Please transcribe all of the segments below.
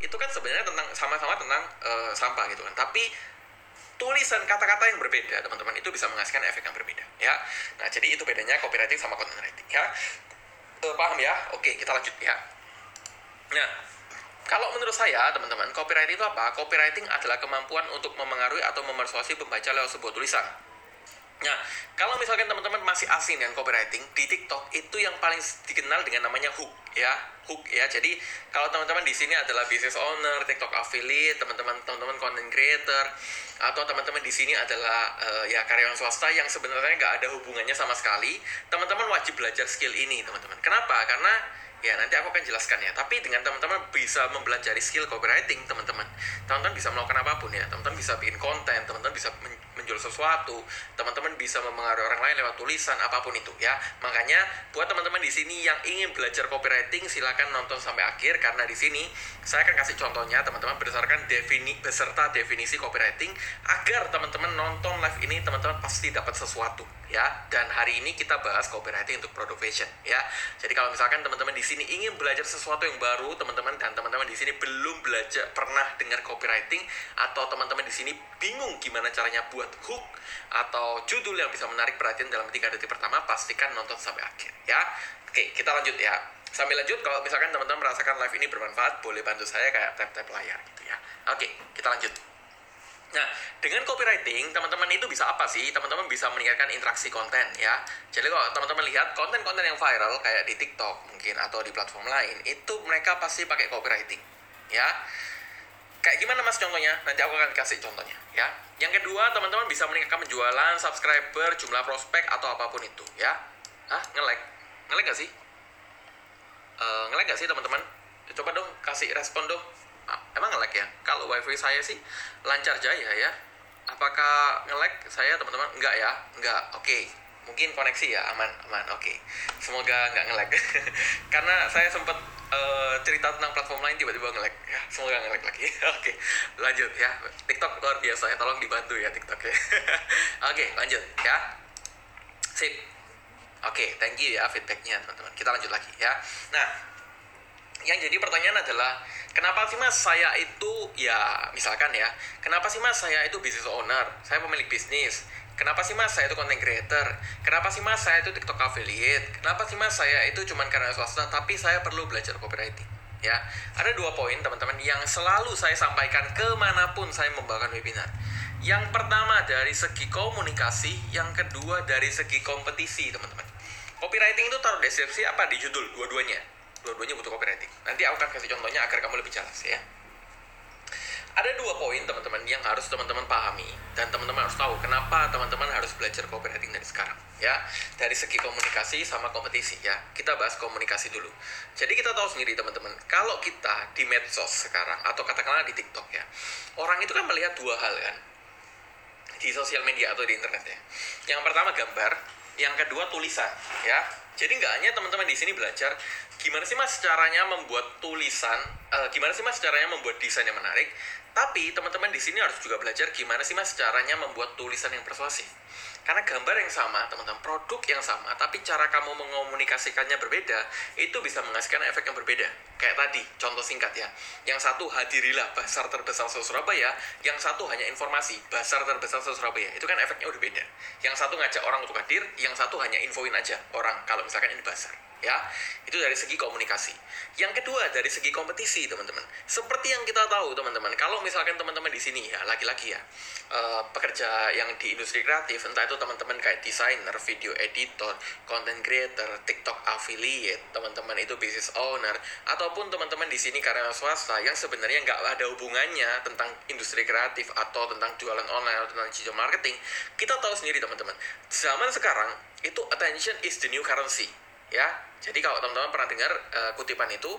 itu kan sebenarnya tentang sama-sama tentang uh, sampah gitu kan. Tapi tulisan kata-kata yang berbeda teman-teman itu bisa menghasilkan efek yang berbeda ya. Nah jadi itu bedanya copywriting sama content writing ya. Uh, paham ya? Oke kita lanjut ya. Nah kalau menurut saya teman-teman copywriting itu apa? Copywriting adalah kemampuan untuk memengaruhi atau memersuasi pembaca lewat sebuah tulisan Nah, kalau misalkan teman-teman masih asing dengan copywriting di TikTok itu yang paling dikenal dengan namanya hook ya, hook ya. Jadi kalau teman-teman di sini adalah business owner, TikTok affiliate, teman-teman teman-teman content creator atau teman-teman di sini adalah uh, ya karyawan swasta yang sebenarnya nggak ada hubungannya sama sekali, teman-teman wajib belajar skill ini teman-teman. Kenapa? Karena ya nanti aku akan jelaskan ya. Tapi dengan teman-teman bisa mempelajari skill copywriting teman-teman. Teman-teman bisa melakukan apa pun ya. Teman-teman bisa bikin konten teman-teman bisa menjual sesuatu teman-teman bisa mempengaruhi orang lain lewat tulisan apa pun itu ya. Makanya buat teman-teman di sini yang ingin belajar copywriting silakan nonton sampai akhir karena di sini saya akan kasih contohnya teman-teman berdasarkan defini beserta definisi copywriting agar teman-teman nonton live ini teman-teman pasti dapat sesuatu ya dan hari ini kita bahas copywriting untuk product fashion ya. Jadi kalau misalkan teman-teman di sini ingin belajar sesuatu yang baru teman-teman dan teman-teman di sini belum belajar pernah dengar copywriting atau teman-teman di sini bingung gimana caranya buat hook atau judul yang bisa menarik perhatian dalam tiga detik pertama pastikan nonton sampai akhir ya. Oke kita lanjut ya. Sambil lanjut kalau misalkan teman-teman merasakan live ini bermanfaat boleh bantu saya kayak tap-tap layar gitu ya. Oke kita lanjut Nah, dengan copywriting, teman-teman itu bisa apa sih? Teman-teman bisa meningkatkan interaksi konten ya. Jadi kalau teman-teman lihat konten-konten yang viral kayak di TikTok mungkin atau di platform lain, itu mereka pasti pakai copywriting. Ya. Kayak gimana mas contohnya? Nanti aku akan kasih contohnya ya. Yang kedua, teman-teman bisa meningkatkan penjualan, subscriber, jumlah prospek atau apa pun itu ya. Ah, nge-like. Nge-like gak sih? Uh, nge-like gak sih teman-teman? Coba dong kasih respon dong emang nge-lag ya? Kalau wifi saya sih lancar jaya ya. Apakah nge-lag? Saya teman-teman enggak ya. Enggak. Oke. Okay. mungkin koneksi ya. Aman. Aman. Oke. Okay. semoga nggak nge-lag. Karena saya sempat uh, cerita tentang platform lain tiba-tiba nge-lag. Ya semoga nge-lag lagi. Oke. Okay. lanjut ya. TikTok luar biasa ya. Tolong dibantu ya TikTok ya. Oke okay, lanjut ya. Sip. Oke. Okay, thank you ya feedbacknya teman-teman. Kita lanjut lagi ya. Nah yang jadi pertanyaan adalah kenapa sih mas saya itu ya misalkan ya kenapa sih mas saya itu business owner saya pemilik bisnis? Kenapa sih mas saya itu content creator? Kenapa sih mas saya itu tiktok affiliate? Kenapa sih mas saya itu cuman karena swasta tapi saya perlu belajar copywriting ya? Ada dua poin teman-teman yang selalu saya sampaikan ke mana pun saya membawakan webinar. Yang pertama dari segi komunikasi yang kedua dari segi kompetisi teman-teman. Copywriting itu taruh deskripsi apa di judul dua-duanya dua-duanya butuh copywriting nanti aku akan kasih contohnya agar kamu lebih jelas ya. Ada dua poin teman-teman yang harus teman-teman pahami dan teman-teman harus tahu kenapa teman-teman harus belajar copywriting dari sekarang ya. Dari segi komunikasi sama kompetisi ya. Kita bahas komunikasi dulu. Jadi kita tahu sendiri teman-teman kalau kita di medsos sekarang atau katakanlah di TikTok ya orang itu kan melihat dua hal kan di sosial media atau di internet ya. Yang pertama gambar yang kedua tulisan ya jadi nggak hanya teman-teman di sini belajar gimana sih mas caranya membuat tulisan, uh, gimana sih mas caranya membuat desain yang menarik, tapi teman-teman di sini harus juga belajar gimana sih mas caranya membuat tulisan yang persuasif. Karena gambar yang sama, teman-teman, produk yang sama, tapi cara kamu mengomunikasikannya berbeda, itu bisa menghasilkan efek yang berbeda. Kayak tadi, contoh singkat ya. Yang satu, hadirilah pasar terbesar Surabaya, yang satu hanya informasi, pasar terbesar Surabaya. Itu kan efeknya udah beda. Yang satu ngajak orang untuk hadir, yang satu hanya infoin aja orang kalau misalkan ini pasar ya. Itu dari segi komunikasi. Yang kedua dari segi kompetisi teman-teman. Seperti yang kita tahu teman-teman kalau misalkan teman-teman di sini ya laki-laki ya uh, pekerja yang di industri kreatif entah itu teman-teman kayak desainer video editor content creator tiktok affiliate teman-teman itu business owner ataupun teman-teman di sini karena swasta yang sebenarnya nggak ada hubungannya tentang industri kreatif atau tentang jualan online atau tentang digital marketing kita tahu sendiri teman-teman zaman sekarang itu attention is the new currency ya jadi kalau teman-teman pernah dengar uh, kutipan itu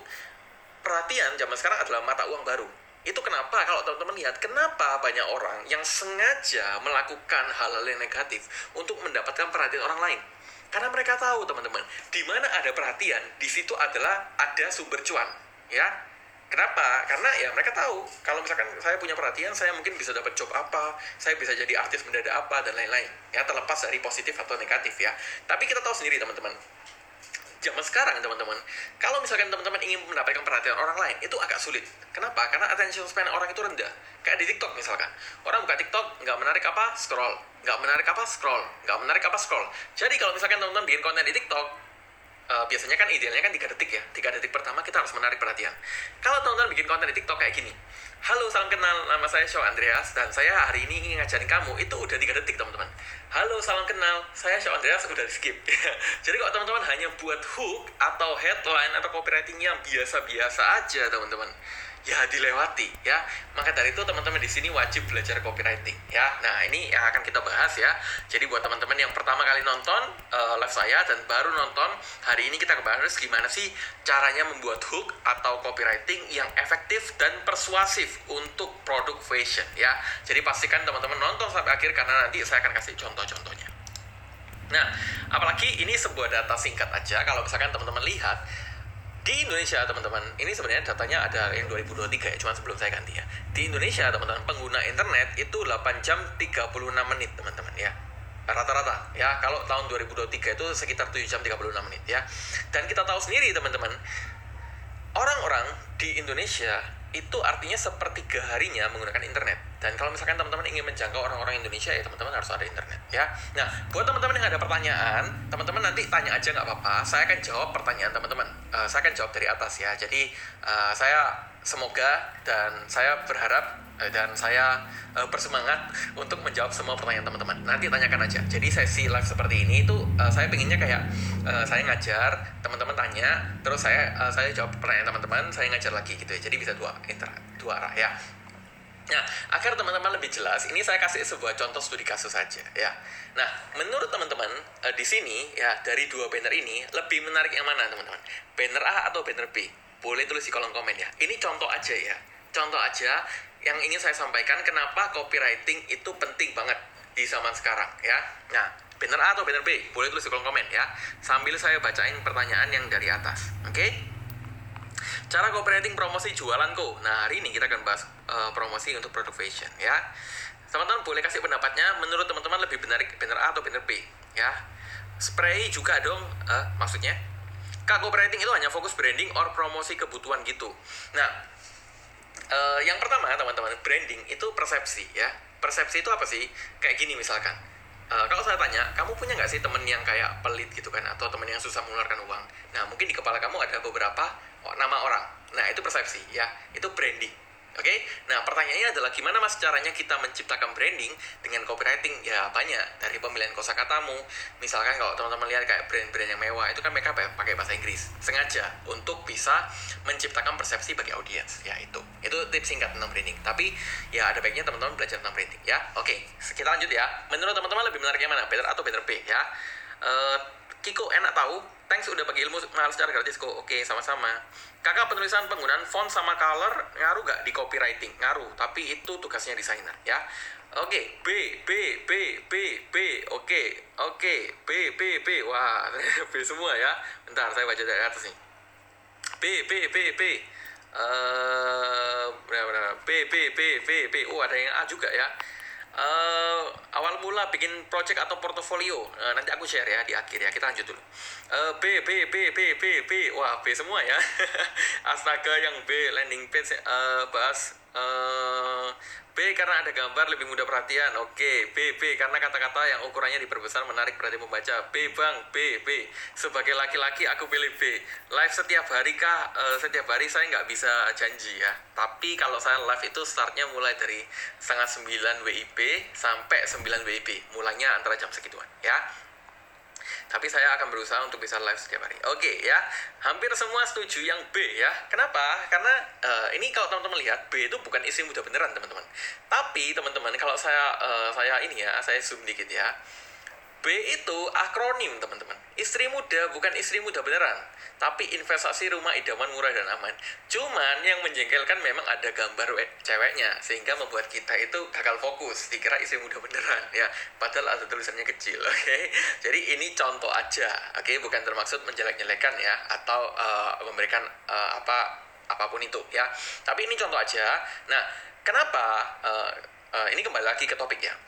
perhatian zaman sekarang adalah mata uang baru itu kenapa kalau teman-teman lihat kenapa banyak orang yang sengaja melakukan hal-hal yang negatif untuk mendapatkan perhatian orang lain karena mereka tahu teman-teman di mana ada perhatian di situ adalah ada sumber cuan ya Kenapa? Karena ya mereka tahu kalau misalkan saya punya perhatian, saya mungkin bisa dapat job apa, saya bisa jadi artis mendadak apa dan lain-lain. Ya terlepas dari positif atau negatif ya. Tapi kita tahu sendiri teman-teman, zaman sekarang teman-teman. Kalau misalkan teman-teman ingin mendapatkan perhatian orang lain itu agak sulit. Kenapa? Karena attention span orang itu rendah. Kayak di TikTok misalkan. Orang buka TikTok nggak menarik apa? Scroll. Nggak menarik apa? Scroll. Nggak menarik apa? Scroll. Jadi kalau misalkan teman-teman bikin konten di TikTok uh, biasanya kan idealnya kan tiga detik ya. Tiga detik pertama kita harus menarik perhatian. Kalau teman-teman bikin konten di TikTok kayak gini Halo, salam kenal. Nama saya Show Andreas dan saya hari ini ingin ngajarin kamu. Itu udah tiga detik, teman-teman. Halo, salam kenal. Saya Show Andreas udah di skip. Jadi kalau teman-teman hanya buat hook atau headline atau copywriting yang biasa-biasa aja, teman-teman ya dilewati ya. Maka dari itu teman-teman di sini wajib belajar copywriting ya. Nah, ini yang akan kita bahas ya. Jadi buat teman-teman yang pertama kali nonton uh, live saya dan baru nonton, hari ini kita bahas gimana sih caranya membuat hook atau copywriting yang efektif dan persuasif untuk produk fashion ya. Jadi pastikan teman-teman nonton sampai akhir karena nanti saya akan kasih contoh-contohnya. Nah, apalagi ini sebuah data singkat aja kalau misalkan teman-teman lihat di Indonesia teman-teman ini sebenarnya datanya ada yang 2023 ya cuma sebelum saya ganti ya. Di Indonesia teman-teman pengguna internet itu 8 jam 36 menit teman-teman ya. Rata-rata ya. Kalau tahun 2023 itu sekitar 7 jam 36 menit ya. Dan kita tahu sendiri teman-teman orang-orang di Indonesia itu artinya sepertiga harinya menggunakan internet. Dan kalau misalkan teman-teman ingin menjangkau orang-orang Indonesia ya teman-teman harus ada internet ya. Nah, buat teman-teman yang ada pertanyaan, teman-teman nanti tanya aja nggak apa-apa. Saya akan jawab pertanyaan teman-teman. Uh, saya akan jawab dari atas ya. Jadi uh, saya semoga dan saya berharap dan saya uh, bersemangat untuk menjawab semua pertanyaan teman-teman. Nanti tanyakan aja. Jadi sesi live seperti ini itu uh, saya pengennya kayak uh, saya ngajar, teman-teman tanya, terus saya uh, saya jawab pertanyaan teman-teman, saya ngajar lagi gitu ya. Jadi bisa dua inter dua arah ya. Nah, agar teman-teman lebih jelas, ini saya kasih sebuah contoh studi kasus saja ya. Nah, menurut teman-teman uh, di sini ya dari dua banner ini lebih menarik yang mana teman-teman? Banner A atau banner B? Boleh tulis di kolom komen ya. Ini contoh aja ya. Contoh aja yang ingin saya sampaikan kenapa copywriting itu penting banget di zaman sekarang ya. Nah, banner A atau banner B? Boleh tulis di kolom komen ya. Sambil saya bacain pertanyaan yang dari atas. Oke? Okay? Cara copywriting promosi jualanku. Nah, hari ini kita akan bahas uh, promosi untuk produk fashion ya. Teman-teman boleh kasih pendapatnya menurut teman-teman lebih benar banner A atau banner B ya. Spray juga dong, uh, maksudnya. Kak, copywriting itu hanya fokus branding or promosi kebutuhan gitu. Nah, uh, yang pertama teman-teman branding itu persepsi ya. Persepsi itu apa sih? Kayak gini misalkan. Uh, kalau saya tanya kamu punya nggak sih temen yang kayak pelit gitu kan? Atau temen yang susah mengeluarkan uang? Nah mungkin di kepala kamu ada beberapa oh, nama orang. Nah itu persepsi ya. Itu branding Oke, okay? nah pertanyaannya adalah gimana mas caranya kita menciptakan branding dengan copywriting? Ya banyak dari pemilihan kosakatamu. Misalkan kalau teman-teman lihat kayak brand-brand yang mewah itu kan mereka pakai bahasa Inggris sengaja untuk bisa menciptakan persepsi bagi audiens. Ya itu, itu tips singkat tentang branding. Tapi ya ada baiknya teman-teman belajar tentang branding. Ya, oke, okay. kita lanjut ya. Menurut teman-teman lebih menarik yang mana? Better atau better B? Ya, uh, Kiko enak tahu Thanks udah bagi ilmu mahal secara gratis kok. Oke, sama-sama. Kakak penulisan penggunaan font sama color ngaruh gak di copywriting? Ngaruh, tapi itu tugasnya desainer ya. Oke, B, B, B, B, B. Oke, oke, B, B, B. Wah, B semua ya. Bentar, saya baca dari atas nih. B, B, B, B. Uh, B, B, B, B, B. Oh, ada yang A juga ya uh, awal mula bikin project atau portofolio. Uh, nanti aku share ya di akhir ya. Kita lanjut dulu. Uh, B B B B B B. Wah B semua ya. Astaga yang B landing page uh, bahas uh, B karena ada gambar lebih mudah perhatian. Oke, B B karena kata-kata yang ukurannya diperbesar menarik perhatian membaca. B Bang, B B. Sebagai laki-laki aku pilih B. Live setiap hari kah? Uh, setiap hari saya nggak bisa janji ya. Tapi kalau saya live itu startnya mulai dari setengah 9 WIB sampai 9 WIB. Mulanya antara jam segituan ya tapi saya akan berusaha untuk bisa live setiap hari. Oke okay, ya, hampir semua setuju yang B ya. Kenapa? Karena uh, ini kalau teman-teman lihat B itu bukan istri muda beneran teman-teman. Tapi teman-teman kalau saya uh, saya ini ya, saya zoom dikit ya. B itu akronim teman-teman. Istri muda bukan istri muda beneran, tapi investasi rumah idaman murah dan aman. Cuman yang menjengkelkan memang ada gambar ceweknya sehingga membuat kita itu gagal fokus, dikira istri muda beneran ya. Padahal ada tulisannya kecil, oke. Okay? Jadi ini contoh aja, oke, okay? bukan termaksud menjelek-jelekan ya atau uh, memberikan uh, apa apa pun itu ya. Tapi ini contoh aja. Nah, kenapa uh, uh, ini kembali lagi ke topik ya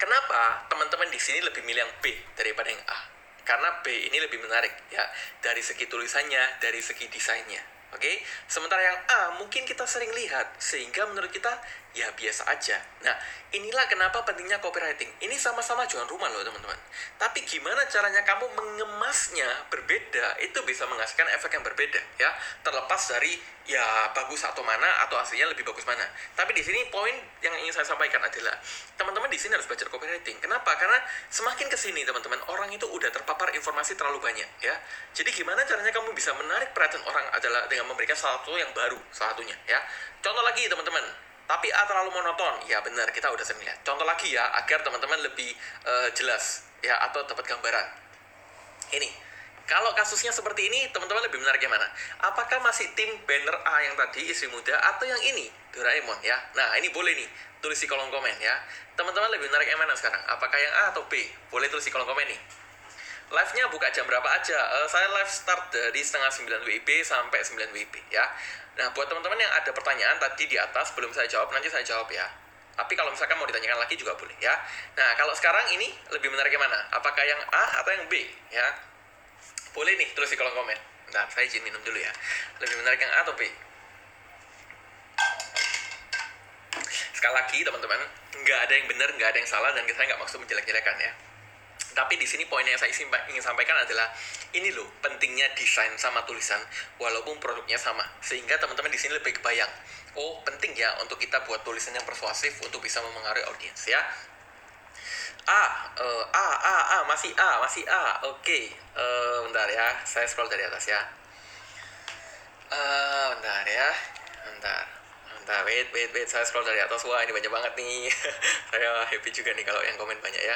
Kenapa teman-teman di sini lebih milih yang B daripada yang A? karena B ini lebih menarik ya dari segi tulisannya, dari segi desainnya. Oke, okay? sementara yang A mungkin kita sering lihat sehingga menurut kita ya biasa aja. Nah, inilah kenapa pentingnya copywriting. Ini sama-sama jualan rumah loh teman-teman. Tapi gimana caranya kamu mengemasnya berbeda itu bisa menghasilkan efek yang berbeda ya. Terlepas dari ya bagus atau mana atau aslinya lebih bagus mana. Tapi di sini poin yang ingin saya sampaikan adalah teman-teman di sini harus belajar copywriting. Kenapa? Karena semakin ke sini teman-teman orang itu udah terpapar informasi terlalu banyak ya. Jadi gimana caranya kamu bisa menarik perhatian orang adalah dengan memberikan sesuatu yang baru salah satunya ya. Contoh lagi teman-teman, tapi A terlalu monoton. Ya benar, kita udah sering lihat. Contoh lagi ya, agar teman-teman lebih uh, jelas ya atau dapat gambaran. Ini, kalau kasusnya seperti ini, teman-teman lebih menarik yang mana? Apakah masih tim banner A yang tadi, istri muda, atau yang ini, Doraemon ya? Nah, ini boleh nih, tulis di kolom komen ya. Teman-teman lebih menarik yang mana sekarang? Apakah yang A atau B? Boleh tulis di kolom komen nih. Live-nya buka jam berapa aja? Uh, saya live start dari setengah 9 WIB sampai 9 WIB ya. Nah, buat teman-teman yang ada pertanyaan tadi di atas belum saya jawab, nanti saya jawab ya. Tapi kalau misalkan mau ditanyakan lagi juga boleh ya. Nah, kalau sekarang ini lebih menarik yang mana? Apakah yang A atau yang B ya? Boleh nih tulis di kolom komen. Nah, saya izin minum dulu ya. Lebih menarik yang A atau B? Sekali lagi teman-teman, nggak ada yang benar, nggak ada yang salah, dan kita nggak maksud menjelek-jelekan ya. Tapi di sini poin yang saya ingin sampaikan adalah ini loh pentingnya desain sama tulisan walaupun produknya sama sehingga teman-teman di sini lebih kebayang oh penting ya untuk kita buat tulisan yang persuasif untuk bisa memengaruhi audiens ya A, uh, A, A, A, masih A, masih A. Oke, okay. uh, eh, bentar ya, saya scroll dari atas ya. Uh, bentar ya, bentar, bentar, wait, wait, wait, saya scroll dari atas. Wah, ini banyak banget nih. saya happy juga nih kalau yang komen banyak ya.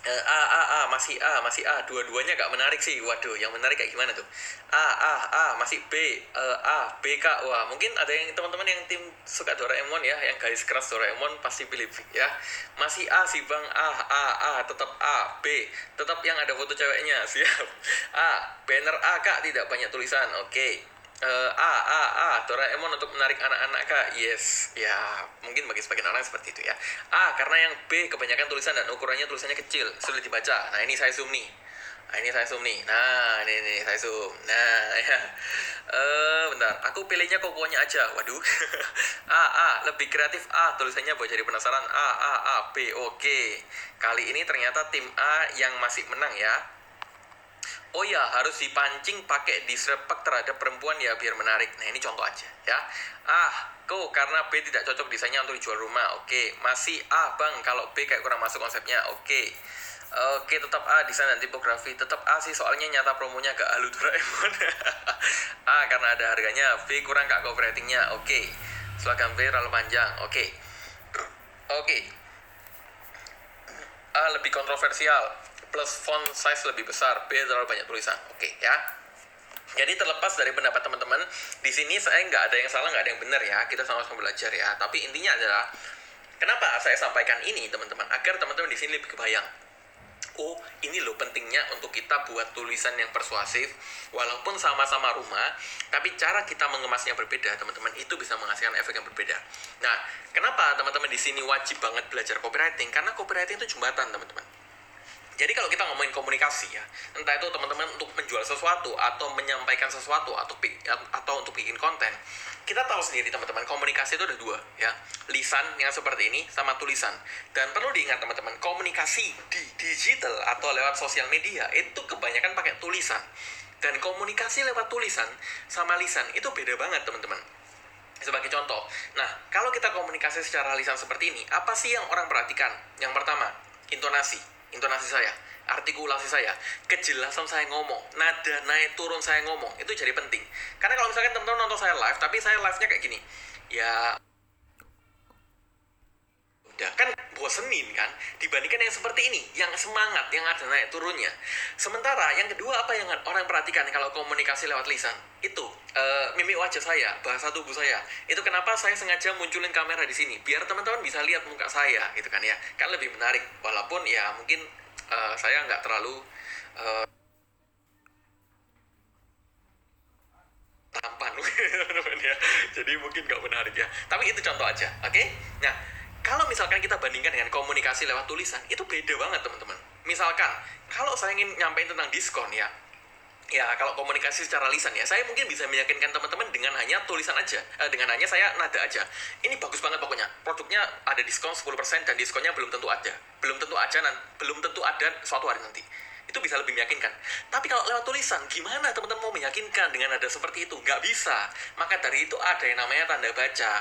Uh, A, A, A, masih A, masih A. Dua-duanya gak menarik sih. Waduh, yang menarik kayak gimana tuh? A, A, A, masih B, uh, A, B, K. Wah, mungkin ada yang teman-teman yang tim suka Doraemon ya, yang garis keras Doraemon pasti pilih ya. Masih A sih bang, A, A, A, tetap A, B, tetap yang ada foto ceweknya, siap. A, banner A kak, tidak banyak tulisan, oke. Uh, A A A Doraemon untuk menarik anak-anak kak. Yes. Ya mungkin bagi sebagian orang seperti itu ya. A karena yang B kebanyakan tulisan dan ukurannya tulisannya kecil sulit dibaca. Nah ini saya zoom nih. Nah ini saya zoom nih. Nah ini ini saya zoom. Nah ya. Uh, bentar. Aku pilihnya kokonya aja. Waduh. A A lebih kreatif. A tulisannya buat jadi penasaran. A A A B oke okay. kali ini ternyata tim A yang masih menang ya oh ya harus dipancing pakai disrepek terhadap perempuan ya biar menarik. Nah ini contoh aja ya. Ah, kok karena B tidak cocok desainnya untuk dijual rumah. Oke, masih A bang kalau B kayak kurang masuk konsepnya. Oke. Oke, tetap A desain dan tipografi. Tetap A sih soalnya nyata promonya gak halu Doraemon. A karena ada harganya. B kurang kak copywritingnya. Oke. Slogan B terlalu panjang. Oke. Oke. A lebih kontroversial plus font size lebih besar, B terlalu banyak tulisan. Oke okay, ya. Jadi terlepas dari pendapat teman-teman, di sini saya nggak ada yang salah, nggak ada yang benar ya. Kita sama-sama belajar ya. Tapi intinya adalah, kenapa saya sampaikan ini teman-teman? Agar teman-teman di sini lebih kebayang. Oh, ini loh pentingnya untuk kita buat tulisan yang persuasif, walaupun sama-sama rumah, tapi cara kita mengemasnya berbeda, teman-teman. Itu bisa menghasilkan efek yang berbeda. Nah, kenapa teman-teman di sini wajib banget belajar copywriting? Karena copywriting itu jembatan, teman-teman jadi kalau kita ngomongin komunikasi ya, entah itu teman-teman untuk menjual sesuatu atau menyampaikan sesuatu atau atau untuk bikin konten, kita tahu sendiri teman-teman komunikasi itu ada dua ya, lisan yang seperti ini sama tulisan. Dan perlu diingat teman-teman, komunikasi di digital atau lewat sosial media itu kebanyakan pakai tulisan. Dan komunikasi lewat tulisan sama lisan itu beda banget teman-teman sebagai contoh. Nah, kalau kita komunikasi secara lisan seperti ini, apa sih yang orang perhatikan? Yang pertama, intonasi intonasi saya, artikulasi saya, kejelasan saya ngomong, nada naik turun saya ngomong, itu jadi penting. Karena kalau misalkan teman-teman nonton saya live, tapi saya live-nya kayak gini, ya udah kan bosenin kan dibandingkan yang seperti ini yang semangat yang ada naik turunnya. Sementara yang kedua apa yang orang perhatikan kalau komunikasi lewat lisan? Itu uh, mimik wajah saya bahasa tubuh saya. Itu kenapa saya sengaja munculin kamera di sini biar teman-teman bisa lihat muka saya gitu kan ya. Kan lebih menarik walaupun ya mungkin uh, saya nggak terlalu uh, tampan. Ya jadi mungkin nggak menarik ya. Tapi itu contoh aja oke? Okay? nah kalau misalkan kita bandingkan dengan komunikasi lewat tulisan, itu beda banget teman-teman. misalkan kalau saya ingin nyampein tentang diskon ya. Ya kalau komunikasi secara lisan ya. Saya mungkin bisa meyakinkan teman-teman dengan hanya tulisan aja. Eh, dengan hanya saya nada aja. Ini bagus banget pokoknya. Produknya ada diskon 10% dan diskonnya belum tentu ada. Belum tentu aja belum tentu ada suatu hari nanti itu bisa lebih meyakinkan. Tapi kalau lewat tulisan, gimana teman-teman mau meyakinkan dengan ada seperti itu? Nggak bisa. Maka dari itu ada yang namanya tanda baca,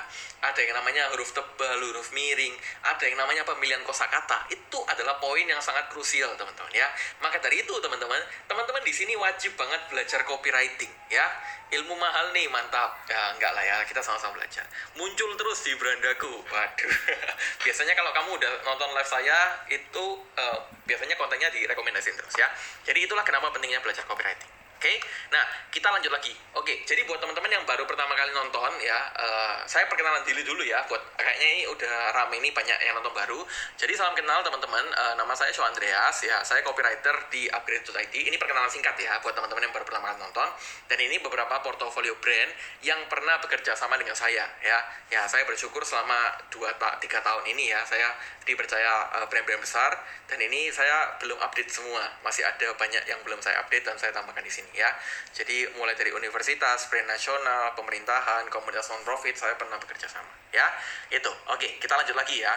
ada yang namanya huruf tebal, huruf miring, ada yang namanya pemilihan kosakata. Itu adalah poin yang sangat krusial, teman-teman ya. Maka dari itu, teman-teman, teman-teman di sini wajib banget belajar copywriting ya ilmu mahal nih mantap ya enggak lah ya kita sama-sama belajar muncul terus di berandaku waduh biasanya kalau kamu udah nonton live saya itu uh, biasanya kontennya direkomendasiin terus ya. Jadi itulah kenapa pentingnya belajar copywriting Oke, okay? nah kita lanjut lagi. Oke, okay, jadi buat teman-teman yang baru pertama kali nonton ya, uh, saya perkenalan diri dulu ya. Buat kayaknya ini udah rame ini banyak yang nonton baru. Jadi salam kenal teman-teman. Uh, nama saya Show Andreas ya. Saya copywriter di Upgrade.id. Ini perkenalan singkat ya buat teman-teman yang baru pertama kali nonton. Dan ini beberapa portofolio brand yang pernah bekerja sama dengan saya ya. Ya saya bersyukur selama 2 tiga tahun ini ya saya dipercaya uh, brand-brand besar dan ini saya belum update semua. Masih ada banyak yang belum saya update dan saya tambahkan di sini ya. Jadi mulai dari universitas, brand nasional, pemerintahan, komunitas non-profit, saya pernah bekerja sama ya. Itu. Oke, kita lanjut lagi ya.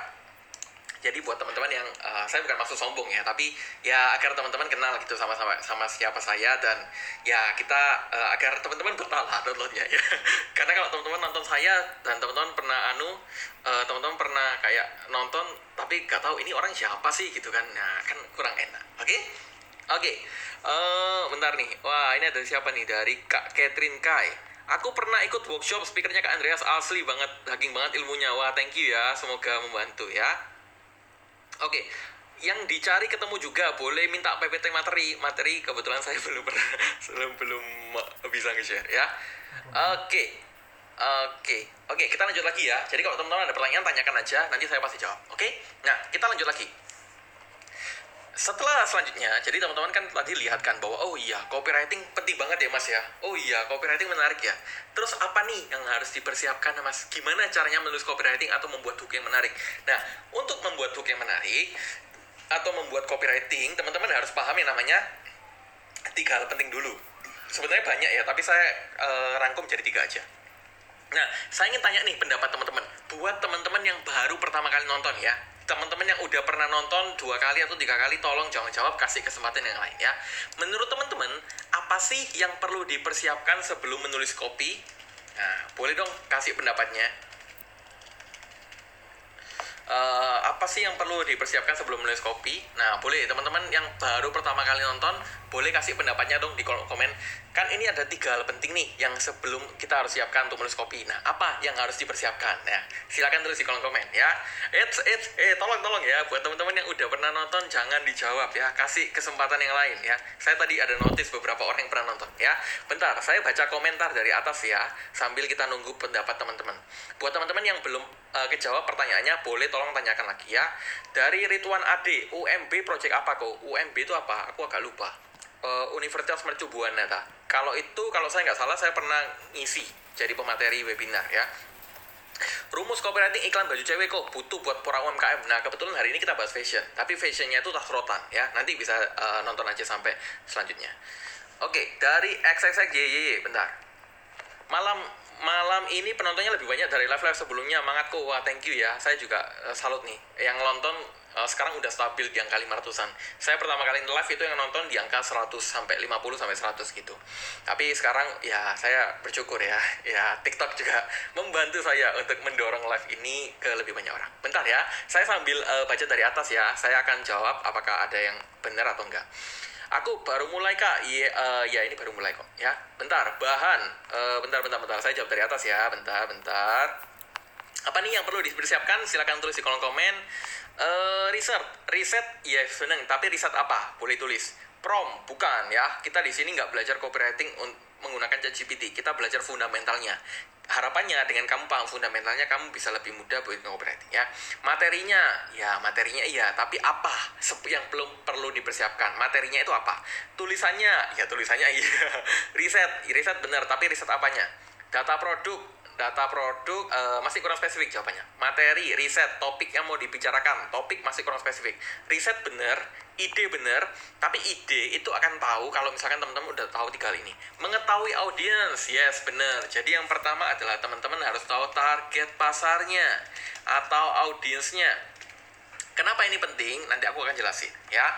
Jadi buat teman-teman yang uh, saya bukan maksud sombong ya, tapi ya agar teman-teman kenal gitu sama sama sama siapa saya dan ya kita uh, agar teman-teman bertalah downloadnya ya. Karena kalau teman-teman nonton saya dan teman-teman pernah anu uh, teman-teman pernah kayak nonton tapi gak tahu ini orang siapa sih gitu kan. Nah, kan kurang enak. Oke? Okay? Oke. Okay. Uh, bentar nih. Wah, ini ada siapa nih? Dari Kak Catherine Kai. Aku pernah ikut workshop speakernya Kak Andreas asli banget, daging banget ilmunya. Wah, thank you ya. Semoga membantu ya. Oke. Okay. Yang dicari ketemu juga boleh minta PPT materi. Materi kebetulan saya belum pernah belum belum bisa nge-share ya. Oke. Oke, oke kita lanjut lagi ya. Jadi kalau teman-teman ada pertanyaan tanyakan aja, nanti saya pasti jawab. Oke? Nah, kita lanjut lagi setelah selanjutnya, jadi teman-teman kan tadi lihat kan bahwa oh iya copywriting penting banget ya mas ya. Oh iya copywriting menarik ya. Terus apa nih yang harus dipersiapkan mas? Gimana caranya menulis copywriting atau membuat hook yang menarik? Nah untuk membuat hook yang menarik atau membuat copywriting, teman-teman harus paham yang namanya tiga hal penting dulu. Sebenarnya banyak ya, tapi saya uh, rangkum jadi tiga aja. Nah, saya ingin tanya nih pendapat teman-teman. Buat teman-teman yang baru pertama kali nonton ya, teman-teman yang udah pernah nonton dua kali atau tiga kali tolong jangan jawab kasih kesempatan yang lain ya. Menurut teman-teman apa sih yang perlu dipersiapkan sebelum menulis kopi? Nah boleh dong kasih pendapatnya. Uh, apa sih yang perlu dipersiapkan sebelum menulis kopi? Nah boleh teman-teman yang baru pertama kali nonton boleh kasih pendapatnya dong di kolom komen. Kan ini ada tiga hal penting nih yang sebelum kita harus siapkan untuk menulis kopi. Nah apa yang harus dipersiapkan? Ya silakan tulis di kolom komen ya. It's it's eh tolong tolong ya buat teman-teman yang udah pernah nonton jangan dijawab ya. Kasih kesempatan yang lain ya. Saya tadi ada notice beberapa orang yang pernah nonton ya. Bentar saya baca komentar dari atas ya sambil kita nunggu pendapat teman-teman. Buat teman-teman yang belum uh, kejawab pertanyaannya boleh tolong tanyakan lagi ya. Dari Rituan Ade UMB project apa kok? UMB itu apa? Aku agak lupa uh, Universitas Mercu Buana ta. Kalau itu kalau saya nggak salah saya pernah ngisi jadi pemateri webinar ya. Rumus copywriting iklan baju cewek kok butuh buat para UMKM. Nah, kebetulan hari ini kita bahas fashion, tapi fashionnya itu tas rotan ya. Nanti bisa uh, nonton aja sampai selanjutnya. Oke, dari XXXYY, bentar. Malam malam ini penontonnya lebih banyak dari live live sebelumnya. Mangat kok, wah thank you ya. Saya juga uh, salut nih. Yang nonton uh, sekarang udah stabil di angka 500-an. Saya pertama kali live itu yang nonton di angka 100 sampai 50 sampai 100 gitu. Tapi sekarang ya saya bersyukur ya. Ya TikTok juga membantu saya untuk mendorong live ini ke lebih banyak orang. Bentar ya, saya sambil uh, baca dari atas ya. Saya akan jawab apakah ada yang benar atau enggak. Aku baru mulai kak, iya, uh, ya ini baru mulai kok, ya. Bentar, bahan, uh, bentar, bentar, bentar. Saya jawab dari atas ya, bentar, bentar. Apa nih yang perlu dipersiapkan? Silahkan tulis di kolom komen. Uh, riset, riset ya seneng, tapi riset apa? Boleh tulis. Prom, bukan ya. Kita di sini nggak belajar copywriting menggunakan ChatGPT. Kita belajar fundamentalnya. Harapannya dengan kamu paham fundamentalnya, kamu bisa lebih mudah buat copywriting ya. Materinya, ya materinya iya, tapi apa yang belum perlu dipersiapkan? Materinya itu apa? Tulisannya, ya tulisannya iya. riset, riset benar, tapi riset apanya? Data produk, data produk uh, masih kurang spesifik jawabannya. Materi, riset, topik yang mau dibicarakan, topik masih kurang spesifik. Riset bener, ide bener, tapi ide itu akan tahu kalau misalkan teman-teman udah tahu tiga hal ini. Mengetahui audiens, yes bener. Jadi yang pertama adalah teman-teman harus tahu target pasarnya atau audiensnya. Kenapa ini penting? Nanti aku akan jelasin ya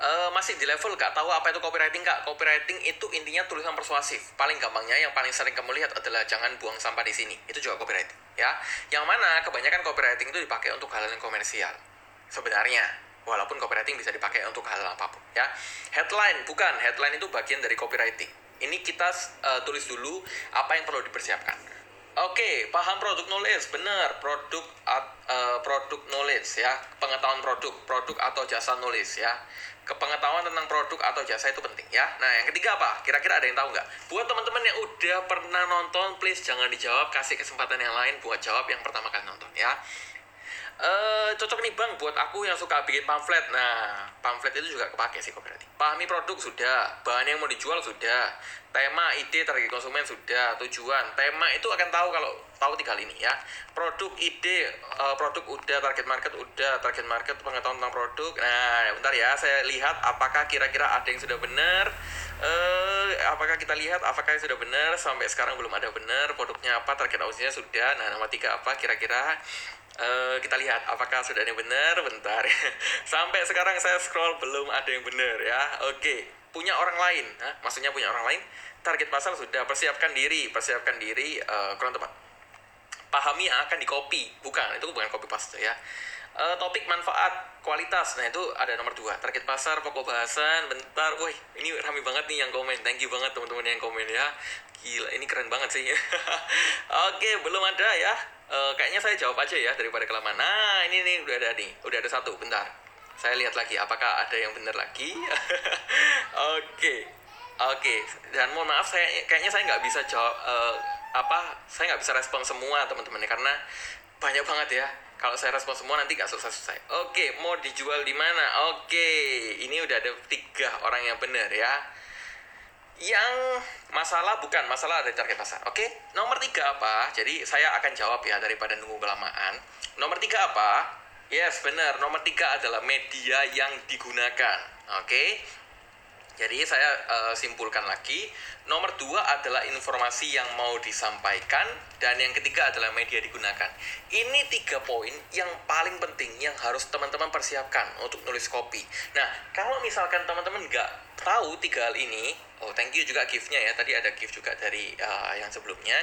uh, masih di level gak tahu apa itu copywriting kak? Copywriting itu intinya tulisan persuasif. Paling gampangnya yang paling sering kamu lihat adalah jangan buang sampah di sini. Itu juga copywriting ya. Yang mana kebanyakan copywriting itu dipakai untuk hal yang komersial sebenarnya. Walaupun copywriting bisa dipakai untuk hal apa pun ya. Headline bukan. Headline itu bagian dari copywriting. Ini kita uh, tulis dulu apa yang perlu dipersiapkan. Oke, okay, paham produk knowledge, benar. Produk uh, produk knowledge ya, pengetahuan produk, produk atau jasa knowledge ya kepengetahuan tentang produk atau jasa itu penting ya. Nah, yang ketiga apa? Kira-kira ada yang tahu nggak? Buat teman-teman yang udah pernah nonton, please jangan dijawab, kasih kesempatan yang lain buat jawab yang pertama kali nonton ya. Uh, cocok nih bang buat aku yang suka bikin pamflet. Nah, pamflet itu juga kepake sih berarti. Pahami produk sudah, bahan yang mau dijual sudah, tema, ide, target konsumen sudah, tujuan. Tema itu akan tahu kalau tahu tiga hal ini ya. Produk, ide, uh, produk udah, target market udah, target market pengetahuan tentang produk. Nah, bentar ya, saya lihat apakah kira-kira ada yang sudah benar. Uh, apakah kita lihat apakah yang sudah benar sampai sekarang belum ada benar produknya apa target audiensnya sudah nah nama tiga apa kira-kira Uh, kita lihat apakah sudah ada yang benar. Bentar sampai sekarang saya scroll belum ada yang benar ya. Oke punya orang lain. Hah? maksudnya punya orang lain? Target pasar sudah. Persiapkan diri persiapkan diri. Uh, kurang tepat. Pahami akan di copy. Bukan itu bukan copy paste ya uh, topik manfaat kualitas. Nah itu ada nomor dua. Target pasar pokok bahasan bentar. Woi ini rame banget nih yang komen. Thank you banget teman-teman yang komen ya. Gila ini keren banget sih. Oke belum ada ya. Uh, kayaknya saya jawab aja ya daripada kelamaan. Nah ini nih udah ada nih. Udah ada satu bentar. Saya lihat lagi apakah ada yang benar lagi? Oke. Oke dan mohon maaf saya kayaknya saya nggak bisa jawab uh, apa saya nggak bisa respon semua teman-teman karena banyak banget ya kalau saya respon semua nanti nggak selesai selesai oke mau dijual di mana oke ini udah ada tiga orang yang benar ya yang masalah bukan masalah dari target pasar. Oke, nomor tiga apa? Jadi saya akan jawab ya daripada nunggu kelamaan. Nomor tiga apa? Yes, benar. Nomor tiga adalah media yang digunakan. Oke, jadi saya uh, simpulkan lagi, nomor dua adalah informasi yang mau disampaikan, dan yang ketiga adalah media digunakan. Ini tiga poin yang paling penting yang harus teman-teman persiapkan untuk nulis kopi. Nah, kalau misalkan teman-teman nggak tahu tiga hal ini, oh thank you juga giftnya ya, tadi ada gift juga dari uh, yang sebelumnya.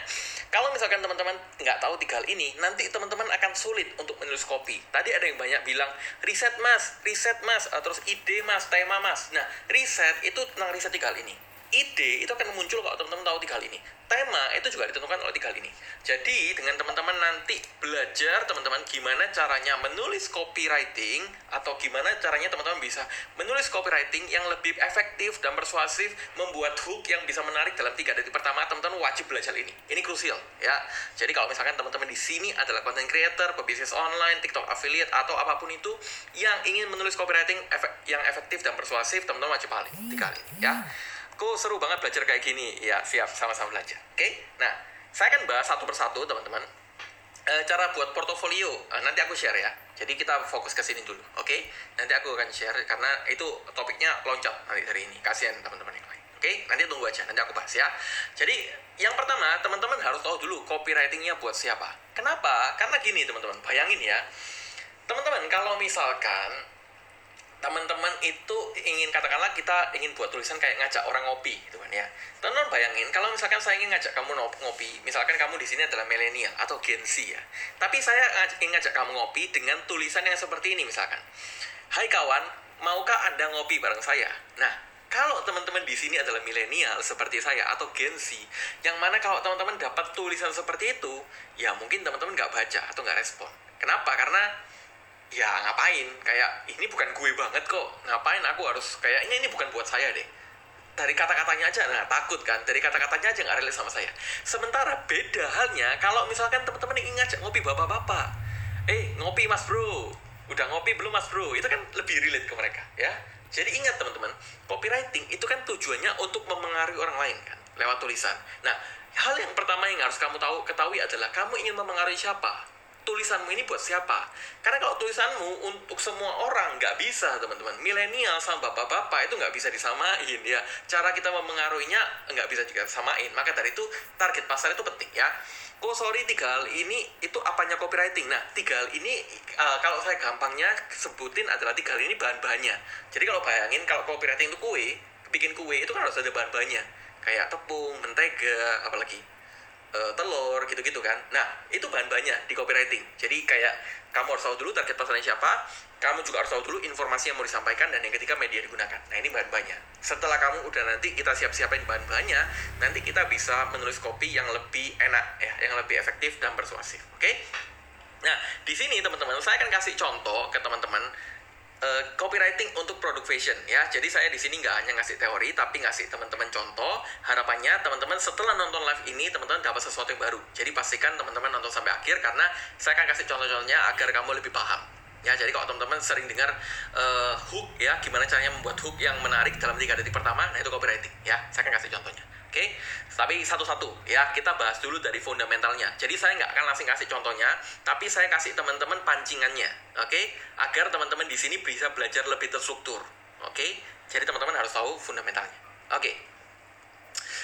Kalau misalkan teman-teman nggak tahu tiga hal ini, nanti teman-teman akan sulit untuk menulis kopi. Tadi ada yang banyak bilang, riset mas, riset mas, uh, terus ide mas, tema mas. Nah, riset itu tentang riset tiga hal ini ide itu akan muncul kalau teman-teman tahu tiga hal ini. Tema itu juga ditentukan oleh tiga hal ini. Jadi dengan teman-teman nanti belajar teman-teman gimana caranya menulis copywriting atau gimana caranya teman-teman bisa menulis copywriting yang lebih efektif dan persuasif, membuat hook yang bisa menarik dalam tiga detik pertama teman-teman wajib belajar ini. Ini krusial ya. Jadi kalau misalkan teman-teman di sini adalah content creator, pebisnis online, TikTok affiliate atau apa pun itu yang ingin menulis copywriting efek, yang efektif dan persuasif, teman-teman wajib paling tiga hal ini ya kok seru banget belajar kayak gini. Ya siap sama-sama belajar. Oke? Okay? nah saya akan bahas satu persatu teman-teman. E, cara buat portofolio. E, nanti aku share ya. Jadi kita fokus ke sini dulu. Oke? Okay? nanti aku akan share karena itu topiknya loncat nanti dari ini. Kasihan teman-teman yang lain. Oke? Okay? nanti tunggu aja nanti aku bahas ya. Jadi yang pertama teman-teman harus tahu dulu copywritingnya buat siapa. Kenapa? Karena gini teman-teman. Bayangin ya. Teman-teman kalau misalkan teman-teman itu ingin katakanlah kita ingin buat tulisan kayak ngajak orang ngopi gitu kan ya teman-teman bayangin kalau misalkan saya ingin ngajak kamu ngopi misalkan kamu di sini adalah milenial atau Gen Z ya tapi saya ingin ngajak kamu ngopi dengan tulisan yang seperti ini misalkan Hai kawan maukah anda ngopi bareng saya nah kalau teman-teman di sini adalah milenial seperti saya atau Gen Z, yang mana kalau teman-teman dapat tulisan seperti itu, ya mungkin teman-teman nggak baca atau nggak respon. Kenapa? Karena ya ngapain? Kayak ini bukan gue banget kok. Ngapain aku harus kayak ini ini bukan buat saya deh. Dari kata-katanya aja nah takut kan? Dari kata-katanya aja nggak relate sama saya. Sementara beda halnya kalau misalkan teman-teman ingin ngajak ngopi bapak-bapak. Eh ngopi mas bro. Udah ngopi belum mas bro? Itu kan lebih relate ke mereka ya. Jadi ingat teman-teman copywriting itu kan tujuannya untuk memengaruhi orang lain kan lewat tulisan. Nah, hal yang pertama yang harus kamu tahu ketahui adalah kamu ingin memengaruhi siapa tulisanmu ini buat siapa? Karena kalau tulisanmu untuk semua orang nggak bisa, teman-teman. Milenial sama bapak-bapak itu nggak bisa disamain ya. Cara kita memengaruhinya nggak bisa juga samain. Maka dari itu target pasar itu penting ya. Oh sorry tiga hal ini itu apanya copywriting. Nah tiga hal ini uh, kalau saya gampangnya sebutin adalah tiga hal ini bahan-bahannya. Jadi kalau bayangin kalau copywriting itu kue, bikin kue itu kan harus ada bahan-bahannya. Kayak tepung, mentega, apalagi uh, telur gitu-gitu kan. Nah, itu bahan-bahannya di copywriting. Jadi kayak kamu harus tahu dulu target pasarnya siapa, kamu juga harus tahu dulu informasi yang mau disampaikan dan yang ketiga media digunakan. Nah, ini bahan-bahannya. Setelah kamu udah nanti kita siap-siapin bahan-bahannya, nanti kita bisa menulis kopi yang lebih enak ya, yang lebih efektif dan persuasif. Oke? Okay? Nah, di sini teman-teman saya akan kasih contoh ke teman-teman uh, copywriting untuk produk fashion ya. Jadi saya di sini nggak hanya ngasih teori tapi ngasih teman-teman contoh. Harapannya teman-teman setelah nonton live ini teman-teman dapat sesuatu yang baru. Jadi pastikan teman-teman nonton sampai akhir karena saya akan kasih contoh-contohnya agar kamu lebih paham. Ya, jadi kalau teman-teman sering dengar uh, hook ya, gimana caranya membuat hook yang menarik dalam tiga detik pertama, nah itu copywriting ya. Saya akan kasih contohnya. Oke, okay? tapi satu-satu ya kita bahas dulu dari fundamentalnya. Jadi saya nggak akan langsung kasih contohnya, tapi saya kasih teman-teman pancingannya, oke? Okay? Agar teman-teman di sini bisa belajar lebih terstruktur, oke? Okay? Jadi teman-teman harus tahu fundamentalnya, oke? Okay.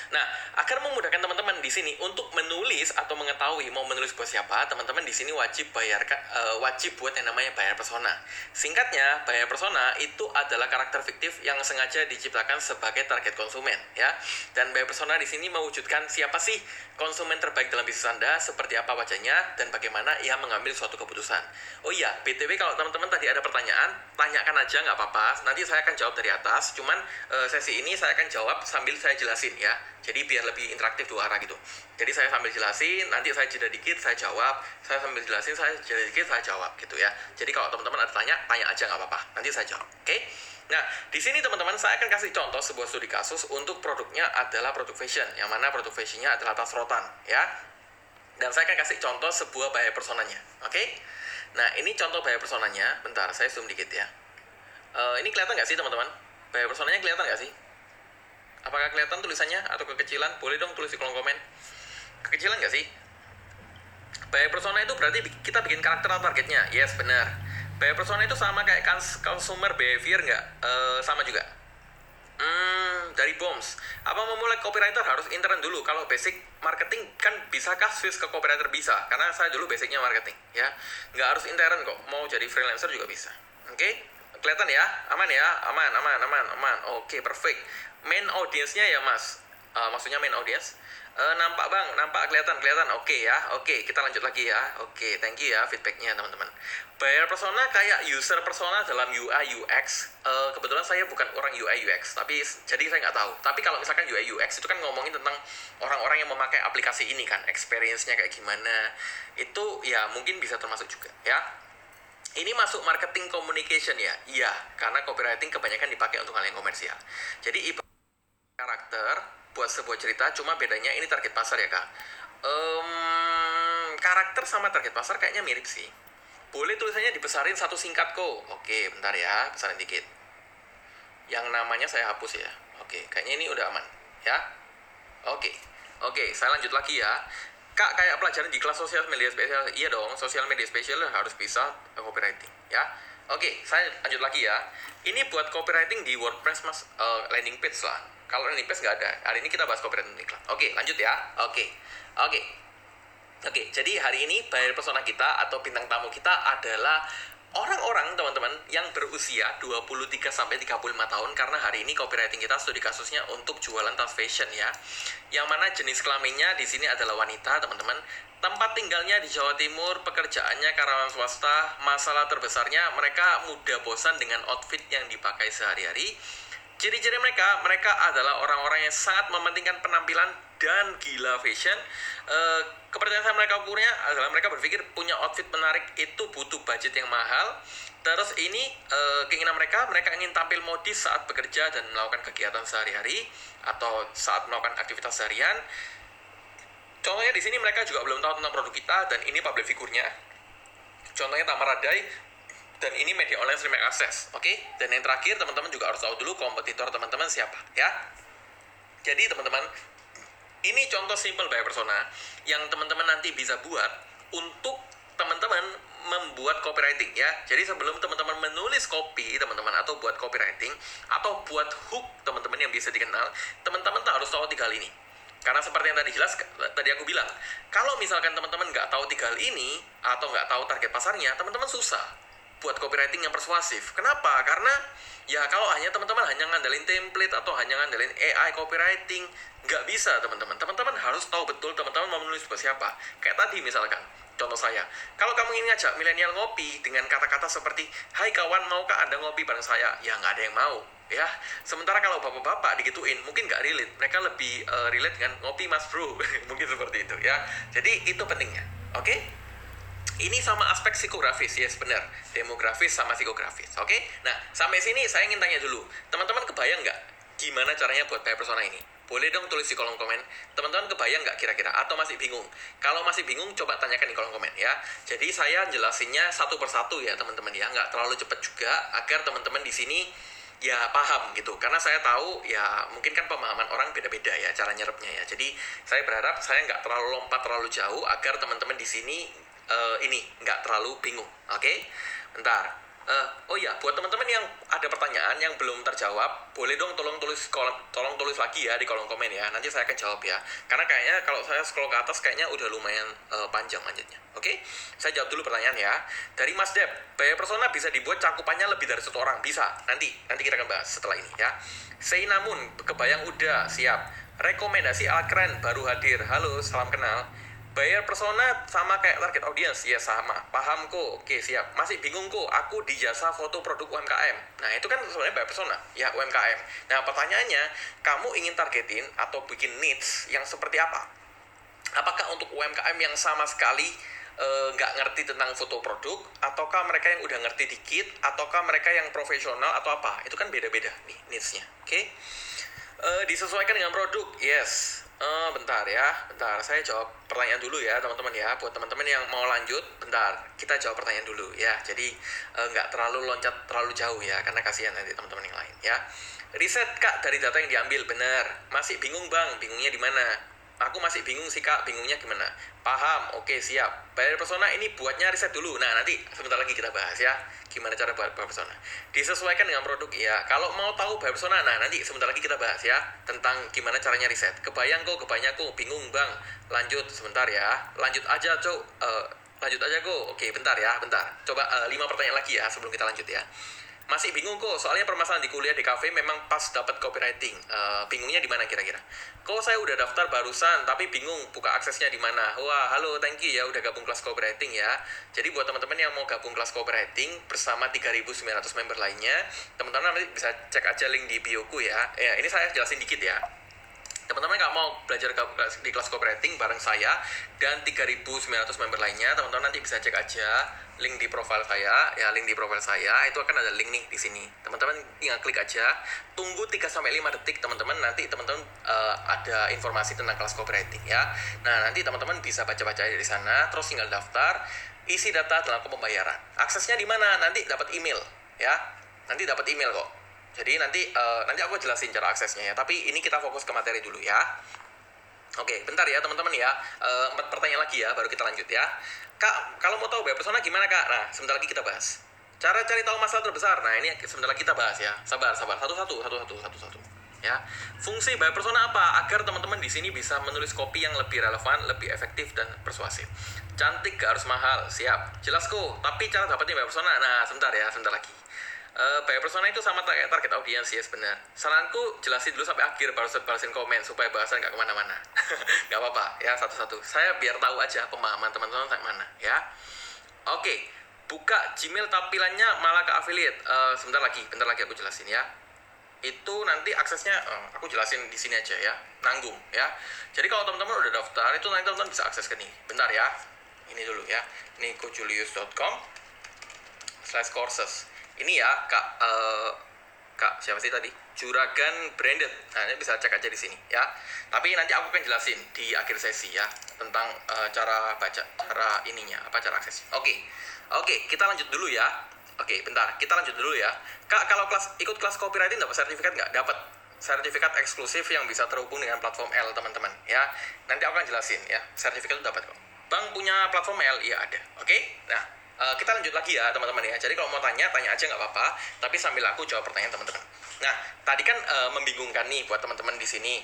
Nah, agar memudahkan teman-teman di sini untuk menulis atau mengetahui mau menulis buat siapa, teman-teman di sini wajib bayar uh, wajib buat yang namanya bayar persona. Singkatnya, bayar persona itu adalah karakter fiktif yang sengaja diciptakan sebagai target konsumen, ya. Dan bayar persona di sini mewujudkan siapa sih konsumen terbaik dalam bisnis Anda, seperti apa wajahnya dan bagaimana ia mengambil suatu keputusan. Oh iya, BTW kalau teman-teman tadi ada pertanyaan, tanyakan aja nggak apa-apa. Nanti saya akan jawab dari atas. Cuman uh, sesi ini saya akan jawab sambil saya jelasin ya jadi biar lebih interaktif dua arah gitu jadi saya sambil jelasin nanti saya jeda dikit saya jawab saya sambil jelasin saya jeda dikit saya jawab gitu ya jadi kalau teman-teman ada tanya tanya aja nggak apa-apa nanti saya jawab oke okay? Nah, di sini teman-teman saya akan kasih contoh sebuah studi kasus untuk produknya adalah produk fashion, yang mana produk fashionnya adalah tas rotan, ya. Dan saya akan kasih contoh sebuah bahaya personanya, oke? Okay? Nah, ini contoh bahaya personanya. Bentar, saya zoom dikit ya. Uh, ini kelihatan nggak sih teman-teman? Bahaya personanya kelihatan nggak sih? Apakah kelihatan tulisannya atau kekecilan? Boleh dong tulis di kolom komen. Kekecilan nggak sih? Bayar persona itu berarti kita bikin karakter atau targetnya. Yes, benar. Bayar persona itu sama kayak consumer behavior nggak? Uh, sama juga. Hmm, dari BOMS. Apa memulai copywriter harus intern dulu? Kalau basic marketing kan bisakah switch ke copywriter bisa? Karena saya dulu basicnya marketing, ya. Nggak harus intern kok. Mau jadi freelancer juga bisa. Oke? Okay? Kelihatan ya? Aman ya? Aman, aman, aman, aman. Oke, okay, perfect main audiensnya ya mas. Uh, maksudnya main audience. Uh, nampak bang. Nampak kelihatan kelihatan. Oke okay, ya oke. Okay, kita lanjut lagi ya. Oke okay, thank you ya feedbacknya teman-teman. Buyer persona kayak user persona dalam UI UX uh, eh, kebetulan saya bukan orang UI UX tapi jadi saya nggak tahu. Tapi kalau misalkan UI UX itu kan ngomongin tentang orang-orang yang memakai aplikasi ini kan. Experience-nya kayak gimana. Itu ya mungkin bisa termasuk juga ya. Ini masuk marketing communication ya? Iya, karena copywriting kebanyakan dipakai untuk hal yang komersial. Jadi karakter buat sebuah cerita cuma bedanya ini target pasar ya kak. Um, karakter sama target pasar kayaknya mirip sih. Boleh tulisannya dibesarin satu singkat kok. Oke bentar ya besarin dikit. Yang namanya saya hapus ya. Oke kayaknya ini udah aman ya? Oke oke saya lanjut lagi ya. Kak kayak pelajaran di kelas sosial media spesial. Iya dong sosial media spesial harus bisa copywriting ya? Oke saya lanjut lagi ya. Ini buat copywriting di WordPress mas. Uh, landing page lah kalau page nggak ada. Hari ini kita bahas copywriting iklan. Oke, lanjut ya. Oke. Oke. Oke, jadi hari ini buyer persona kita atau bintang tamu kita adalah orang-orang teman-teman yang berusia 23 sampai 35 tahun karena hari ini copywriting kita studi kasusnya untuk jualan tas fashion ya. Yang mana jenis kelaminnya di sini adalah wanita, teman-teman. Tempat tinggalnya di Jawa Timur, pekerjaannya karyawan swasta. Masalah terbesarnya mereka mudah bosan dengan outfit yang dipakai sehari-hari Ciri-ciri mereka, mereka adalah orang-orang yang sangat mementingkan penampilan dan gila fashion. E, kepercayaan mereka punya adalah mereka berpikir punya outfit menarik itu butuh budget yang mahal. Terus ini e, keinginan mereka, mereka ingin tampil modis saat bekerja dan melakukan kegiatan sehari-hari atau saat melakukan aktivitas seharian. Contohnya di sini mereka juga belum tahu tentang produk kita dan ini public figurnya. Contohnya Tamaradai dan ini media online streaming akses, oke? Okay? Dan yang terakhir teman-teman juga harus tahu dulu kompetitor teman-teman siapa, ya? Jadi teman-teman Ini contoh simple by persona yang teman-teman nanti bisa buat untuk teman-teman membuat copywriting ya. Jadi sebelum teman-teman menulis copy teman-teman atau buat copywriting atau buat hook teman-teman yang bisa dikenal, teman-teman harus tahu tiga hal ini. Karena seperti yang tadi jelas, tadi aku bilang, kalau misalkan teman-teman nggak tahu tiga hal ini atau nggak tahu target pasarnya, teman-teman susah buat copywriting yang persuasif. Kenapa? Karena ya kalau hanya teman-teman hanya ngandelin template atau hanya ngandelin AI copywriting, nggak bisa teman-teman. Teman-teman harus tahu betul teman-teman mau menulis buat siapa. Kayak tadi misalkan, contoh saya, kalau kamu ingin ngajak milenial ngopi dengan kata-kata seperti, Hai kawan, maukah Anda ngopi bareng saya? Ya nggak ada yang mau ya sementara kalau bapak-bapak digituin mungkin nggak relate mereka lebih uh, relate dengan ngopi mas bro mungkin seperti itu ya jadi itu pentingnya oke okay? Ini sama aspek psikografis ya yes, benar. Demografis sama psikografis oke? Okay? nah sampai sini saya ingin tanya dulu. Teman-teman kebayang nggak gimana caranya buat pair persona ini? Boleh dong tulis di kolom komen. Teman-teman kebayang nggak kira-kira? Atau masih bingung? Kalau masih bingung coba tanyakan di kolom komen ya. Jadi saya jelasinnya satu persatu ya teman-teman ya. Nggak terlalu cepat juga agar teman-teman di sini ya paham gitu. Karena saya tahu ya mungkin kan pemahaman orang beda-beda ya cara nyerapnya ya. Jadi saya berharap saya nggak terlalu lompat terlalu jauh agar teman-teman di sini uh, ini nggak terlalu bingung oke okay? bentar Uh, oh iya, buat teman-teman yang ada pertanyaan yang belum terjawab, boleh dong tolong tulis kolom, tolong tulis lagi ya di kolom komen ya. Nanti saya akan jawab ya. Karena kayaknya kalau saya scroll ke atas kayaknya udah lumayan uh, panjang lanjutnya. Oke, okay? saya jawab dulu pertanyaan ya. Dari Mas Deb, bayar persona bisa dibuat cakupannya lebih dari satu orang, bisa. Nanti, nanti kita akan bahas setelah ini ya. Say namun, kebayang udah siap. Rekomendasi ala keren baru hadir. Halo, salam kenal bayar persona sama kayak target audience. Ya sama. Paham kok oke siap. Masih bingung kok aku di jasa foto produk UMKM nah itu kan sebenarnya bayar persona. Ya UMKM nah pertanyaannya kamu ingin targetin atau bikin needs yang seperti apa? Apakah untuk UMKM yang sama sekali eh, nggak e, ngerti tentang foto produk? Ataukah mereka yang udah ngerti dikit? Ataukah mereka yang profesional atau apa? Itu kan beda-beda nih needsnya. Oke? okay? E, disesuaikan dengan produk yes Uh, bentar ya, bentar. Saya jawab pertanyaan dulu ya, teman-teman ya. Buat teman-teman yang mau lanjut, bentar. Kita jawab pertanyaan dulu ya. Jadi uh, nggak terlalu loncat terlalu jauh ya, karena kasihan nanti teman-teman yang lain ya. Riset kak dari data yang diambil, benar. Masih bingung bang, bingungnya di mana? Aku masih bingung sih kak, bingungnya gimana? Paham, oke siap. Bayar persona ini buatnya riset dulu. Nah nanti sebentar lagi kita bahas ya, gimana cara buat bayar persona. Disesuaikan dengan produk ya. Kalau mau tahu bayar persona, nah nanti sebentar lagi kita bahas ya tentang gimana caranya riset. Kebayang kok, kebayang kok, bingung bang. Lanjut sebentar ya, lanjut aja cok. Uh, lanjut aja kok. Oke bentar ya, bentar. Coba uh, lima pertanyaan lagi ya sebelum kita lanjut ya masih bingung kok soalnya permasalahan di kuliah di kafe memang pas dapat copywriting. Uh, bingungnya di mana kira-kira? Kok saya udah daftar barusan tapi bingung buka aksesnya di mana. Wah halo thank you ya udah gabung kelas copywriting ya. Jadi buat teman-teman yang mau gabung kelas copywriting bersama 3.900 member lainnya teman-teman nanti bisa cek aja link di bioku ya. Ya ini saya jelasin dikit ya teman-teman nggak mau belajar di kelas copywriting bareng saya dan 3.900 member lainnya, teman-teman nanti bisa cek aja link di profile saya, ya link di profile saya itu akan ada link nih di sini. Teman-teman tinggal klik aja, tunggu 3 sampai 5 detik teman-teman nanti teman-teman uh, ada informasi tentang kelas copywriting ya. Nah, nanti teman-teman bisa baca-baca dari sana, terus tinggal daftar, isi data dalam pembayaran. Aksesnya di mana? Nanti dapat email ya. Nanti dapat email kok jadi nanti uh, nanti aku jelasin cara aksesnya ya. Tapi ini kita fokus ke materi dulu ya. Oke, bentar ya teman-teman ya. Uh, pertanyaan lagi ya, baru kita lanjut ya. Kak, kalau mau tahu bayar persona gimana kak? Nah, sebentar lagi kita bahas. Cara cari tahu masalah terbesar. Nah, ini sebentar lagi kita bahas ya. Sabar, sabar. Satu-satu, satu-satu, satu-satu. Ya, fungsi bayar persona apa? Agar teman-teman di sini bisa menulis kopi yang lebih relevan, lebih efektif dan persuasif. Cantik gak harus mahal, siap. Jelas kok. Tapi cara dapetin bayar persona, nah sebentar ya, sebentar lagi. Uh, bayar persona itu sama kayak target audiens ya sebenarnya. Saranku jelasin dulu sampai akhir baru balasin komen supaya bahasan nggak ke mana-mana. nggak apa-apa ya satu-satu. Saya biar tahu aja pemahaman teman-teman sampai mana ya. Oke, okay. buka Gmail tampilannya malah ke affiliate. Uh, sebentar lagi, bentar lagi aku jelasin ya. Itu nanti aksesnya uh, aku jelasin di sini aja ya, nanggung ya. Jadi kalau teman-teman udah daftar itu nanti teman-teman bisa akses ke nih. Bentar ya. Ini dulu ya. Ini kojulius.com slash courses ini ya kak uh, kak siapa sih tadi? Juragan branded. Nah ini bisa cek aja di sini ya. Tapi nanti aku akan jelasin di akhir sesi ya tentang uh, cara baca cara ininya apa cara akses oke okay. oke okay, kita lanjut dulu ya. Oke okay, bentar kita lanjut dulu ya. Kak kalau kelas ikut kelas copywriting dapat sertifikat nggak? Dapat. Sertifikat eksklusif yang bisa terhubung dengan platform L teman-teman ya. Nanti aku akan jelasin ya. Sertifikat itu dapat kok. Bang punya platform L iya ada. Oke? Nah uh, kita lanjut lagi ya teman-teman ya jadi kalau mau tanya tanya aja nggak apa-apa tapi sambil aku jawab pertanyaan teman-teman nah tadi kan uh, membingungkan nih buat teman-teman di sini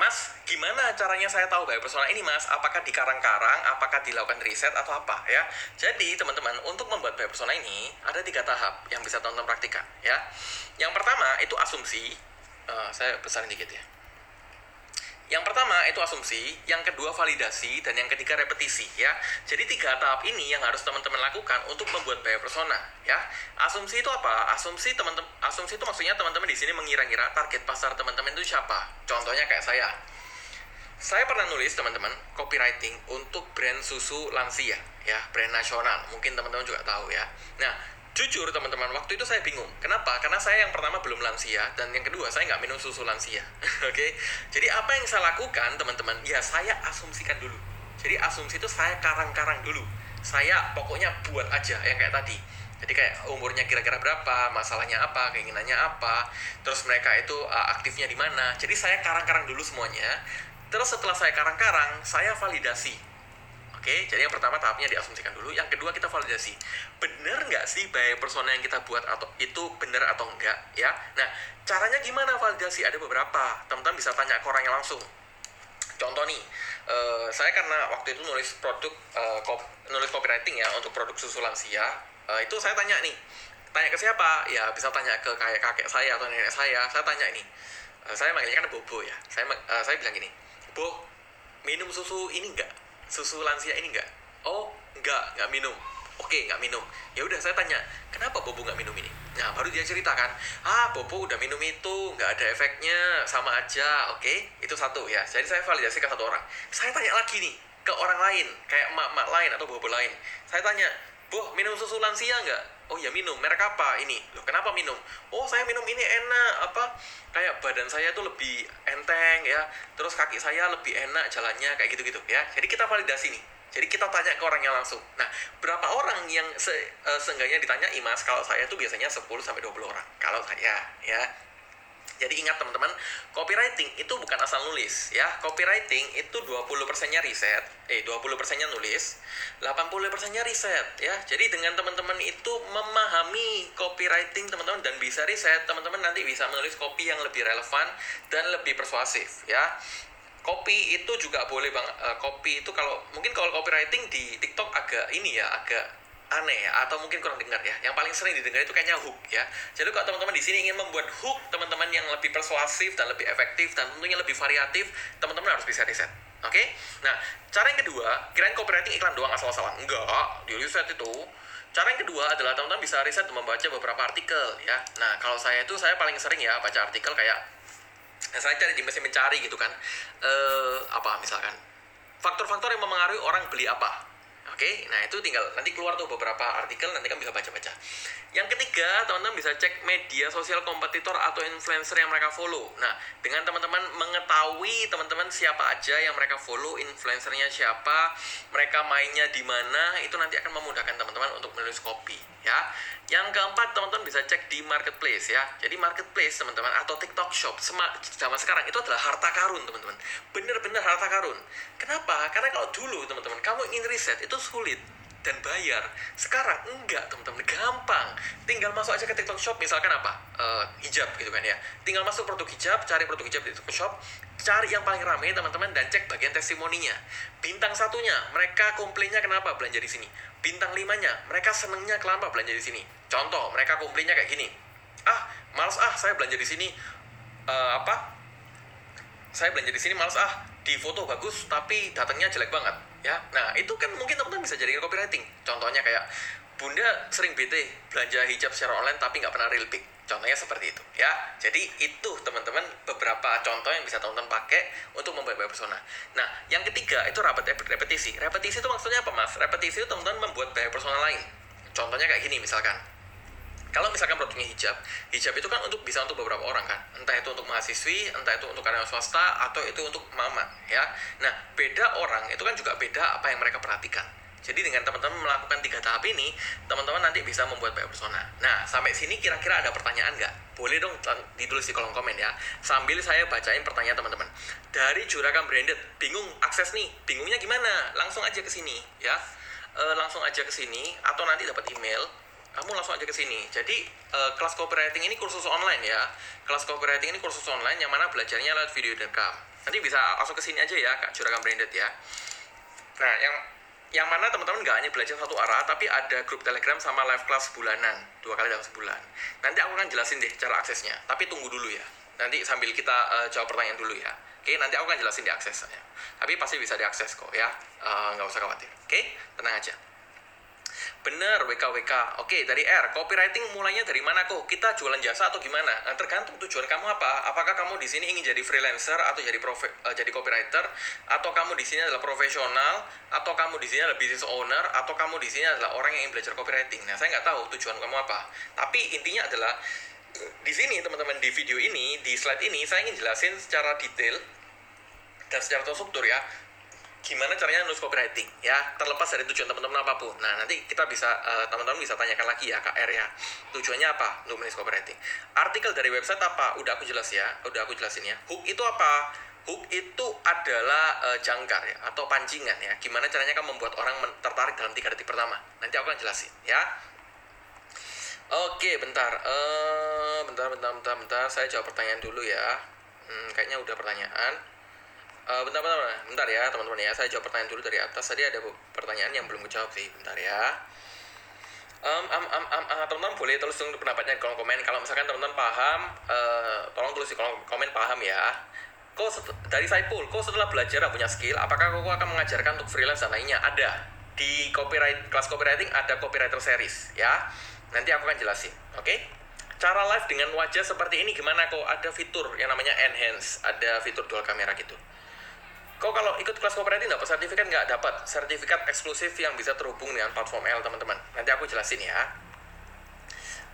Mas, gimana caranya saya tahu bahwa persona ini, Mas? Apakah di karang-karang, apakah dilakukan riset atau apa ya? Jadi, teman-teman, untuk membuat bahwa persona ini ada tiga tahap yang bisa teman-teman praktikan ya. Yang pertama itu asumsi. Uh, saya besarin dikit ya. Yang pertama itu asumsi, yang kedua validasi, dan yang ketiga repetisi ya. Jadi tiga tahap ini yang harus teman-teman lakukan untuk membuat bayar persona ya. Asumsi itu apa? Asumsi teman-teman asumsi itu maksudnya teman-teman di sini mengira-ngira target pasar teman-teman itu siapa. Contohnya kayak saya. Saya pernah nulis teman-teman copywriting untuk brand susu lansia ya, brand nasional. Mungkin teman-teman juga tahu ya. Nah, jujur teman-teman waktu itu saya bingung. Kenapa? Karena saya yang pertama belum lansia dan yang kedua saya nggak minum susu lansia. Oke? Okay? jadi apa yang saya lakukan teman-teman ya saya asumsikan dulu. Jadi asumsi itu saya karang-karang dulu. Saya pokoknya buat aja yang kayak tadi. Jadi kayak umurnya kira-kira berapa masalahnya apa keinginannya apa terus mereka itu uh, aktifnya di mana. Jadi saya karang-karang dulu semuanya. Terus setelah saya karang-karang saya validasi Oke, jadi yang pertama tahapnya diasumsikan dulu. Yang kedua kita validasi. Bener nggak sih baik persona yang kita buat atau itu bener atau enggak ya? Nah, caranya gimana validasi? Ada beberapa. Teman-teman bisa tanya ke orangnya langsung. Contoh nih, uh, saya karena waktu itu nulis produk uh, kop, nulis copywriting ya untuk produk susu lansia, uh, itu saya tanya nih, tanya ke siapa? Ya bisa tanya ke kayak kakek saya atau nenek saya. Saya tanya ini, uh, saya manggilnya kan Bobo ya. Saya uh, saya bilang gini, Bo, minum susu ini enggak? Susu lansia ini enggak oh enggak enggak minum. Oke nggak minum. Ya udah saya tanya kenapa bobo nggak minum ini? Nah baru dia ceritakan ah bobo udah minum itu nggak ada efeknya sama aja. Oke itu satu ya. Jadi saya validasi ke satu orang. Saya tanya lagi nih ke orang lain kayak emak-emak lain atau bobo lain. Saya tanya bu minum susu lansia nggak oh ya minum merek apa ini loh kenapa minum oh saya minum ini enak apa kayak badan saya tuh lebih enteng ya terus kaki saya lebih enak jalannya kayak gitu gitu ya jadi kita validasi nih jadi kita tanya ke orangnya langsung. Nah, berapa orang yang se, uh, seenggaknya ditanya Imas? Kalau saya tuh biasanya 10 sampai 20 orang. Kalau saya ya. Jadi ingat teman-teman, copywriting itu bukan asal nulis ya. Copywriting itu 20%-nya riset, eh 20%-nya nulis, 80%-nya riset ya. Jadi dengan teman-teman itu memahami copywriting teman-teman dan bisa riset, teman-teman nanti bisa menulis copy yang lebih relevan dan lebih persuasif ya. Copy itu juga boleh bang, uh, copy itu kalau mungkin kalau copywriting di TikTok agak ini ya, agak aneh ya atau mungkin kurang dengar ya. Yang paling sering didengar itu kayaknya hook ya. Jadi kalau teman-teman di sini ingin membuat hook teman-teman yang lebih persuasif dan lebih efektif dan tentunya lebih variatif, teman-teman harus bisa riset. Oke? Okay? Nah, cara yang kedua, kirain copywriting iklan doang asal-asalan. Enggak, di riset itu. Cara yang kedua adalah teman-teman bisa riset dan membaca beberapa artikel ya. Nah, kalau saya itu saya paling sering ya baca artikel kayak saya cari di mesin mencari gitu kan. Eh apa misalkan faktor-faktor yang mempengaruhi orang beli apa Oke, nah itu tinggal nanti keluar tuh beberapa artikel nanti kan bisa baca-baca. Yang ketiga, teman-teman bisa cek media sosial kompetitor atau influencer yang mereka follow. Nah, dengan teman-teman mengetahui teman-teman siapa aja yang mereka follow, influencernya siapa, mereka mainnya di mana, itu nanti akan memudahkan teman-teman untuk menulis copy, ya. Yang keempat, teman-teman bisa cek di marketplace ya. Jadi marketplace teman-teman atau TikTok Shop zaman sekarang itu adalah harta karun teman-teman. Bener-bener harta karun. Kenapa? Karena kalau dulu teman-teman kamu ingin riset itu sulit dan bayar. Sekarang enggak, teman-teman, gampang. Tinggal masuk aja ke TikTok Shop, misalkan apa? Uh, hijab gitu kan ya. Tinggal masuk produk hijab, cari produk hijab di TikTok Shop, cari yang paling rame teman-teman dan cek bagian testimoninya. Bintang satunya, mereka komplainnya kenapa belanja di sini. Bintang limanya, mereka senengnya kenapa belanja di sini. Contoh, mereka komplainnya kayak gini. Ah, males ah, saya belanja di sini. Uh, apa? Saya belanja di sini males ah, di foto bagus tapi datangnya jelek banget ya nah itu kan mungkin teman-teman bisa jadikan copywriting. Contohnya kayak bunda sering bete belanja hijab secara online tapi nggak pernah real pick. Contohnya seperti itu ya. Jadi itu teman-teman beberapa contoh yang bisa teman-teman pakai untuk membuat persona. Nah yang ketiga itu rapat repetisi. Repetisi itu maksudnya apa mas? Repetisi itu teman-teman membuat bayar persona lain. Contohnya kayak gini misalkan kalau misalkan produknya hijab, hijab itu kan untuk bisa untuk beberapa orang kan, entah itu untuk mahasiswi, entah itu untuk karyawan swasta, atau itu untuk mama ya. Nah beda orang itu kan juga beda apa yang mereka perhatikan. Jadi dengan teman-teman melakukan tiga tahap ini, teman-teman nanti bisa membuat buyer persona. Nah, sampai sini kira-kira ada pertanyaan nggak? Boleh dong ditulis di kolom komen ya. Sambil saya bacain pertanyaan teman-teman. Dari Juragan Branded, bingung akses nih, bingungnya gimana? Langsung aja ke sini ya. E, langsung aja ke sini atau nanti dapat email kamu langsung aja ke sini. Jadi uh, kelas copywriting ini kursus online ya. Kelas copywriting ini kursus online yang mana belajarnya lewat video dan rekam. Nanti bisa langsung ke sini aja ya, Kak Juragan Branded ya. Nah, yang yang mana teman-teman nggak hanya belajar satu arah, tapi ada grup telegram sama live class bulanan, dua kali dalam sebulan. Nanti aku akan jelasin deh cara aksesnya, tapi tunggu dulu ya. Nanti sambil kita uh, jawab pertanyaan dulu ya. Oke, nanti aku akan jelasin di aksesnya. Tapi pasti bisa diakses kok ya, uh, nggak usah khawatir. Oke, tenang aja. Bener, WKWK. Oke, dari R. Copywriting mulainya dari mana kok? Kita jualan jasa atau gimana? Nah, tergantung tujuan kamu apa. Apakah kamu di sini ingin jadi freelancer atau jadi profe uh, jadi copywriter atau kamu di sini adalah profesional atau kamu di sini adalah business owner atau kamu di sini adalah orang yang ingin belajar copywriting. Nah, saya nggak tahu tujuan kamu apa. Tapi intinya adalah di sini teman-teman di video ini, di slide ini saya ingin jelasin secara detail dan secara terstruktur ya gimana caranya nulis copywriting ya? Terlepas dari tujuan teman-teman apa pun. Nah nanti kita bisa uh, teman-teman bisa tanyakan lagi ya KR ya. Tujuannya apa untuk menulis copywriting? Artikel dari website apa? Udah aku jelas ya udah aku jelasin ya. Hook itu apa? Hook itu adalah uh, jangkar ya atau pancingan ya. Gimana caranya kamu membuat orang tertarik dalam tiga detik pertama? Nanti aku akan jelasin ya. Oke bentar. Uh, bentar bentar bentar bentar. Saya jawab pertanyaan dulu ya. Hmm, kayaknya udah pertanyaan Uh, bentar, bentar, bentar ya teman-teman ya. Saya jawab pertanyaan dulu dari atas. Tadi ada pertanyaan yang belum dijawab sih. Bentar ya. Um, um, um, um, uh, teman-teman boleh tulis pendapatnya di kolom komen. Kalau misalkan teman-teman paham, uh, tolong tulis di kolom komen paham ya. Kok dari Saipul, kok setelah belajar punya skill, apakah kok akan mengajarkan untuk freelance dan lainnya? Ada di copyright kelas copywriting ada copywriter series ya. Nanti aku akan jelasin. Oke? Okay? Cara live dengan wajah seperti ini gimana kok? Ada fitur yang namanya enhance, ada fitur dual kamera gitu. Kau kalau ikut kelas kooperatif dapat sertifikat nggak dapat sertifikat eksklusif yang bisa terhubung dengan platform L teman-teman. Nanti aku jelasin ya.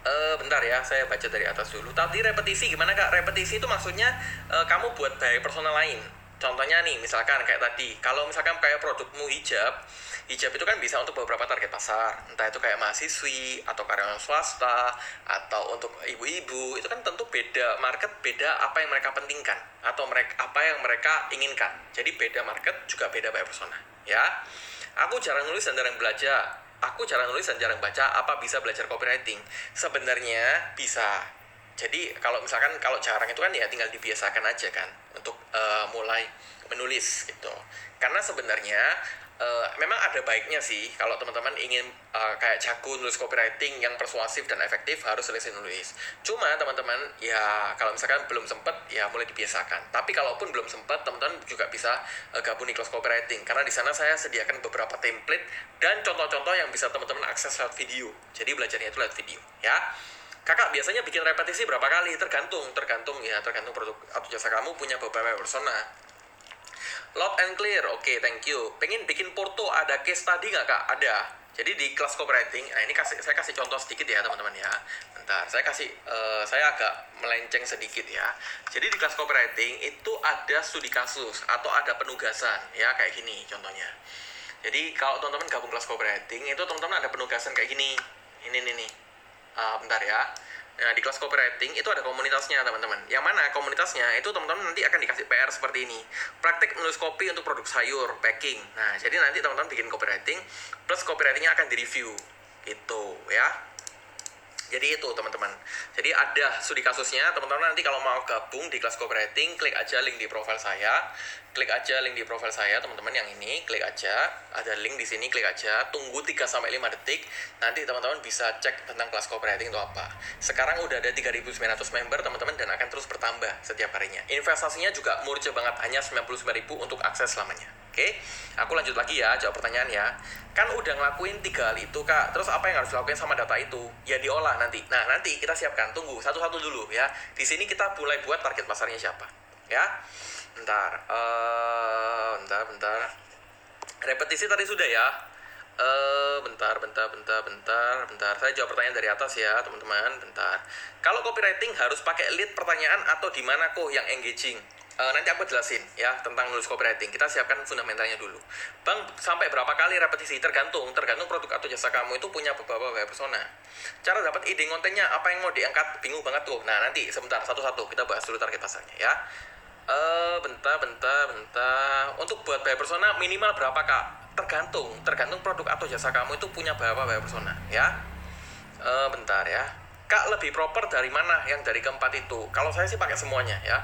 Uh, bentar ya, saya baca dari atas dulu. Tadi repetisi gimana kak? Repetisi itu maksudnya uh, kamu buat baik personal lain. Contohnya nih, misalkan kayak tadi, kalau misalkan kayak produkmu hijab, hijab itu kan bisa untuk beberapa target pasar. Entah itu kayak mahasiswi atau karyawan swasta atau untuk ibu-ibu itu kan tentu beda. Market beda apa yang mereka pentingkan atau mereka apa yang mereka inginkan. Jadi beda market juga beda buyer persona ya. Aku jarang nulis dan jarang belajar. Aku jarang nulis dan jarang baca apa bisa belajar copywriting. Sebenarnya bisa jadi kalau misalkan kalau jarang itu kan ya tinggal dibiasakan aja kan untuk uh, mulai menulis gitu karena sebenarnya Uh, memang ada baiknya sih kalau teman-teman ingin uh, kayak jago nulis copywriting yang persuasif dan efektif harus selesai nulis. Cuma teman-teman ya kalau misalkan belum sempat ya mulai dibiasakan. Tapi kalaupun belum sempat teman-teman juga bisa uh, gabung di kelas copywriting karena di sana saya sediakan beberapa template dan contoh-contoh yang bisa teman-teman akses lewat video. Jadi belajarnya itu lewat video ya. Kakak biasanya bikin repetisi berapa kali? Tergantung, tergantung ya, tergantung produk atau jasa kamu punya beberapa persona Loud and clear, oke, okay, thank you. Pengen bikin porto, ada case tadi nggak kak? Ada. Jadi di kelas copywriting, nah ini kasih saya kasih contoh sedikit ya teman-teman ya. Bentar, saya kasih, uh, saya agak melenceng sedikit ya. Jadi di kelas copywriting itu ada studi kasus atau ada penugasan ya kayak gini contohnya. Jadi kalau teman-teman gabung kelas copywriting itu teman-teman ada penugasan kayak gini. Ini nih nih. Uh, bentar ya. Nah, di kelas copywriting itu ada komunitasnya, teman-teman. Yang mana komunitasnya itu teman-teman nanti akan dikasih PR seperti ini. Praktek menulis kopi untuk produk sayur, packing. Nah, jadi nanti teman-teman bikin copywriting plus copywritingnya akan direview. Itu ya. Jadi itu teman-teman. Jadi ada studi kasusnya. Teman-teman nanti kalau mau gabung di kelas copywriting, klik aja link di profile saya. Klik aja link di profile saya, teman-teman yang ini, klik aja. Ada link di sini, klik aja. Tunggu 3 sampai 5 detik. Nanti teman-teman bisa cek tentang kelas copywriting itu apa. Sekarang udah ada 3.900 member, teman-teman, dan akan terus bertambah setiap harinya. Investasinya juga murah banget, hanya 99.000 untuk akses selamanya. Oke, aku lanjut lagi ya, jawab pertanyaan ya. Kan udah ngelakuin tiga hal itu kak, terus apa yang harus dilakukan sama data itu? Ya diolah nanti. Nah nanti kita siapkan, tunggu satu-satu dulu ya. Di sini kita mulai buat target pasarnya siapa, ya. Bentar, uh, bentar, bentar. Repetisi tadi sudah ya. Uh, bentar, bentar, bentar, bentar, bentar. Saya jawab pertanyaan dari atas ya, teman-teman. Bentar. Kalau copywriting harus pakai lead pertanyaan atau di mana kok yang engaging? Uh, nanti aku jelasin ya tentang nulis copywriting. Kita siapkan fundamentalnya dulu. Bang, sampai berapa kali repetisi tergantung, tergantung produk atau jasa kamu itu punya beberapa web persona. Cara dapat ide kontennya apa yang mau diangkat, bingung banget tuh. Nah, nanti sebentar satu-satu kita bahas dulu target pasarnya ya. Uh, bentar, bentar, bentar. Untuk buat buyer persona minimal berapa kak? Tergantung, tergantung produk atau jasa kamu itu punya berapa buyer persona ya. Uh, bentar ya. Kak lebih proper dari mana yang dari keempat itu? Kalau saya sih pakai semuanya ya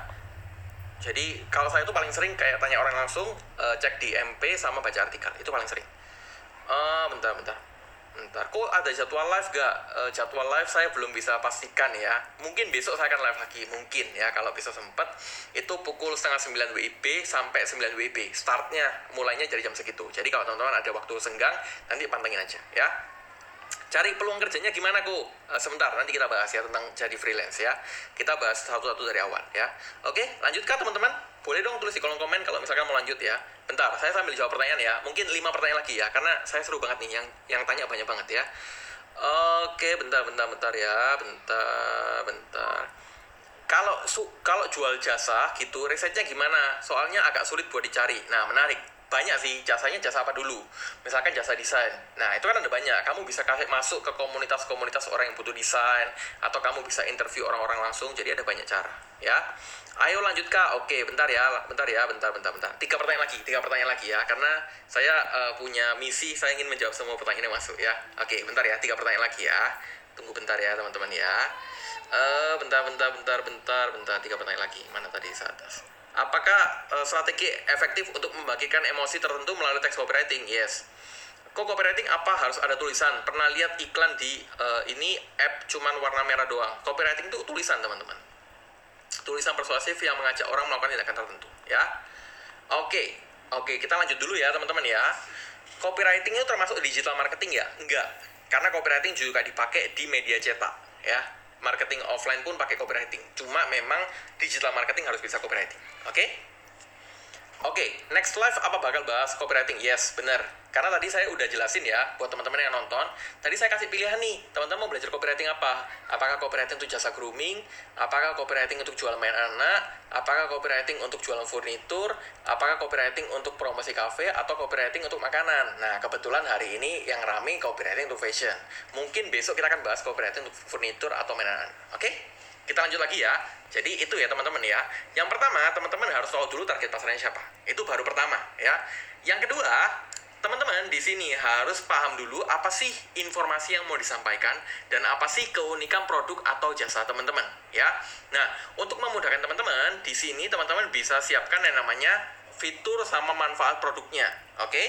jadi kalau saya itu paling sering kayak tanya orang langsung, uh, cek di MP sama baca artikel, itu paling sering. Uh, bentar, bentar. Bentar, kok ada jadwal live gak? Uh, jadwal live saya belum bisa pastikan ya. Mungkin besok saya akan live lagi, mungkin ya kalau bisa sempat. Itu pukul setengah 9 WIB sampai 9 WIB. Startnya mulainya dari jam segitu. Jadi kalau teman-teman ada waktu senggang, nanti pantengin aja ya cari peluang kerjanya gimana kok? Uh, sebentar, nanti kita bahas ya tentang jadi freelance ya. Kita bahas satu-satu dari awal ya. Oke, lanjutkah teman-teman? Boleh dong tulis di kolom komen kalau misalkan mau lanjut ya. Bentar, saya sambil jawab pertanyaan ya. Mungkin lima pertanyaan lagi ya, karena saya seru banget nih yang yang tanya banyak banget ya. Oke, bentar, bentar, bentar ya, bentar, bentar. Kalau su kalau jual jasa gitu, risetnya gimana? Soalnya agak sulit buat dicari. Nah, menarik banyak sih jasanya jasa apa dulu? Misalkan jasa desain. Nah itu kan ada banyak. Kamu bisa kasih masuk ke komunitas-komunitas orang yang butuh desain atau kamu bisa interview orang-orang langsung jadi ada banyak cara ya. Ayo lanjut kak. Oke bentar ya bentar ya bentar bentar bentar. Tiga pertanyaan lagi tiga pertanyaan lagi ya karena saya uh, punya misi saya ingin menjawab semua pertanyaan yang masuk ya. Oke bentar ya tiga pertanyaan lagi ya. Tunggu bentar ya teman-teman ya. Uh, bentar bentar bentar bentar bentar. Tiga pertanyaan lagi. Mana tadi saat atas Apakah uh, strategi efektif untuk membagikan emosi tertentu melalui teks copywriting? Yes. Kok copywriting apa harus ada tulisan? Pernah lihat iklan di uh, ini app cuman warna merah doang. Copywriting itu tulisan, teman-teman. Tulisan persuasif yang mengajak orang melakukan tindakan tertentu, ya. Oke. Oke, kita lanjut dulu ya, teman-teman ya. Copywriting itu termasuk digital marketing ya? Enggak. Karena copywriting juga dipakai di media cetak, ya marketing offline pun pakai copywriting. Cuma memang digital marketing harus bisa copywriting. Oke? Okay? Oke, okay, next live apa bakal bahas copywriting? Yes, benar. Karena tadi saya udah jelasin ya, buat teman-teman yang nonton, tadi saya kasih pilihan nih, teman-teman mau belajar copywriting apa? Apakah copywriting untuk jasa grooming? Apakah copywriting untuk jual main anak? Apakah copywriting untuk jualan furnitur? Apakah copywriting untuk promosi cafe? Atau copywriting untuk makanan? Nah, kebetulan hari ini yang rame copywriting untuk fashion. Mungkin besok kita akan bahas copywriting untuk furnitur atau mainan. Oke? Okay? Kita lanjut lagi ya. Jadi itu ya teman-teman ya. Yang pertama, teman-teman harus tahu dulu target pasarnya siapa. Itu baru pertama ya. Yang kedua, teman-teman di sini harus paham dulu apa sih informasi yang mau disampaikan dan apa sih keunikan produk atau jasa teman-teman ya. Nah, untuk memudahkan teman-teman, di sini teman-teman bisa siapkan yang namanya fitur sama manfaat produknya. Oke? Okay?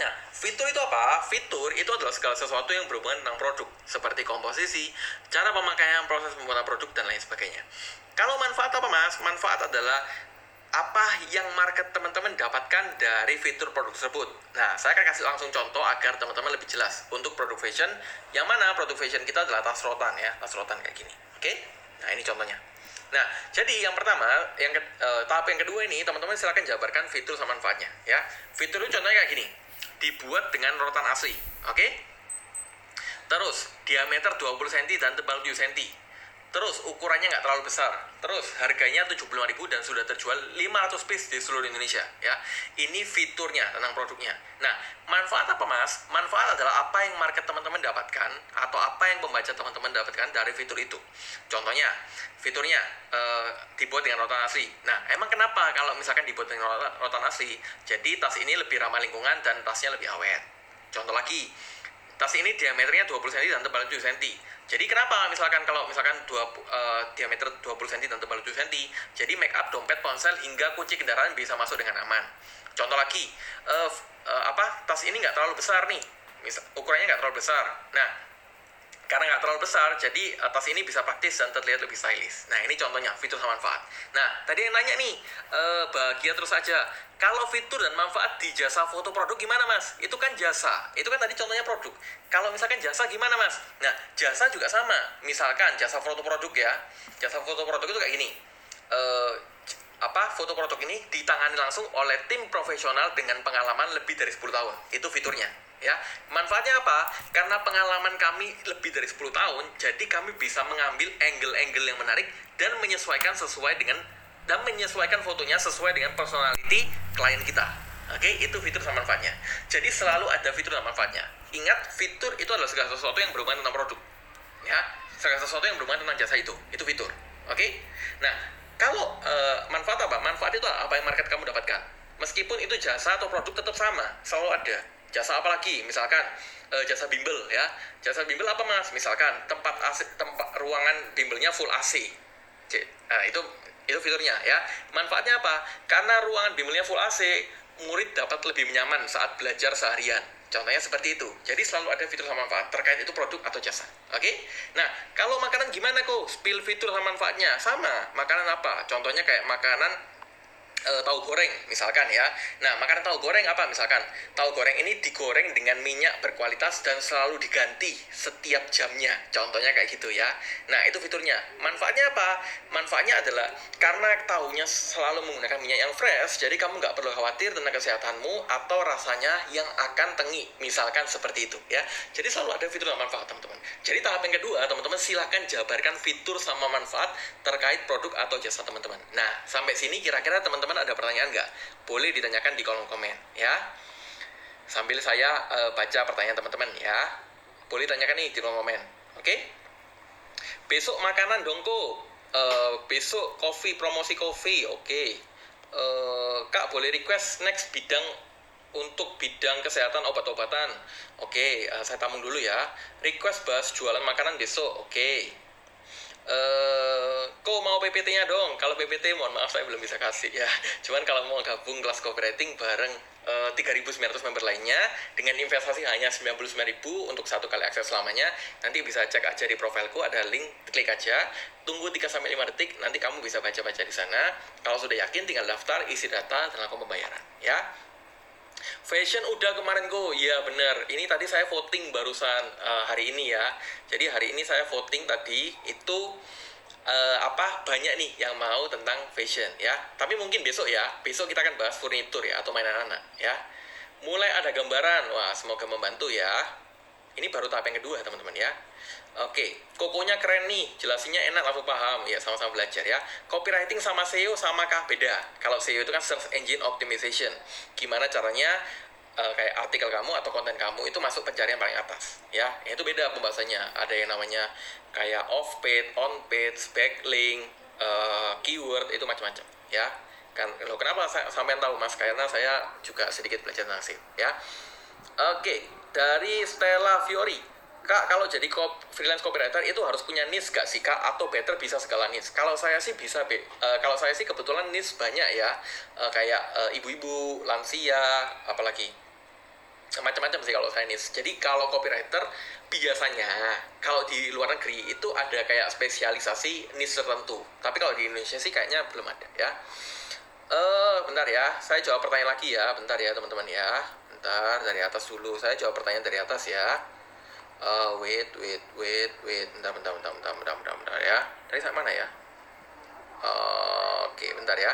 Nah, fitur itu apa? Fitur itu adalah segala sesuatu yang berhubungan tentang produk, seperti komposisi, cara pemakaian, proses pembuatan produk, dan lain sebagainya. Kalau manfaat apa mas? Manfaat adalah apa yang market teman-teman dapatkan dari fitur produk tersebut. Nah, saya akan kasih langsung contoh agar teman-teman lebih jelas. Untuk produk fashion, yang mana produk fashion kita adalah tas rotan ya, tas rotan kayak gini. Oke? Nah, ini contohnya. Nah, jadi yang pertama, yang ke, uh, tahap yang kedua ini, teman-teman silakan jabarkan fitur sama manfaatnya ya. Fitur itu contohnya kayak gini dibuat dengan rotan asli. Oke? Okay? Terus, diameter 20 cm dan tebal 7 cm. Terus, ukurannya nggak terlalu besar. Terus, harganya 75.000 dan sudah terjual 500 piece di seluruh Indonesia. Ya, Ini fiturnya tentang produknya. Nah, manfaat apa mas? Manfaat adalah apa yang market teman-teman dapatkan atau apa yang pembaca teman-teman dapatkan dari fitur itu. Contohnya, fiturnya uh, dibuat dengan rotan asli. Nah, emang kenapa kalau misalkan dibuat dengan rotan asli? Jadi tas ini lebih ramah lingkungan dan tasnya lebih awet. Contoh lagi, tas ini diameternya 20 cm dan tebalnya 7 cm jadi kenapa misalkan kalau misalkan dua, uh, diameter 20 cm dan tebal 7 cm, jadi make up, dompet, ponsel hingga kunci kendaraan bisa masuk dengan aman. Contoh lagi, uh, uh, apa tas ini nggak terlalu besar nih, misal ukurannya nggak terlalu besar. Nah, karena nggak terlalu besar, jadi tas ini bisa praktis dan terlihat lebih stylish. Nah, ini contohnya fitur sama manfaat. Nah, tadi yang nanya nih, uh, bahagia terus saja. Kalau fitur dan manfaat di jasa foto produk gimana mas? Itu kan jasa, itu kan tadi contohnya produk. Kalau misalkan jasa gimana mas? Nah, jasa juga sama. Misalkan jasa foto produk ya, jasa foto produk itu kayak gini. Uh, apa foto produk ini ditangani langsung oleh tim profesional dengan pengalaman lebih dari 10 tahun. Itu fiturnya ya manfaatnya apa karena pengalaman kami lebih dari 10 tahun jadi kami bisa mengambil angle-angle yang menarik dan menyesuaikan sesuai dengan dan menyesuaikan fotonya sesuai dengan personality klien kita. Oke, itu fitur sama manfaatnya. Jadi selalu ada fitur dan manfaatnya. Ingat, fitur itu adalah segala sesuatu yang berhubungan tentang produk. Ya, segala sesuatu yang berhubungan tentang jasa itu, itu fitur. Oke. Nah, kalau uh, manfaat apa? Manfaat itu apa yang market kamu dapatkan? Meskipun itu jasa atau produk tetap sama, selalu ada. Jasa apa lagi? Misalkan uh, jasa bimbel ya. Jasa bimbel apa Mas? Misalkan tempat AC, tempat ruangan bimbelnya full AC. Nah, itu itu fiturnya ya. Manfaatnya apa? Karena ruangan bimbelnya full AC, murid dapat lebih nyaman saat belajar seharian. Contohnya seperti itu. Jadi selalu ada fitur sama manfaat terkait itu produk atau jasa. Oke? Okay? Nah, kalau makanan gimana kok? Spill fitur sama manfaatnya sama. Makanan apa? Contohnya kayak makanan e, tahu goreng misalkan ya. Nah, makanan tahu goreng apa misalkan? Tahu goreng ini digoreng dengan minyak berkualitas dan selalu diganti setiap jamnya. Contohnya kayak gitu ya. Nah, itu fiturnya. Manfaatnya apa? Manfaatnya adalah karena tahunya selalu menggunakan minyak yang fresh, jadi kamu nggak perlu khawatir tentang kesehatanmu atau rasanya yang akan tengi. Misalkan seperti itu ya. Jadi selalu ada fitur dan manfaat, teman-teman. Jadi tahap yang kedua, teman-teman silahkan jabarkan fitur sama manfaat terkait produk atau jasa teman-teman. Nah, sampai sini kira-kira teman-teman teman-teman ada pertanyaan nggak? Boleh ditanyakan di kolom komen ya. Sambil saya uh, baca pertanyaan teman-teman ya. Boleh tanyakan nih di kolom komen. Oke? Okay? Besok makanan dong kok. Uh, besok kopi promosi kopi. Oke. Okay. Uh, Kak boleh request next bidang untuk bidang kesehatan obat-obatan. Oke, okay, uh, saya tamung dulu ya. Request bahas jualan makanan besok. Oke. Okay eh kok mau PPT-nya dong? Kalau PPT mohon maaf saya belum bisa kasih ya. Cuman kalau mau gabung kelas cooperating bareng uh, eh, 3.900 member lainnya dengan investasi hanya 99.000 untuk satu kali akses selamanya, nanti bisa cek aja di profilku ada link, klik aja. Tunggu 3 sampai 5 detik, nanti kamu bisa baca-baca di sana. Kalau sudah yakin tinggal daftar, isi data dan lakukan pembayaran ya. Fashion udah kemarin go, iya bener. Ini tadi saya voting barusan uh, hari ini ya. Jadi hari ini saya voting tadi itu uh, apa banyak nih yang mau tentang fashion ya. Tapi mungkin besok ya, besok kita akan bahas furnitur ya atau mainan anak ya. Mulai ada gambaran, wah semoga membantu ya. Ini baru tahap yang kedua teman-teman ya. Oke, kokonya keren nih, jelasinnya enak, aku paham. Ya, sama-sama belajar ya. Copywriting sama SEO sama kah? Beda. Kalau SEO itu kan Search Engine Optimization. Gimana caranya uh, kayak artikel kamu atau konten kamu itu masuk pencarian paling atas. Ya, itu beda pembahasannya. Ada yang namanya kayak off page, on page, backlink, uh, keyword itu macam-macam. Ya, kan lo kenapa saya, sampai tahu mas? Karena saya juga sedikit belajar tentang SEO. Ya, oke. Dari Stella Fiori Kak, kalau jadi freelance copywriter itu harus punya niche gak sih Kak? Atau better bisa segala niche? Kalau saya sih bisa, be. Uh, kalau saya sih kebetulan niche banyak ya. Uh, kayak uh, ibu-ibu, lansia, apalagi macam-macam sih kalau saya niche. Jadi kalau copywriter biasanya kalau di luar negeri itu ada kayak spesialisasi niche tertentu. Tapi kalau di Indonesia sih kayaknya belum ada ya. Uh, bentar ya, saya jawab pertanyaan lagi ya. Bentar ya teman-teman ya. Bentar dari atas dulu. Saya jawab pertanyaan dari atas ya uh, wait wait wait wait. Bentar bentar bentar bentar bentar bentar, bentar ya. Dari mana ya? Uh, oke okay, bentar ya.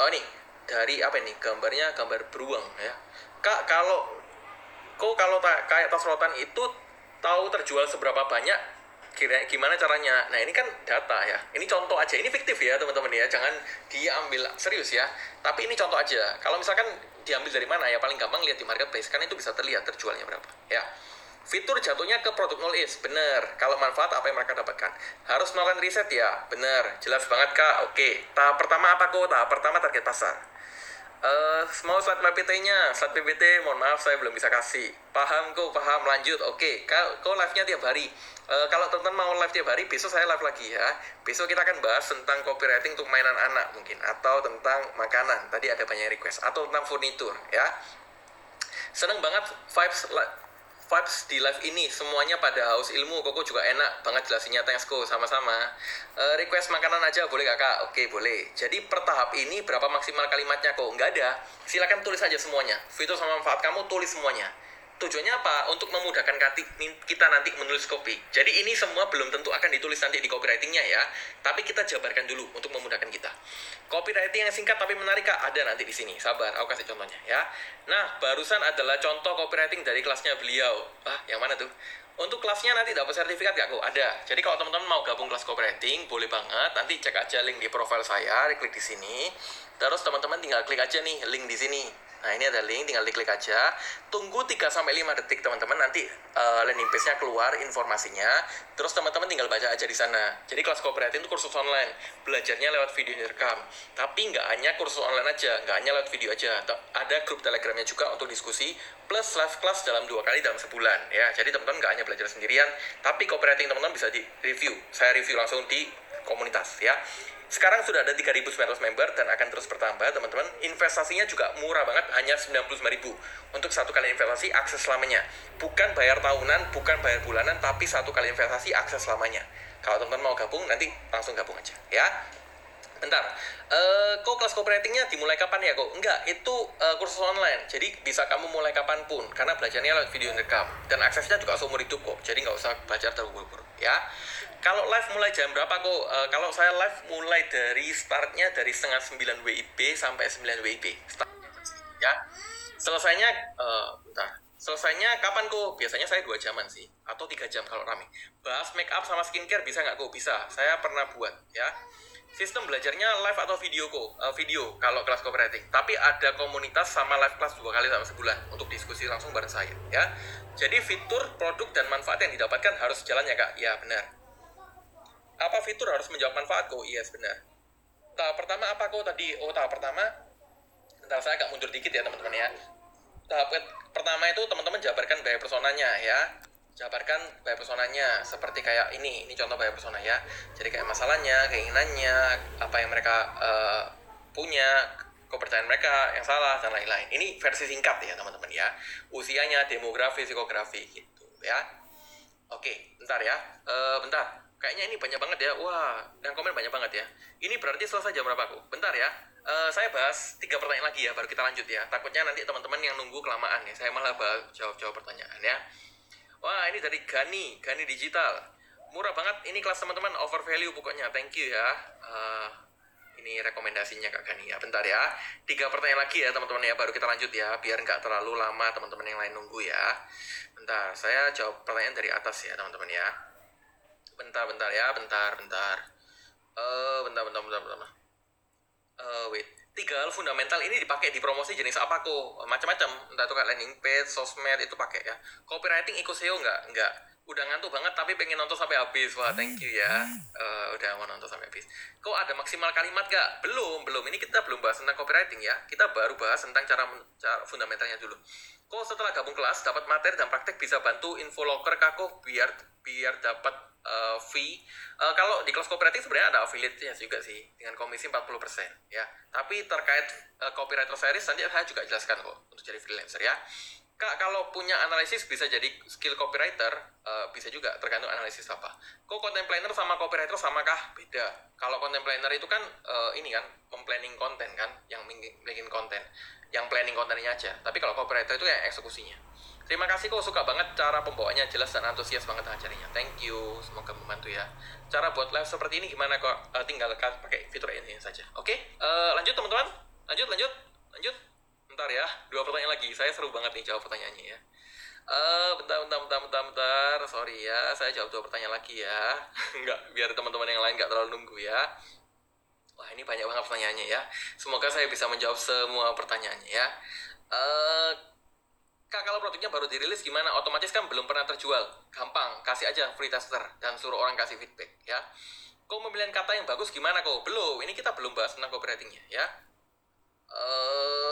Oh nih dari apa ini? Gambarnya gambar beruang ya. Kak kalau kok kalau ta, kayak tas rotan itu tahu terjual seberapa banyak? Kira gimana caranya? Nah ini kan data ya. Ini contoh aja. Ini fiktif ya teman-teman ya. Jangan diambil serius ya. Tapi ini contoh aja. Kalau misalkan diambil dari mana ya? Paling gampang lihat di marketplace. Kan itu bisa terlihat terjualnya berapa. Ya Fitur jatuhnya ke produk nol is, bener. Kalau manfaat apa yang mereka dapatkan? Harus melakukan riset ya, bener. Jelas banget kak. Oke, tahap pertama apa kok? Tahap pertama target pasar. Uh, mau slide PPT-nya, slide PPT, mohon maaf saya belum bisa kasih. Paham kok, paham, lanjut. Oke, kau, kau live-nya tiap hari. Uh, kalau teman-teman mau live tiap hari, besok saya live lagi ya. Besok kita akan bahas tentang copywriting untuk mainan anak mungkin, atau tentang makanan. Tadi ada banyak request, atau tentang furnitur ya. Seneng banget vibes vibes di live ini. Semuanya pada haus ilmu koko juga enak banget jelasinnya. Thanks kok sama-sama. Uh, request makanan aja boleh kakak oke boleh. Jadi per tahap ini berapa maksimal kalimatnya kok nggak ada. Silakan tulis aja semuanya. Fitur sama manfaat kamu tulis semuanya Tujuannya apa? Untuk memudahkan kita nanti menulis copy. Jadi ini semua belum tentu akan ditulis nanti di copywritingnya ya. Tapi kita jabarkan dulu untuk memudahkan kita. Copywriting yang singkat tapi menarik kak ada nanti di sini. Sabar, aku kasih contohnya ya. Nah, barusan adalah contoh copywriting dari kelasnya beliau. Ah, yang mana tuh? Untuk kelasnya nanti dapat sertifikat gak kok? Ada. Jadi kalau teman-teman mau gabung kelas copywriting, boleh banget. Nanti cek aja link di profile saya, klik di sini. Terus teman-teman tinggal klik aja nih link di sini Nah, ini ada link, tinggal diklik aja. Tunggu 3 sampai 5 detik, teman-teman. Nanti uh, landing page-nya keluar informasinya. Terus teman-teman tinggal baca aja di sana. Jadi kelas kooperatif itu kursus online. Belajarnya lewat video direkam. Tapi nggak hanya kursus online aja, nggak hanya lewat video aja. Ada grup Telegramnya juga untuk diskusi plus live class dalam dua kali dalam sebulan ya. Jadi teman-teman nggak hanya belajar sendirian, tapi kooperatif teman-teman bisa di review. Saya review langsung di komunitas ya. Sekarang sudah ada 3.900 member dan akan terus bertambah, teman-teman. Investasinya juga murah banget, hanya 95.000 untuk satu kali investasi akses selamanya. Bukan bayar tahunan, bukan bayar bulanan, tapi satu kali investasi akses selamanya. Kalau teman-teman mau gabung, nanti langsung gabung aja, ya. Bentar, uh, kok kelas cooperatingnya dimulai kapan ya kok? Enggak, itu uh, kursus online, jadi bisa kamu mulai kapan pun, karena belajarnya lewat video rekam, dan aksesnya juga seumur hidup kok, jadi nggak usah belajar terlalu buru-buru, ya. Kalau live mulai jam berapa kok? Uh, kalau saya live mulai dari startnya dari setengah 9 WIB sampai 9 WIB. ya. Selesainya, uh, bentar. Selesainya kapan kok? Biasanya saya dua jaman sih, atau tiga jam kalau rame. Bahas make up sama skincare bisa nggak kok? Bisa. Saya pernah buat, ya. Sistem belajarnya live atau video kok? Uh, video kalau kelas cooperating. Tapi ada komunitas sama live kelas dua kali dalam sebulan untuk diskusi langsung bareng saya, ya. Jadi fitur, produk, dan manfaat yang didapatkan harus jalan ya kak? Ya benar apa fitur harus menjawab manfaat kok? Iya yes, benar. Tahap pertama apa kok tadi? Oh tahap pertama, Entar saya agak mundur dikit ya teman-teman ya. Tahap pertama itu teman-teman jabarkan bahaya personanya ya. Jabarkan bahaya personanya seperti kayak ini, ini contoh bahaya persona ya. Jadi kayak masalahnya, keinginannya, apa yang mereka uh, punya, kepercayaan mereka yang salah dan lain-lain. Ini versi singkat ya teman-teman ya. Usianya, demografi, psikografi gitu ya. Oke, bentar ya. Uh, bentar kayaknya ini banyak banget ya. Wah yang komen banyak banget ya. Ini berarti selesai jam berapa aku bentar ya. Uh, saya bahas tiga pertanyaan lagi ya baru kita lanjut ya. Takutnya nanti teman-teman yang nunggu kelamaan ya. Saya malah bahas jawab-jawab pertanyaan ya. Wah ini dari Gani. Gani Digital. Murah banget ini kelas teman-teman over value pokoknya. Thank you ya. Uh, ini rekomendasinya Kak Gani ya. Bentar ya. Tiga pertanyaan lagi ya teman-teman ya. Baru kita lanjut ya biar nggak terlalu lama teman-teman yang lain nunggu ya. Bentar saya jawab pertanyaan dari atas ya teman-teman ya bentar bentar ya bentar bentar. Uh, bentar bentar bentar bentar uh, wait. Tiga hal fundamental ini dipakai di promosi jenis apa kok? Macam-macam. Entah itu kayak landing page sosmed itu pakai ya. Copywriting ikut SEO nggak? Nggak udah ngantuk banget tapi pengen nonton sampai habis. Wah thank you ya. Uh, udah mau nonton sampai habis. Kok ada maksimal kalimat gak belum belum. Ini kita belum bahas tentang copywriting ya. Kita baru bahas tentang cara, cara fundamentalnya dulu. Kok setelah gabung kelas dapat materi dan praktek bisa bantu info locker kako biar biar dapat uh, fee. Uh, kalau di kelas kooperatif sebenarnya ada affiliate-nya juga sih dengan komisi 40% ya. Tapi terkait uh, copywriter series nanti saya juga jelaskan kok untuk jadi freelancer ya. Kak, kalau punya analisis bisa jadi skill copywriter, uh, bisa juga tergantung analisis apa. Kok content planner sama copywriter sama kah? Beda. Kalau content planner itu kan uh, ini kan memplanning konten kan, yang bikin konten, yang planning kontennya aja. Tapi kalau copywriter itu yang eksekusinya. Terima kasih kok suka banget cara pembawaannya jelas dan antusias banget acaranya. Thank you, semoga membantu ya. Cara buat live seperti ini gimana kok? Uh, tinggal pakai fitur ini saja. Oke, okay? uh, lanjut teman-teman. Lanjut, lanjut, lanjut. Bentar ya, dua pertanyaan lagi. Saya seru banget nih jawab pertanyaannya ya. Uh, bentar, bentar, bentar, bentar, bentar. Sorry ya, saya jawab dua pertanyaan lagi ya. Enggak, biar teman-teman yang lain nggak terlalu nunggu ya. Wah, ini banyak banget pertanyaannya ya. Semoga saya bisa menjawab semua pertanyaannya ya. Uh, Kak, kalau produknya baru dirilis gimana? Otomatis kan belum pernah terjual. Gampang, kasih aja free tester dan suruh orang kasih feedback, ya. Kok pemilihan kata yang bagus gimana kok? Belum, ini kita belum bahas tentang copywritingnya, ya. Uh,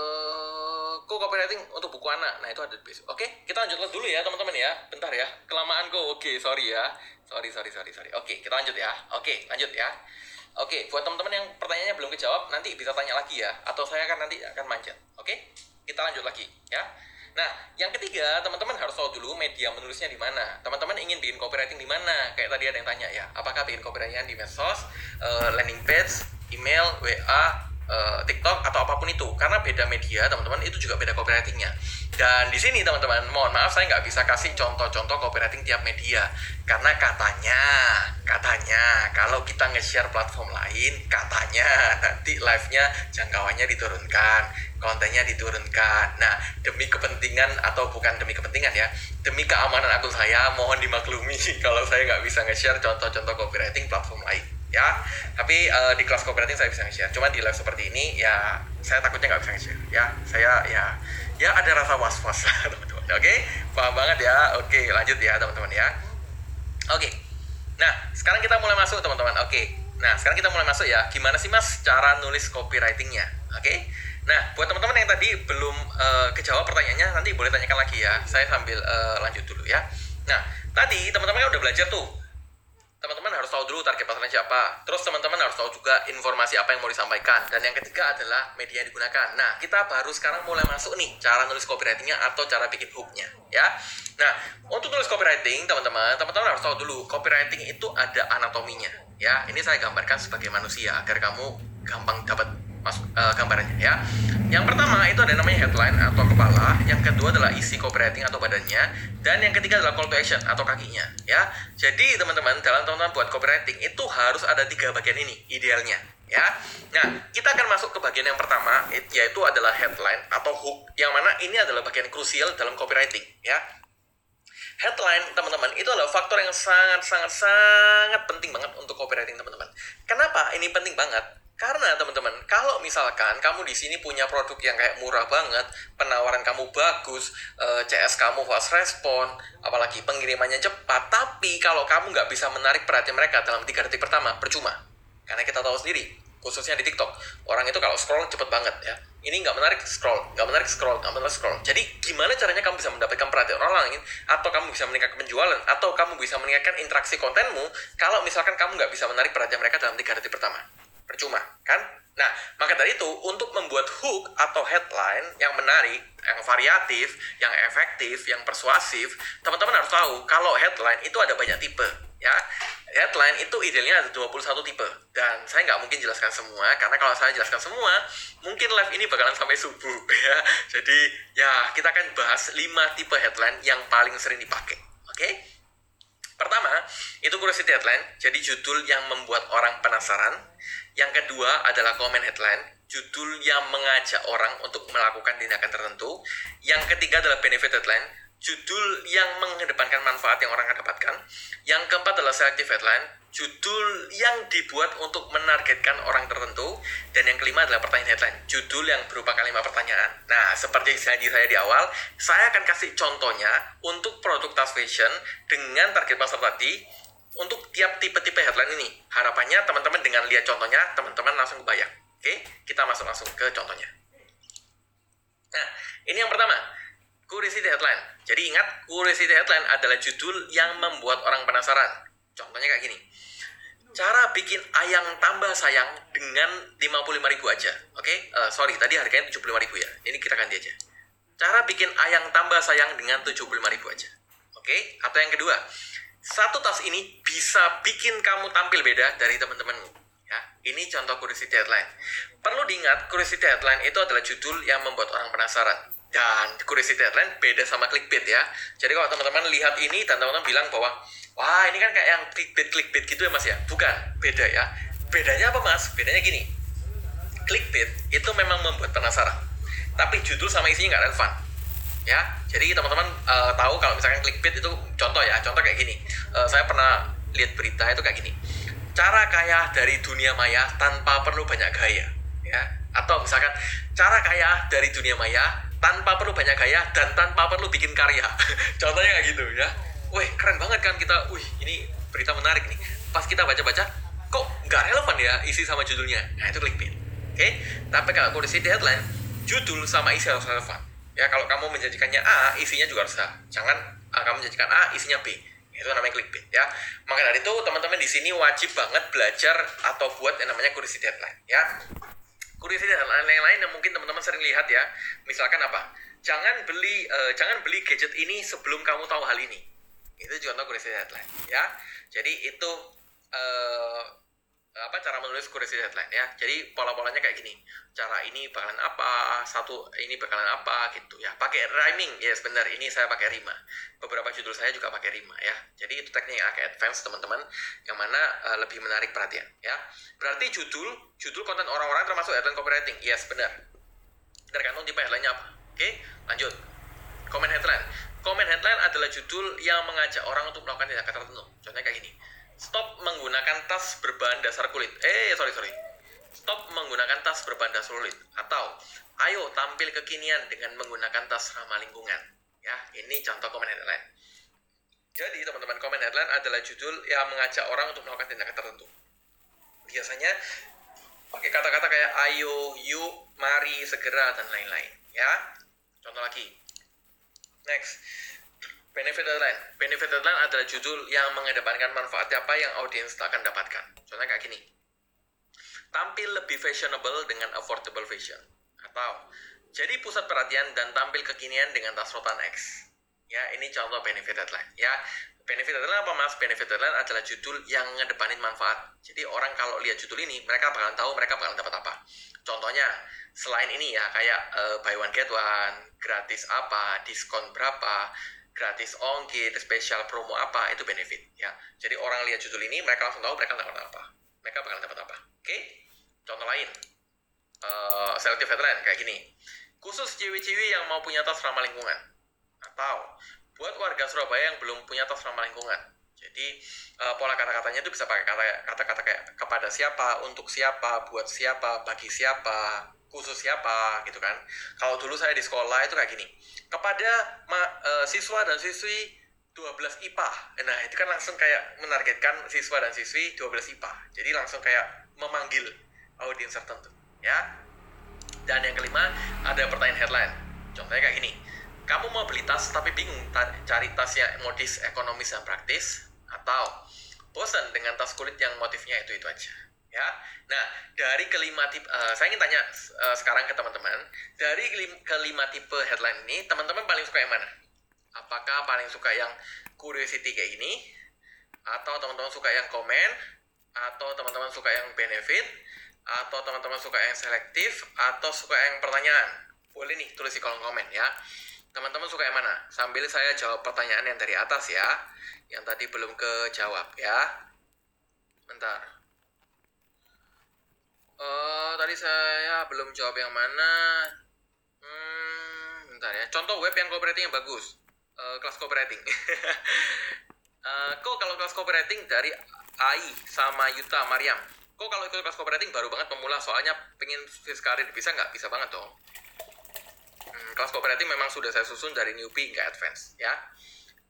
kok copywriting untuk buku anak? Nah, itu ada di besok. Oke, kita lanjut dulu ya, teman-teman ya. Bentar ya, kelamaan kok. Oke, sorry ya. Sorry, sorry, sorry, sorry. Oke, kita lanjut ya. Oke, lanjut ya. Oke, buat teman-teman yang pertanyaannya belum kejawab, nanti bisa tanya lagi ya. Atau saya akan nanti akan manjat. Oke, kita lanjut lagi ya. Nah, yang ketiga, teman-teman harus tahu dulu media menulisnya di mana. Teman-teman ingin bikin copywriting di mana? Kayak tadi ada yang tanya ya, apakah bikin copywriting di medsos, uh, landing page, email, WA, eh, TikTok atau apa pun itu. Karena beda media, teman-teman, itu juga beda copywritingnya. Dan di sini teman-teman, mohon maaf saya nggak bisa kasih contoh-contoh copywriting tiap media karena katanya, katanya kalau kita nge-share platform lain, katanya nanti live-nya jangkauannya diturunkan, kontennya diturunkan. Nah, demi kepentingan atau bukan demi kepentingan ya, demi keamanan akun saya, mohon dimaklumi kalau saya nggak bisa nge-share contoh-contoh copywriting platform lain ya tapi uh, di kelas copywriting saya bisa nge-share. Cuma di live seperti ini ya saya takutnya nggak bisa nge-share. Ya saya ya ya ada rasa was-was teman-teman. Oke? Paham banget ya? Oke lanjut ya teman-teman ya. Oke. Nah sekarang kita mulai masuk teman-teman. Oke. Nah sekarang kita mulai masuk ya. Gimana sih mas cara nulis copywritingnya? Oke? Nah buat teman-teman yang tadi belum uh, kejawab pertanyaannya nanti boleh tanyakan lagi ya. Saya sambil uh, lanjut dulu ya. Nah tadi teman-teman kan udah belajar tuh teman-teman harus tahu dulu target pasarnya siapa. Terus teman-teman harus tahu juga informasi apa yang mau disampaikan. Dan yang ketiga adalah media yang digunakan. Nah, kita baru sekarang mulai masuk nih cara nulis copywritingnya atau cara bikin hooknya, ya. Nah, untuk nulis copywriting, teman-teman, teman-teman harus tahu dulu copywriting itu ada anatominya, ya. Ini saya gambarkan sebagai manusia agar kamu gampang dapat masuk uh, gambarannya ya. Yang pertama itu ada namanya headline atau kepala, yang kedua adalah isi copywriting atau badannya, dan yang ketiga adalah call to action atau kakinya ya. Jadi teman-teman dalam teman-teman buat copywriting itu harus ada tiga bagian ini idealnya ya. Nah, kita akan masuk ke bagian yang pertama yaitu adalah headline atau hook yang mana ini adalah bagian krusial dalam copywriting ya. Headline teman-teman itu adalah faktor yang sangat sangat sangat penting banget untuk copywriting teman-teman. Kenapa ini penting banget? Karena teman-teman, kalau misalkan kamu di sini punya produk yang kayak murah banget, penawaran kamu bagus, eh, CS kamu fast respon, apalagi pengirimannya cepat, tapi kalau kamu nggak bisa menarik perhatian mereka dalam tiga detik pertama, percuma. Karena kita tahu sendiri, khususnya di TikTok, orang itu kalau scroll cepet banget ya. Ini nggak menarik scroll, nggak menarik scroll, nggak menarik scroll. Jadi gimana caranya kamu bisa mendapatkan perhatian orang lain, atau kamu bisa meningkatkan penjualan, atau kamu bisa meningkatkan interaksi kontenmu, kalau misalkan kamu nggak bisa menarik perhatian mereka dalam tiga detik pertama percuma kan nah maka dari itu untuk membuat hook atau headline yang menarik yang variatif yang efektif yang persuasif teman-teman harus tahu kalau headline itu ada banyak tipe ya headline itu idealnya ada 21 tipe dan saya nggak mungkin jelaskan semua karena kalau saya jelaskan semua mungkin live ini bakalan sampai subuh ya jadi ya kita akan bahas 5 tipe headline yang paling sering dipakai oke okay? Pertama, itu curiosity headline, jadi judul yang membuat orang penasaran. Yang kedua adalah comment headline, judul yang mengajak orang untuk melakukan tindakan tertentu. Yang ketiga adalah benefit headline, judul yang mengedepankan manfaat yang orang akan dapatkan. Yang keempat adalah selective headline, judul yang dibuat untuk menargetkan orang tertentu dan yang kelima adalah pertanyaan headline judul yang berupa kalimat pertanyaan nah seperti janji saya di awal saya akan kasih contohnya untuk produk tas fashion dengan target pasar tadi untuk tiap tipe-tipe headline ini harapannya teman-teman dengan lihat contohnya teman-teman langsung kebayang oke kita masuk langsung ke contohnya nah ini yang pertama curiosity headline jadi ingat curiosity headline adalah judul yang membuat orang penasaran contohnya kayak gini cara bikin ayang tambah sayang dengan 55 ribu aja. Oke, okay? uh, eh, sorry tadi harganya 75 ribu ya. Ini kita ganti aja. Cara bikin ayang tambah sayang dengan 75 ribu aja. Oke, okay? atau yang kedua, satu tas ini bisa bikin kamu tampil beda dari teman-temanmu. Ya, ini contoh curiosity headline. Perlu diingat, curiosity headline itu adalah judul yang membuat orang penasaran. Dan curiosity headline beda sama clickbait ya. Jadi kalau teman-teman lihat ini dan teman-teman bilang bahwa wah ini kan kayak yang clickbait clickbait gitu ya mas ya bukan beda ya bedanya apa mas bedanya gini clickbait itu memang membuat penasaran tapi judul sama isinya nggak relevan ya jadi teman-teman uh, tahu kalau misalkan clickbait itu contoh ya contoh kayak gini. Uh, saya pernah lihat berita itu kayak gini. Cara kaya dari dunia maya tanpa perlu banyak gaya ya. Atau misalkan cara kaya dari dunia maya tanpa perlu banyak gaya dan tanpa perlu bikin karya. Contohnya kayak gitu ya. Wih keren banget kan kita wih ini berita menarik nih. Pas kita baca-baca kok nggak relevan ya isi sama judulnya? Nah itu clickbait. Oke okay? tapi kalau kondisi di headline judul sama isi harus relevan ya kalau kamu menjanjikannya A isinya juga harus A. Jangan uh, kamu menjanjikan A isinya B. Itu namanya clickbait ya. Maka dari itu teman-teman di sini wajib banget belajar atau buat yang namanya curiosity headline ya. Curiosity headline yang lain yang mungkin teman-teman sering lihat ya. Misalkan apa? Jangan beli uh, jangan beli gadget ini sebelum kamu tahu hal ini. Itu contoh curiosity headline ya. Jadi itu uh, apa cara menulis curiosity headline ya. Jadi pola-polanya kayak gini. Cara ini bakalan apa, satu ini bakalan apa gitu ya. Pakai rhyming, yes benar. Ini saya pakai rima. Beberapa judul saya juga pakai rima ya. Jadi itu teknik yang agak advance teman-teman, yang mana uh, lebih menarik perhatian ya. Berarti judul judul konten orang-orang termasuk headline copywriting. Yes benar. Tergantung tipe headline-nya apa. Oke, lanjut. Comment headline. Comment headline adalah judul yang mengajak orang untuk melakukan tindakan tertentu. Contohnya kayak gini Stop menggunakan tas berbahan dasar kulit. Eh, sorry, sorry. Stop menggunakan tas berbahan dasar kulit. Atau, ayo tampil kekinian dengan menggunakan tas ramah lingkungan. Ya, ini contoh komen headline. Jadi, teman-teman, komen headline adalah judul yang mengajak orang untuk melakukan tindakan tertentu. Biasanya pakai kata-kata kayak ayo, yuk, mari, segera, dan lain-lain. Ya, contoh lagi. Next, Benefit headline. Benefit headline adalah judul yang mengedepankan manfaat apa yang audiens akan dapatkan. Contohnya kayak gini. Tampil lebih fashionable dengan affordable fashion. Atau jadi pusat perhatian dan tampil kekinian dengan tas rotan X. Ya, ini contoh benefit headline. Ya, benefit headline apa mas? Benefit headline adalah judul yang ngedepanin manfaat. Jadi orang kalau lihat judul ini, mereka bakalan tahu mereka bakalan dapat apa. Contohnya, selain ini ya, kayak uh, buy one get one, gratis apa, diskon berapa, gratis ongkir, spesial promo apa, itu benefit ya. Jadi orang lihat judul ini, mereka langsung tahu mereka dapat apa. Mereka bakal dapat apa. Oke? Okay? Contoh lain, uh, selective headline kayak gini. Khusus ciwi-ciwi yang mau punya tas ramah lingkungan. Atau buat warga Surabaya yang belum punya tas ramah lingkungan. Jadi uh, pola kata-katanya itu bisa pakai kata-kata kayak kepada siapa, untuk siapa, buat siapa, bagi siapa, khusus siapa gitu kan. Kalau dulu saya di sekolah itu kayak gini kepada ma, uh, siswa dan siswi 12 IPA. Nah, itu kan langsung kayak menargetkan siswa dan siswi 12 IPA. Jadi langsung kayak memanggil audiens tertentu, ya. Dan yang kelima, ada pertanyaan headline. Contohnya kayak gini. Kamu mau beli tas tapi bingung cari tas yang modis, ekonomis, dan praktis? Atau bosan dengan tas kulit yang motifnya itu-itu aja? Ya. Nah, dari kelima tipe, uh, saya ingin tanya uh, sekarang ke teman-teman, dari kelima tipe headline ini, teman-teman paling suka yang mana? Apakah paling suka yang curiosity kayak ini, atau teman-teman suka yang komen, atau teman-teman suka yang benefit, atau teman-teman suka yang selektif, atau suka yang pertanyaan? Boleh nih tulis di kolom komen ya. Teman-teman suka yang mana? Sambil saya jawab pertanyaan yang dari atas ya, yang tadi belum kejawab ya. Bentar. Uh, tadi saya belum jawab yang mana. Hmm, bentar ya. Contoh web yang cooperating yang bagus. Uh, kelas cooperating. uh, kok kalau kelas cooperating dari AI sama Yuta Mariam. Kok kalau ikut kelas cooperating baru banget pemula soalnya pengen switch karir bisa nggak? Bisa banget dong. Hmm, kelas cooperating memang sudah saya susun dari newbie ke advance ya.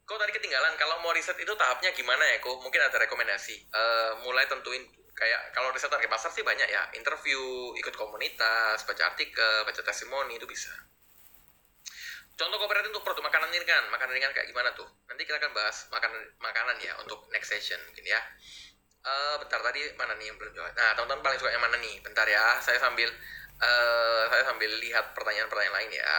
Kok tadi ketinggalan? Kalau mau riset itu tahapnya gimana ya? Kok mungkin ada rekomendasi. Uh, mulai tentuin kayak kalau riset target pasar sih banyak ya. Interview ikut komunitas baca artikel baca testimoni itu bisa. Contoh kooperatif untuk produk makanan ini kan makanan ringan kayak gimana tuh? Nanti kita akan bahas makanan makanan ya untuk next session mungkin ya. Uh, bentar tadi mana nih yang belum jawab? Nah teman-teman paling suka yang mana nih? Bentar ya saya sambil uh, saya sambil lihat pertanyaan-pertanyaan lain ya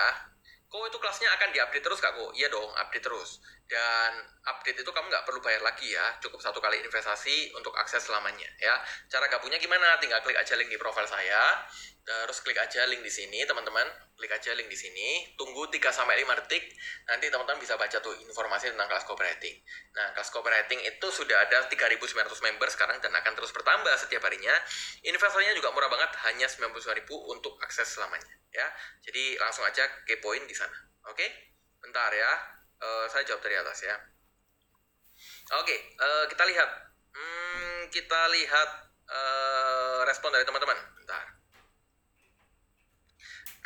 kok itu kelasnya akan diupdate terus kak kok? Iya dong update terus. Dan update itu kamu nggak perlu bayar lagi ya. Cukup satu kali investasi untuk akses selamanya ya. Cara gabungnya gimana? Tinggal klik aja link di profile saya terus klik aja link di sini teman-teman. Klik aja link di sini. Tunggu 3 sampai 5 detik nanti teman-teman bisa baca tuh informasi tentang kelas cooperating nah kelas cooperating itu sudah ada 3.900 member sekarang dan akan terus bertambah setiap harinya. Investasinya juga murah banget hanya 99.000 untuk akses selamanya ya. Jadi langsung aja kepoin di sana oke? Bentar ya. Uh, saya jawab dari atas ya. Oke uh, kita lihat. Hmm, kita lihat uh, respon dari teman-teman. Bentar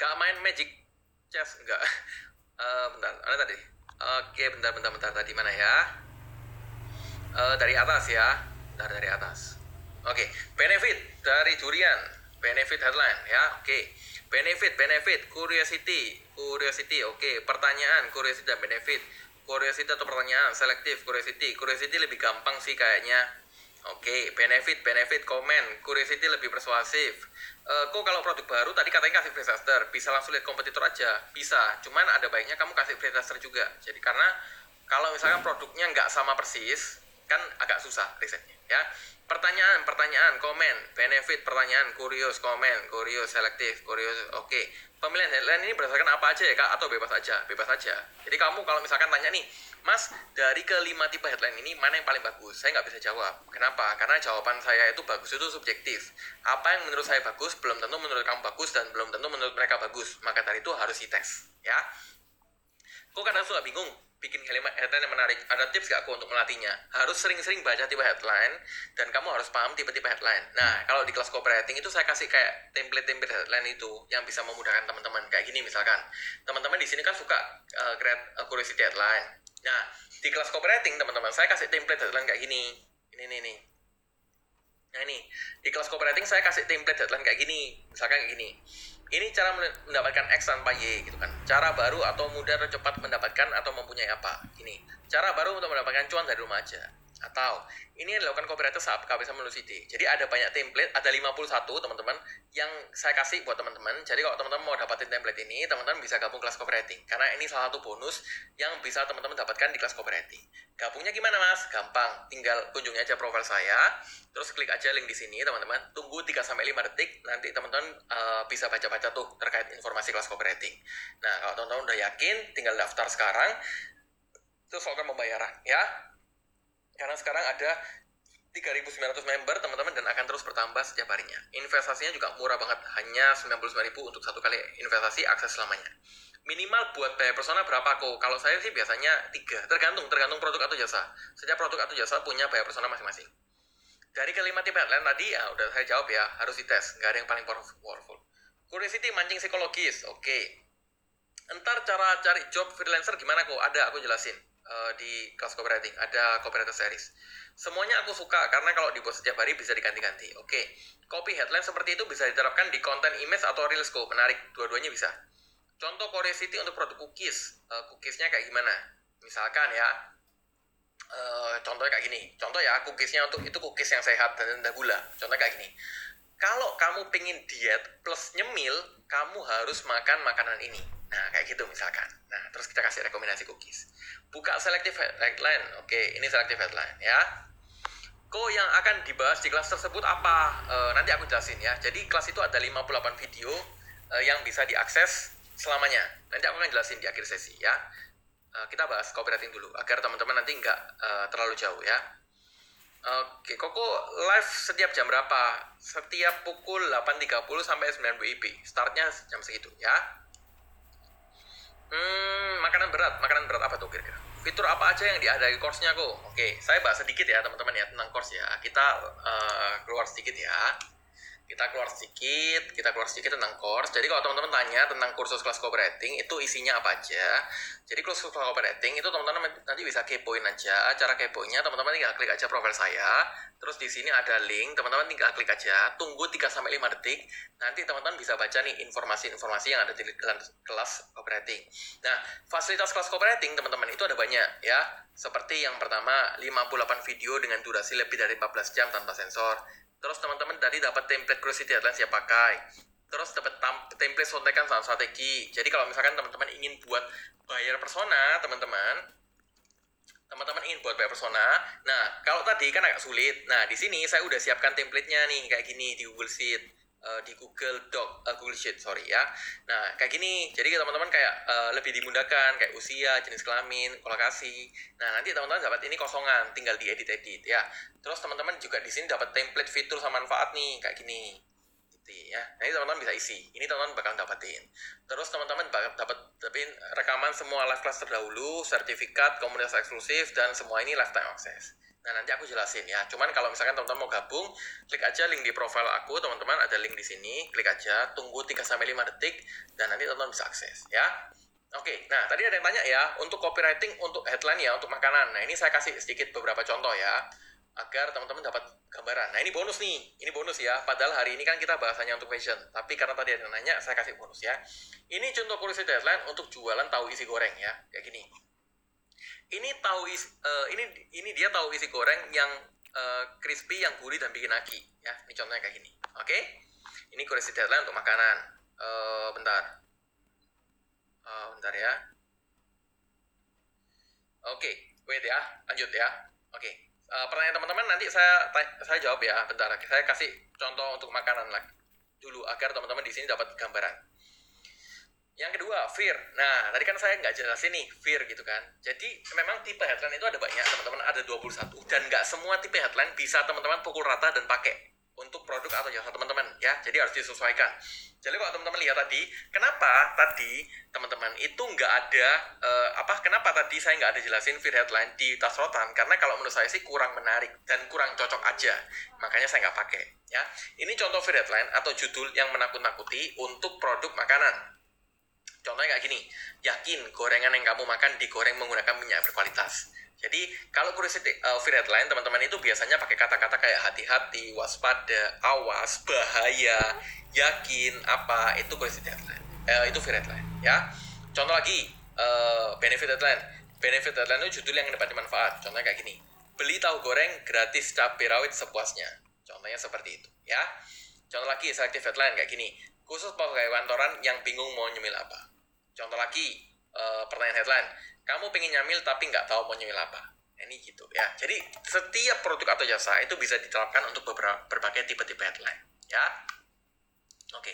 Gak main Magic Chess enggak. Uh, bentar, ada tadi. Oke, bentar, bentar, bentar. Tadi mana ya? Uh, dari atas ya. Bentar, dari atas. Oke, benefit dari durian. Benefit headline ya. Oke. Benefit, benefit, curiosity, curiosity. Oke, pertanyaan, curiosity dan benefit. Curiosity atau pertanyaan, selektif, curiosity. Curiosity lebih gampang sih kayaknya. Oke, benefit, benefit, komen. Curiosity lebih persuasif uh, kok kalau produk baru tadi katanya kasih free tester bisa langsung lihat kompetitor aja bisa cuman ada baiknya kamu kasih free tester juga jadi karena kalau misalkan produknya nggak sama persis kan agak susah risetnya ya. Pertanyaan, pertanyaan, komen, benefit, pertanyaan, kurios, komen, kurios, selektif, kurios, oke. Okay. Pemilihan headline ini berdasarkan apa aja ya kak? Atau bebas aja? Bebas aja. Jadi kamu kalau misalkan tanya nih, Mas, dari kelima tipe headline ini mana yang paling bagus? Saya nggak bisa jawab. Kenapa? Karena jawaban saya itu bagus itu subjektif. Apa yang menurut saya bagus belum tentu menurut kamu bagus dan belum tentu menurut mereka bagus. Maka dari itu harus dites, ya. Kok kadang suka bingung bikin headline yang menarik? Ada tips gak aku untuk melatihnya? Harus sering-sering baca tipe headline dan kamu harus paham tipe-tipe headline. Nah, kalau di kelas copywriting itu saya kasih kayak template-template headline itu yang bisa memudahkan teman-teman. Kayak gini misalkan, teman-teman di sini kan suka uh, create curiosity headline. Nah, di kelas copywriting teman-teman, saya kasih template headline kayak gini. Ini nih nih. Nah ini, di kelas copywriting saya kasih template headline kayak gini. Misalkan kayak gini ini cara mendapatkan X tanpa Y gitu kan. Cara baru atau mudah atau cepat mendapatkan atau mempunyai apa. Ini cara baru untuk mendapatkan cuan dari rumah aja atau ini yang dilakukan copywriter saat KP sama. Jadi ada banyak template, ada 51 teman-teman yang saya kasih buat teman-teman. Jadi kalau teman-teman mau dapatin template ini, teman-teman bisa gabung kelas copywriting. Karena ini salah satu bonus yang bisa teman-teman dapatkan di kelas copywriting. Gabungnya gimana mas? Gampang, tinggal kunjungi aja profil saya, terus klik aja link di sini teman-teman. Tunggu 3 sampai 5 detik, nanti teman-teman uh, bisa baca-baca tuh terkait informasi kelas copywriting. Nah kalau teman-teman udah yakin, tinggal daftar sekarang, terus lakukan pembayaran ya karena sekarang ada 3.900 member teman-teman dan akan terus bertambah setiap harinya. Investasinya juga murah banget, hanya 99.000 untuk satu kali investasi akses selamanya. Minimal buat bayar persona berapa kok? Kalau saya sih biasanya tiga, tergantung tergantung produk atau jasa. Setiap produk atau jasa punya bayar persona masing-masing. Dari kelima tipe headline tadi ya udah saya jawab ya, harus dites, nggak ada yang paling powerful. Curiosity mancing psikologis, oke. Okay. Entar cara cari job freelancer gimana kok? Ada, aku jelasin uh, di kelas copywriting ada copywriter series. Semuanya aku suka karena kalau dibuat setiap hari bisa diganti-ganti. Oke okay. copy headline seperti itu bisa diterapkan di konten image atau reels kok menarik dua-duanya bisa. Contoh curiosity untuk produk cookies. Uh, cookiesnya kayak gimana? Misalkan ya uh, contohnya kayak gini. Contoh ya cookiesnya untuk itu cookies yang sehat dan rendah gula. Contoh kayak gini. Kalau kamu pengen diet plus nyemil kamu harus makan makanan ini Nah, kayak gitu misalkan. Nah, terus kita kasih rekomendasi cookies. Buka selective headline. Oke, ini selective headline ya. Kok yang akan dibahas di kelas tersebut apa? E, nanti aku jelasin ya. Jadi kelas itu ada 58 video e, yang bisa diakses selamanya. Nanti aku akan jelasin di akhir sesi ya. E, kita bahas copywriting dulu agar teman-teman nanti nggak e, terlalu jauh ya. Oke, Koko live setiap jam berapa? Setiap pukul 8.30 sampai 9 WIB. Startnya jam segitu ya. Hmm, makanan berat. Makanan berat apa tuh kira-kira? Fitur apa aja yang diadai course-nya kok? Oke, saya bahas sedikit ya teman-teman ya tentang course ya. Kita uh, keluar sedikit ya kita keluar sedikit, kita keluar sedikit tentang course. Jadi kalau teman-teman tanya tentang kursus kelas copywriting itu isinya apa aja. Jadi kursus kelas copywriting itu teman-teman nanti bisa kepoin aja. Cara kepoinnya teman-teman tinggal klik aja profil saya. Terus di sini ada link, teman-teman tinggal klik aja. Tunggu 3 sampai 5 detik. Nanti teman-teman bisa baca nih informasi-informasi yang ada di kelas copywriting. Nah, fasilitas kelas copywriting teman-teman itu ada banyak ya. Seperti yang pertama 58 video dengan durasi lebih dari 14 jam tanpa sensor Terus teman-teman tadi dapat template curiosity headline siap pakai. Terus dapat template sontekan saat strategi. Jadi kalau misalkan teman-teman ingin buat bayar persona, teman-teman, teman-teman ingin buat bayar persona. Nah, kalau tadi kan agak sulit. Nah, di sini saya udah siapkan template-nya nih kayak gini di Google Sheet uh, di Google Doc, uh, Google Sheet, sorry ya. Nah, kayak gini. Jadi teman-teman kayak uh, lebih dimudahkan kayak usia, jenis kelamin, kolokasi. Nah, nanti teman-teman dapat ini kosongan, tinggal diedit-edit ya. Terus teman-teman juga di sini dapat template fitur sama manfaat nih, kayak gini. Ya. Nah, teman-teman bisa isi. Ini teman-teman bakal dapetin. Terus teman-teman bakal dapat dapetin rekaman semua live class terdahulu, sertifikat, komunitas eksklusif dan semua ini lifetime access. Nah, nanti aku jelasin ya. Cuman kalau misalkan teman-teman mau gabung, klik aja link di profile aku, teman-teman ada link di sini, klik aja, tunggu 3 sampai 5 detik dan nanti teman-teman bisa akses ya. Oke, nah tadi ada yang tanya ya, untuk copywriting untuk headline ya, untuk makanan. Nah, ini saya kasih sedikit beberapa contoh ya agar teman-teman dapat gambaran. Nah, ini bonus nih. Ini bonus ya. Padahal hari ini kan kita bahasanya untuk fashion. Tapi karena tadi ada yang nanya, saya kasih bonus ya. Ini contoh kursi headline untuk jualan tahu isi goreng ya. Kayak gini ini tahu is, uh, ini ini dia tahu isi goreng yang uh, crispy yang gurih dan bikin lagi ya ini contohnya kayak gini oke okay? ini kursi deadline untuk makanan uh, bentar uh, bentar ya oke okay, wait ya lanjut ya oke okay. Uh, pertanyaan teman-teman nanti saya saya jawab ya bentar saya kasih contoh untuk makanan lagi. Dulu agar teman-teman di sini dapat gambaran. Yang kedua fear nah tadi kan saya nggak jelasin nih fear gitu kan. Jadi memang tipe headline itu ada banyak teman-teman. Ada 21 dan nggak semua tipe headline bisa teman-teman pukul rata dan pakai untuk produk atau jasa teman-teman ya. Jadi harus disesuaikan. Jadi kalau teman-teman lihat tadi kenapa tadi teman-teman itu nggak ada uh, apa kenapa tadi saya nggak ada jelasin feed headline di tas rotan? Karena kalau menurut saya sih kurang menarik dan kurang cocok aja. Makanya saya nggak pakai ya. Ini contoh feed headline atau judul yang menakut-nakuti untuk produk makanan. Contohnya kayak gini, yakin gorengan yang kamu makan digoreng menggunakan minyak berkualitas. Jadi kalau curiosity uh, feed headline teman-teman itu biasanya pakai kata-kata kayak hati-hati, waspada, awas, bahaya, yakin, apa itu curiosity headline. Uh, itu feed headline ya. Contoh lagi uh, benefit headline. Benefit headline itu judul yang dapat manfaat. Contohnya kayak gini. Beli tahu goreng gratis cabai rawit sepuasnya. Contohnya seperti itu ya. Contoh lagi selective headline kayak gini. Khusus pegawai kantoran yang bingung mau nyemil apa. Contoh lagi uh, pertanyaan headline kamu pengen nyamil tapi nggak tahu mau nyamil apa. Ini gitu ya. Jadi setiap produk atau jasa itu bisa diterapkan untuk beberapa berbagai tipe-tipe headline ya. Oke.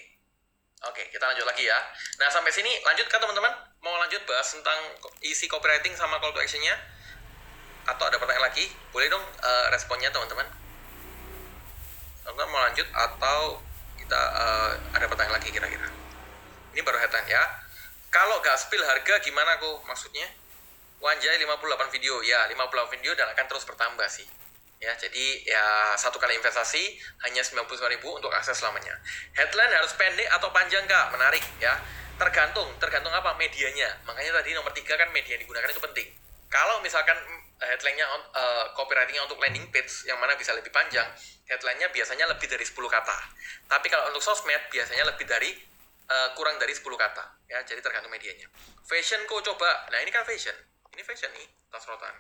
Oke kita lanjut lagi ya. Nah sampai sini lanjut kan teman-teman? Mau lanjut bahas tentang isi copywriting sama call to actionnya? Atau ada pertanyaan lagi? Boleh dong uh, responnya teman-teman. Teman-teman mau lanjut atau kita uh, ada pertanyaan lagi kira-kira? Ini baru headline ya kalau gak spill harga gimana kok maksudnya? Wanjai 58 video. Ya 58 video dan akan terus bertambah sih. Ya jadi ya satu kali investasi hanya 99.000 untuk akses selamanya. Headline harus pendek atau panjang kak? Menarik ya. Tergantung tergantung apa medianya. Makanya tadi nomor tiga kan media yang digunakan itu penting. Kalau misalkan eh, headline-nya uh, copywriting-nya untuk landing page yang mana bisa lebih panjang headline-nya biasanya lebih dari 10 kata. Tapi kalau untuk sosmed biasanya lebih dari uh, kurang dari 10 kata ya jadi tergantung medianya fashion kok coba nah ini kan fashion ini fashion nih tas rotan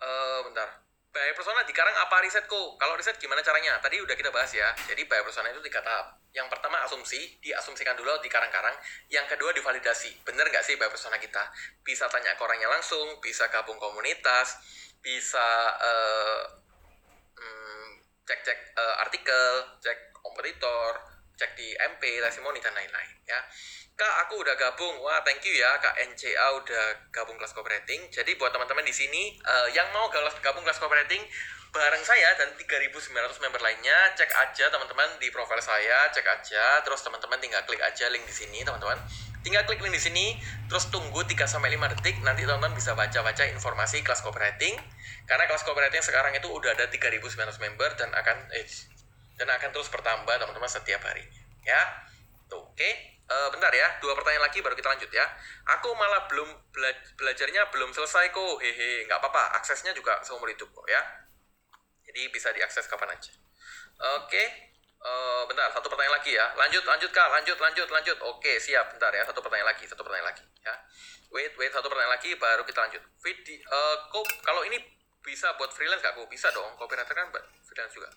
uh, bentar Bahaya persona di Karang apa risetku? Kalau riset gimana caranya? Tadi udah kita bahas ya. Jadi bahaya persona itu tiga tahap. Yang pertama asumsi, diasumsikan dulu di Karang-Karang. Yang kedua divalidasi. Bener nggak sih bahaya persona kita? Bisa tanya ke orangnya langsung, bisa gabung komunitas, bisa uh, cek-cek uh, artikel, cek kompetitor, cek di MP, testimoni dan lain-lain ya. Kak, aku udah gabung. Wah, thank you ya Kak NCA udah gabung kelas cooperating. Jadi buat teman-teman di sini uh, yang mau gabung kelas cooperating bareng saya dan 3.900 member lainnya, cek aja teman-teman di profile saya, cek aja. Terus teman-teman tinggal klik aja link di sini, teman-teman. Tinggal klik link di sini, terus tunggu 3 sampai 5 detik nanti teman-teman bisa baca-baca informasi kelas cooperating. Karena kelas cooperating sekarang itu udah ada 3.900 member dan akan eh, dan akan terus bertambah teman-teman setiap harinya. Ya. Tuh, oke. Okay? Uh, bentar ya, dua pertanyaan lagi baru kita lanjut ya. Aku malah belum bela belajarnya belum selesai kok, hehe, nggak apa-apa, aksesnya juga seumur hidup kok ya. Jadi bisa diakses kapan aja. Oke, okay. uh, eh, bentar, satu pertanyaan lagi ya. Lanjut, lanjut kak, lanjut, lanjut, lanjut. Oke, siap, bentar ya, satu pertanyaan lagi, satu pertanyaan lagi ya. Wait, wait, satu pertanyaan lagi, baru kita lanjut. Video, uh, kalau ini bisa buat freelance gak kok? Bisa dong, copywriter kan freelance juga.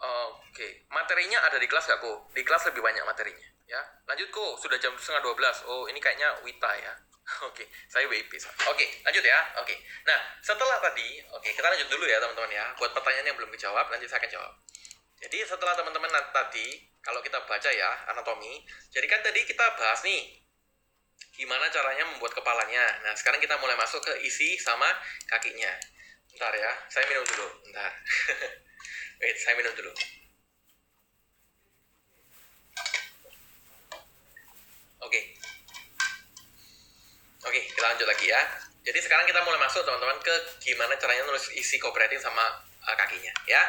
Oke, okay. materinya ada di kelas gak kok? Di kelas lebih banyak materinya ya lanjut kok sudah jam setengah 12 oh ini kayaknya Wita ya Oke, okay, saya WIP. Oke, okay, lanjut ya. Oke. Okay. Nah, setelah tadi, oke, okay, kita lanjut dulu ya teman-teman ya. Buat pertanyaan yang belum dijawab, nanti saya akan jawab. Jadi setelah teman-teman tadi, kalau kita baca ya anatomi, jadi kan tadi kita bahas nih gimana caranya membuat kepalanya. Nah, sekarang kita mulai masuk ke isi sama kakinya. Bentar ya, saya minum dulu. Bentar. Wait, saya minum dulu. Oke. Oke, kita lanjut lagi ya. Jadi sekarang kita mulai masuk teman-teman ke gimana caranya nulis isi copywriting sama uh, kakinya ya.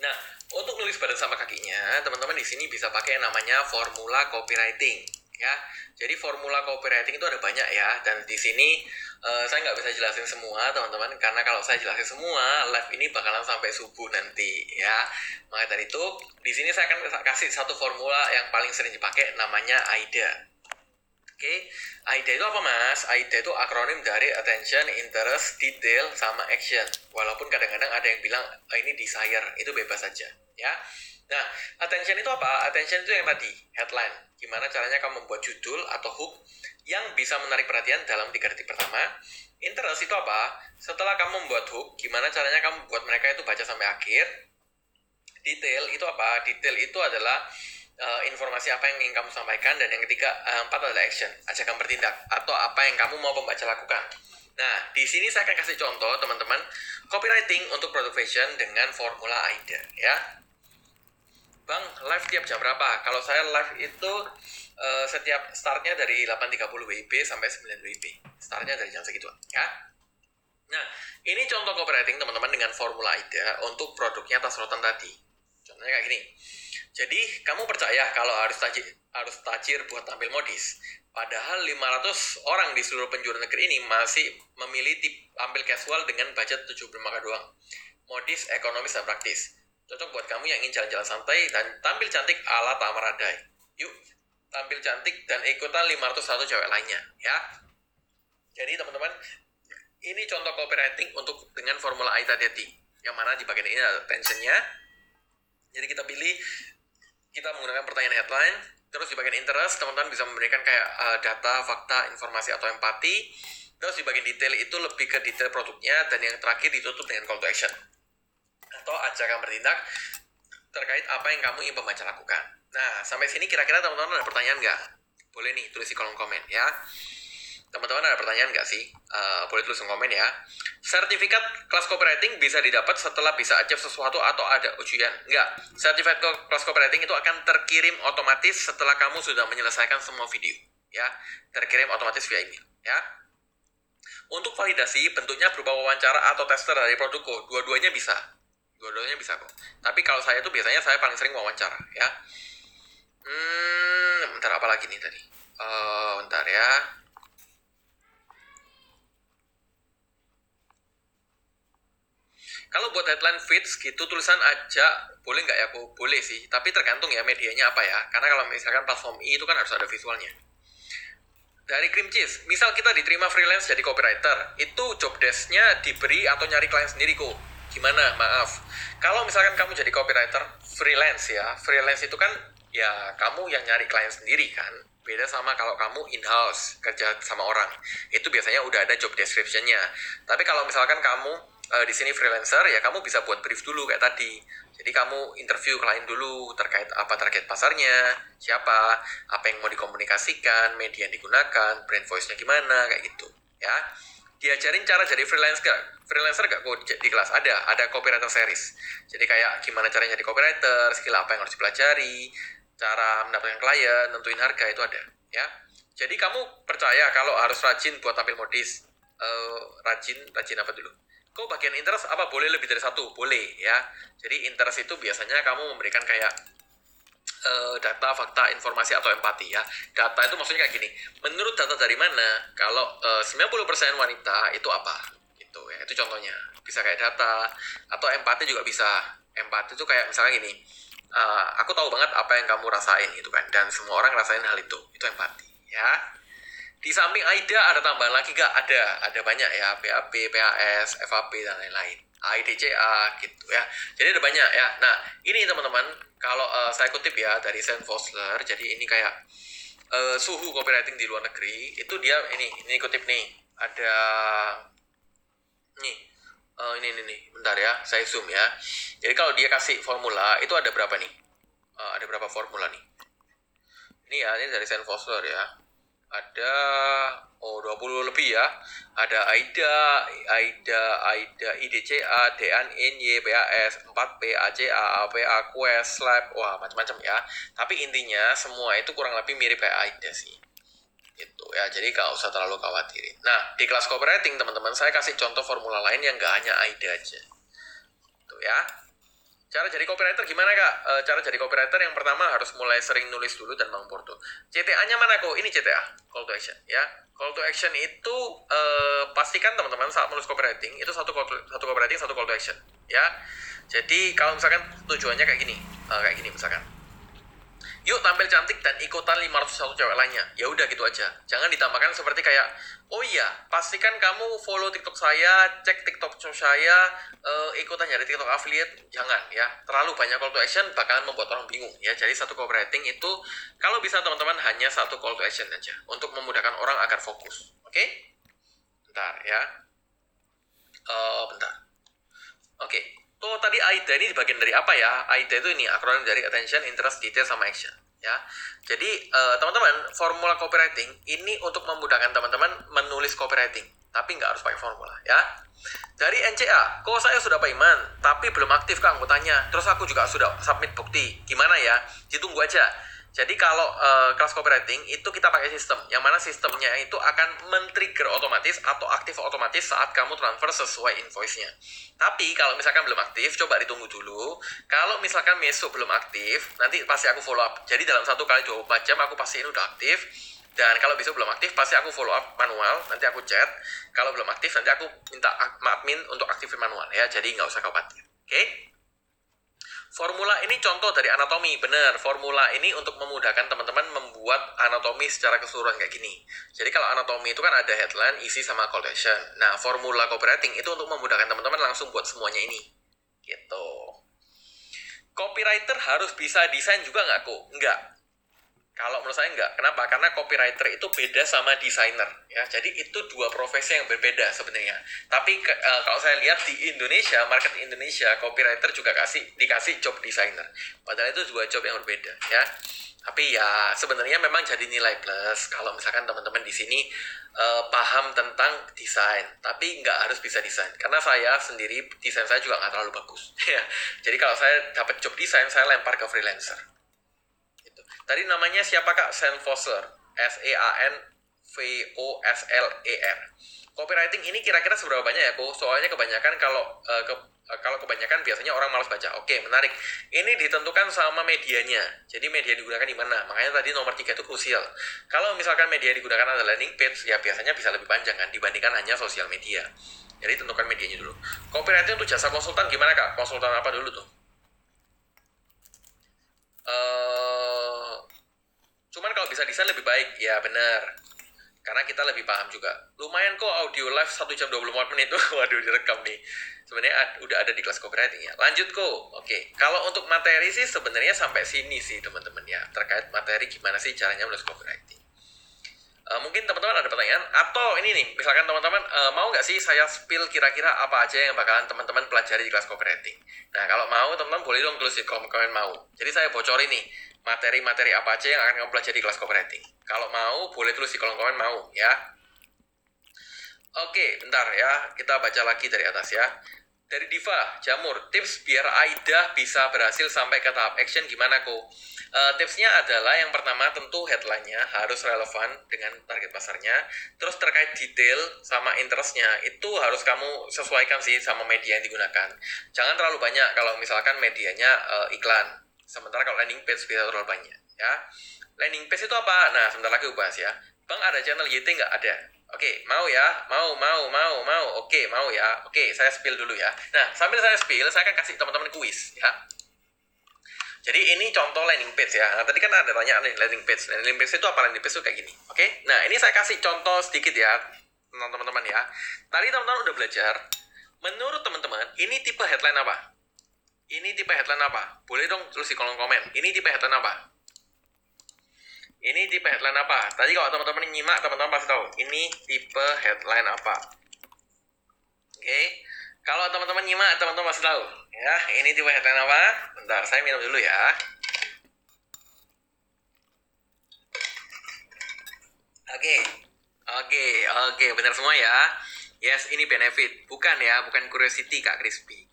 Nah, untuk nulis badan sama kakinya, teman-teman di sini bisa pakai namanya formula copywriting ya. Jadi formula copywriting itu ada banyak ya dan di sini uh, saya nggak bisa jelasin semua teman-teman karena kalau saya jelasin semua live ini bakalan sampai subuh nanti ya. Maka dari itu di sini saya akan kasih satu formula yang paling sering dipakai namanya AIDA. Oke, AIDA itu apa mas? AIDA itu akronim dari attention, interest, detail, sama action. Walaupun kadang-kadang ada yang bilang oh, ini desire, itu bebas saja, ya. Nah, attention itu apa? Attention itu yang tadi, headline. Gimana caranya kamu membuat judul atau hook yang bisa menarik perhatian dalam tiga detik pertama. Interest itu apa? Setelah kamu membuat hook, gimana caranya kamu buat mereka itu baca sampai akhir. Detail itu apa? Detail itu adalah uh, informasi apa yang ingin kamu sampaikan dan yang ketiga uh, empat adalah action ajakan bertindak atau apa yang kamu mau pembaca lakukan nah di sini saya akan kasih contoh teman-teman copywriting untuk produk fashion dengan formula AIDA ya Bang, live tiap jam berapa? Kalau saya live itu uh, setiap startnya dari 8.30 WIB sampai 9 WIB. Startnya dari jam segitu, ya. Nah, ini contoh copywriting teman-teman dengan formula AIDA untuk produknya tas rotan tadi. Contohnya kayak gini. Jadi kamu percaya kalau harus tajir, harus tajir buat tampil modis. Padahal 500 orang di seluruh penjuru negeri ini masih memilih tampil casual dengan budget 75 doang. Modis, ekonomis, dan praktis. Cocok buat kamu yang ingin jalan-jalan santai dan tampil cantik ala Tamaradai. Yuk, tampil cantik dan ikutan 501 cewek lainnya, ya. Jadi teman-teman, ini contoh copywriting untuk dengan formula A tadi. Yang mana di bagian ini ada tensionnya. Jadi kita pilih kita menggunakan pertanyaan headline, terus di bagian interest teman-teman bisa memberikan kayak uh, data, fakta, informasi atau empati. Terus di bagian detail itu lebih ke detail produknya dan yang terakhir ditutup dengan call to action atau ajakan bertindak terkait apa yang kamu ingin pembaca lakukan. Nah, sampai sini kira-kira teman-teman ada pertanyaan nggak? Boleh nih tulis di kolom komen ya. Teman-teman ada pertanyaan nggak sih? Uh, boleh tulis di komen ya. Sertifikat kelas copywriting bisa didapat setelah bisa achieve sesuatu atau ada ujian? Enggak. Sertifikat kelas copywriting itu akan terkirim otomatis setelah kamu sudah menyelesaikan semua video. Ya, terkirim otomatis via email. Ya. Untuk validasi, bentuknya berupa wawancara atau tester dari produkku. Dua-duanya bisa. Dua-duanya bisa kok. Tapi kalau saya tuh biasanya saya paling sering wawancara. Ya. Hmm, bentar apa lagi nih tadi? Uh, bentar ya. Kalau buat headline feeds gitu tulisan aja boleh nggak ya? Boleh sih, tapi tergantung ya medianya apa ya. Karena kalau misalkan platform I itu kan harus ada visualnya. Dari cream cheese, misal kita diterima freelance jadi copywriter, itu job desk-nya diberi atau nyari klien sendiri kok. Gimana? Maaf. Kalau misalkan kamu jadi copywriter freelance ya, freelance itu kan ya kamu yang nyari klien sendiri kan. Beda sama kalau kamu in-house, kerja sama orang. Itu biasanya udah ada job description-nya. Tapi kalau misalkan kamu uh, di sini freelancer ya kamu bisa buat brief dulu kayak tadi. Jadi kamu interview klien dulu terkait apa target pasarnya, siapa, apa yang mau dikomunikasikan, media yang digunakan, brand voice-nya gimana kayak gitu, ya. Diajarin cara jadi freelancer gak? Freelancer gak kok di kelas? Ada, ada copywriter series. Jadi kayak gimana caranya jadi copywriter, skill apa yang harus dipelajari, cara mendapatkan klien, nentuin harga itu ada, ya. Jadi kamu percaya kalau harus rajin buat tampil modis, uh, rajin, rajin apa dulu? kok bagian interest apa boleh lebih dari satu boleh ya jadi interest itu biasanya kamu memberikan kayak uh, data fakta informasi atau empati ya. Data itu maksudnya kayak gini menurut data dari mana kalau eh, uh, 90% wanita itu apa? Itu ya itu contohnya. Bisa kayak data atau empati juga bisa. Empati itu kayak misalnya gini uh, aku tahu banget apa yang kamu rasain itu kan. Dan semua orang rasain hal itu itu empati ya. Di samping AIDA ada tambahan lagi gak? Ada, ada banyak ya, PAP, PAS, FAP dan lain-lain. AIDCA gitu ya. Jadi ada banyak ya. Nah, ini teman-teman, kalau uh, saya kutip ya dari Sam Fosler, jadi ini kayak uh, suhu copywriting di luar negeri, itu dia ini, ini kutip nih. Ada nih, uh, ini, ini, nih, bentar ya, saya zoom ya. Jadi kalau dia kasih formula, itu ada berapa nih? Uh, ada berapa formula nih? Ini ya, ini dari Sam Fosler ya ada oh 20 lebih ya. Ada AIDA, AIDA, AIDA, IDCA, DAN, NY, PAS, 4P, ACA, APA, Quest, Lab, wah macam-macam ya. Tapi intinya semua itu kurang lebih mirip kayak AIDA sih. Itu ya, jadi gak usah terlalu khawatirin. Nah, di kelas copywriting teman-teman, saya kasih contoh formula lain yang gak hanya AIDA aja. Tuh ya. Cara jadi copywriter gimana kak? E, cara jadi copywriter yang pertama harus mulai sering nulis dulu dan mengporto. CTA-nya mana kok? Ini CTA, call to action ya. Call to action itu e, pastikan teman-teman saat menulis copywriting itu satu call satu copywriting satu call to action ya. Jadi kalau misalkan tujuannya kayak gini, e, kayak gini misalkan. Yuk tampil cantik dan ikutan 501 cewek lainnya. Ya udah gitu aja. Jangan ditambahkan seperti kayak, oh iya, pastikan kamu follow TikTok saya, cek TikTok saya, uh, ikutan nyari TikTok affiliate. Jangan ya. Terlalu banyak call to action bakalan membuat orang bingung ya. Jadi satu copywriting itu kalau bisa teman-teman hanya satu call to action aja untuk memudahkan orang agar fokus. Oke? Okay? Bentar ya. Uh, bentar. Oke. Okay. Tuh tadi AIDA ini bagian dari apa ya? AIDA itu ini akronim dari attention, interest, detail, sama action ya. Jadi eh, teman-teman formula copywriting ini untuk memudahkan teman-teman menulis copywriting, tapi nggak harus pakai formula ya. Dari NCA, kok saya sudah payment, tapi belum aktif ke anggotanya. Terus aku juga sudah submit bukti. Gimana ya? Ditunggu aja. Jadi kalau uh, kelas copywriting itu kita pakai sistem, yang mana sistemnya itu akan men-trigger otomatis atau aktif otomatis saat kamu transfer sesuai invoice-nya. Tapi kalau misalkan belum aktif, coba ditunggu dulu. Kalau misalkan besok belum aktif, nanti pasti aku follow up. Jadi dalam satu kali 24 jam aku pastiin udah aktif. Dan kalau besok belum aktif, pasti aku follow up manual. Nanti aku chat. Kalau belum aktif, nanti aku minta admin untuk aktifin manual ya. Jadi nggak usah khawatir. Oke? Okay? Formula ini contoh dari anatomi, benar. Formula ini untuk memudahkan teman-teman membuat anatomi secara keseluruhan kayak gini. Jadi kalau anatomi itu kan ada headline, isi, sama call action. Nah, formula copywriting itu untuk memudahkan teman-teman langsung buat semuanya ini. Gitu. Copywriter harus bisa desain juga nggak kok? Enggak kalau menurut saya enggak. Kenapa? Karena copywriter itu beda sama desainer ya. Jadi itu dua profesi yang berbeda sebenarnya. Tapi ke, uh, kalau saya lihat di Indonesia, market Indonesia, copywriter juga kasih dikasih job designer. Padahal itu dua job yang berbeda ya. Tapi ya sebenarnya memang jadi nilai plus kalau misalkan teman-teman di sini uh, paham tentang desain, tapi nggak harus bisa desain. Karena saya sendiri desain saya juga nggak terlalu bagus ya. Jadi kalau saya dapat job desain, saya lempar ke freelancer Tadi namanya siapa kak? Sam Foster. S E. Copywriting ini kira-kira seberapa banyak ya, kok? Soalnya kebanyakan kalau uh, ke, uh, kalau kebanyakan biasanya orang malas baca. Oke, menarik. Ini ditentukan sama medianya. Jadi media digunakan di mana? Makanya tadi nomor tiga itu krusial. Kalau misalkan media digunakan adalah landing page, ya biasanya bisa lebih panjang kan dibandingkan hanya sosial media. Jadi tentukan medianya dulu. Copywriting untuk jasa konsultan gimana kak? Konsultan apa dulu tuh? Uh, cuman kalau bisa desain lebih baik, ya benar. Karena kita lebih paham juga. Lumayan kok audio live 1 jam 24 menit. Waduh, direkam nih. Sebenarnya udah ada di kelas copywriting ya. Lanjut kok. Oke. Kalau untuk materi sih sebenarnya sampai sini sih teman-teman ya. Terkait materi gimana sih caranya menulis copywriting. Uh, mungkin teman-teman ada pertanyaan atau ini nih misalkan teman-teman uh, mau nggak sih saya spill kira-kira apa aja yang bakalan teman-teman pelajari di kelas copywriting nah kalau mau teman-teman boleh dong tulis di kolom komen mau jadi saya bocorin nih materi-materi apa aja yang akan kamu pelajari di kelas copywriting kalau mau boleh tulis di kolom komen mau ya oke bentar ya kita baca lagi dari atas ya dari Diva, Jamur, tips biar Aida bisa berhasil sampai ke tahap action gimana kok? Uh, tipsnya adalah yang pertama tentu headline-nya harus relevan dengan target pasarnya. Terus terkait detail sama interestnya itu harus kamu sesuaikan sih sama media yang digunakan. Jangan terlalu banyak kalau misalkan medianya uh, iklan. Sementara kalau landing page bisa terlalu banyak ya. Landing page itu apa? Nah, sebentar lagi bahas ya. Bang ada channel YT nggak ada? Oke, mau ya? Mau, mau, mau, mau. Oke, mau ya. Oke, saya spill dulu ya. Nah, sambil saya spill, saya akan kasih teman-teman kuis ya. Jadi ini contoh landing page ya. Nah, tadi kan ada tanya landing page. Landing page itu apa? Landing page itu kayak gini. Oke. Nah, ini saya kasih contoh sedikit ya, teman-teman ya. Tadi teman-teman udah belajar. Menurut teman-teman, ini tipe headline apa? Ini tipe headline apa? Boleh dong tulis di kolom komen. Ini tipe headline apa? Ini tipe headline apa? Tadi kalau teman-teman nyimak, teman-teman pasti tahu. Ini tipe headline apa? Oke. Okay. Kalau teman-teman nyimak, teman-teman pasti tahu. Ya, ini tipe headline apa? Bentar, saya minum dulu ya. Oke. Okay. Oke, okay, oke, okay, benar semua ya. Yes, ini benefit. Bukan ya, bukan curiosity Kak Crispy.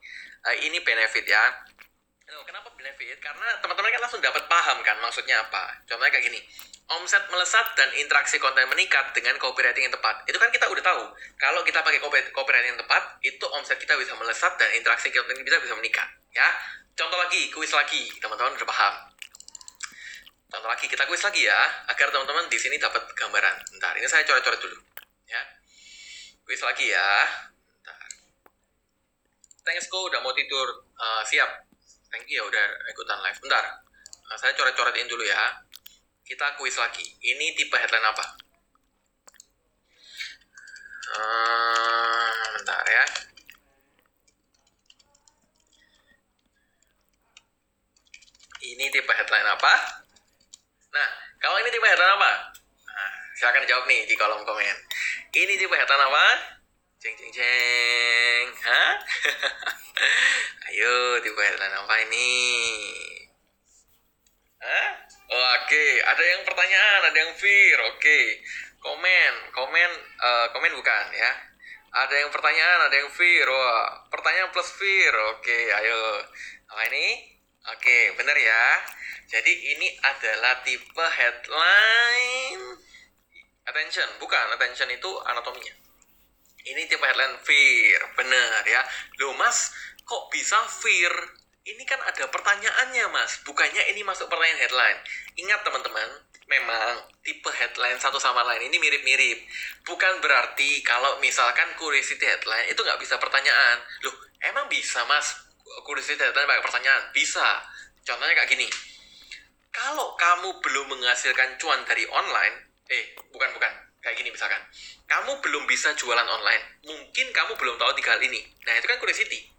Uh, ini benefit ya kenapa benefit? Karena teman-teman kan langsung dapat paham kan maksudnya apa. Contohnya kayak gini, omset melesat dan interaksi konten meningkat dengan copywriting yang tepat. Itu kan kita udah tahu. Kalau kita pakai copywriting yang tepat, itu omset kita bisa melesat dan interaksi konten kita bisa meningkat. Ya, contoh lagi, kuis lagi, teman-teman udah paham. Contoh lagi, kita kuis lagi ya, agar teman-teman di sini dapat gambaran. Bentar, ini saya coret-coret dulu. Ya, kuis lagi ya. Thanks ko udah mau tidur. Uh, siap. Thank you ya udah ikutan live. Bentar. Nah, saya coret-coretin dulu ya. Kita kuis lagi. Ini tipe headline apa? Uh, bentar ya. Ini tipe headline apa? Nah, kalau ini tipe headline apa? Nah, silakan jawab nih di kolom komen. Ini tipe headline apa? Ceng ceng ceng. Hah? Ayo, tipe headline apa ini? Hah? Oke, ada yang pertanyaan, ada yang fear. Oke, komen, komen, uh, komen bukan ya? Ada yang pertanyaan, ada yang fear. Wah, pertanyaan plus fear. Oke, ayo. Apa ini? Oke, benar ya. Jadi ini adalah tipe headline attention, bukan attention itu anatominya. Ini tipe headline fear, benar ya. Loh mas, kok bisa fear? Ini kan ada pertanyaannya mas, bukannya ini masuk pertanyaan headline. Ingat teman-teman, memang tipe headline satu sama lain ini mirip-mirip. Bukan berarti kalau misalkan curiosity headline itu nggak bisa pertanyaan. Loh, emang bisa mas curiosity headline pakai pertanyaan? Bisa. Contohnya kayak gini. Kalau kamu belum menghasilkan cuan dari online, eh bukan bukan, kayak gini misalkan. Kamu belum bisa jualan online. Mungkin kamu belum tahu tiga hal ini. Nah, itu kan curiosity.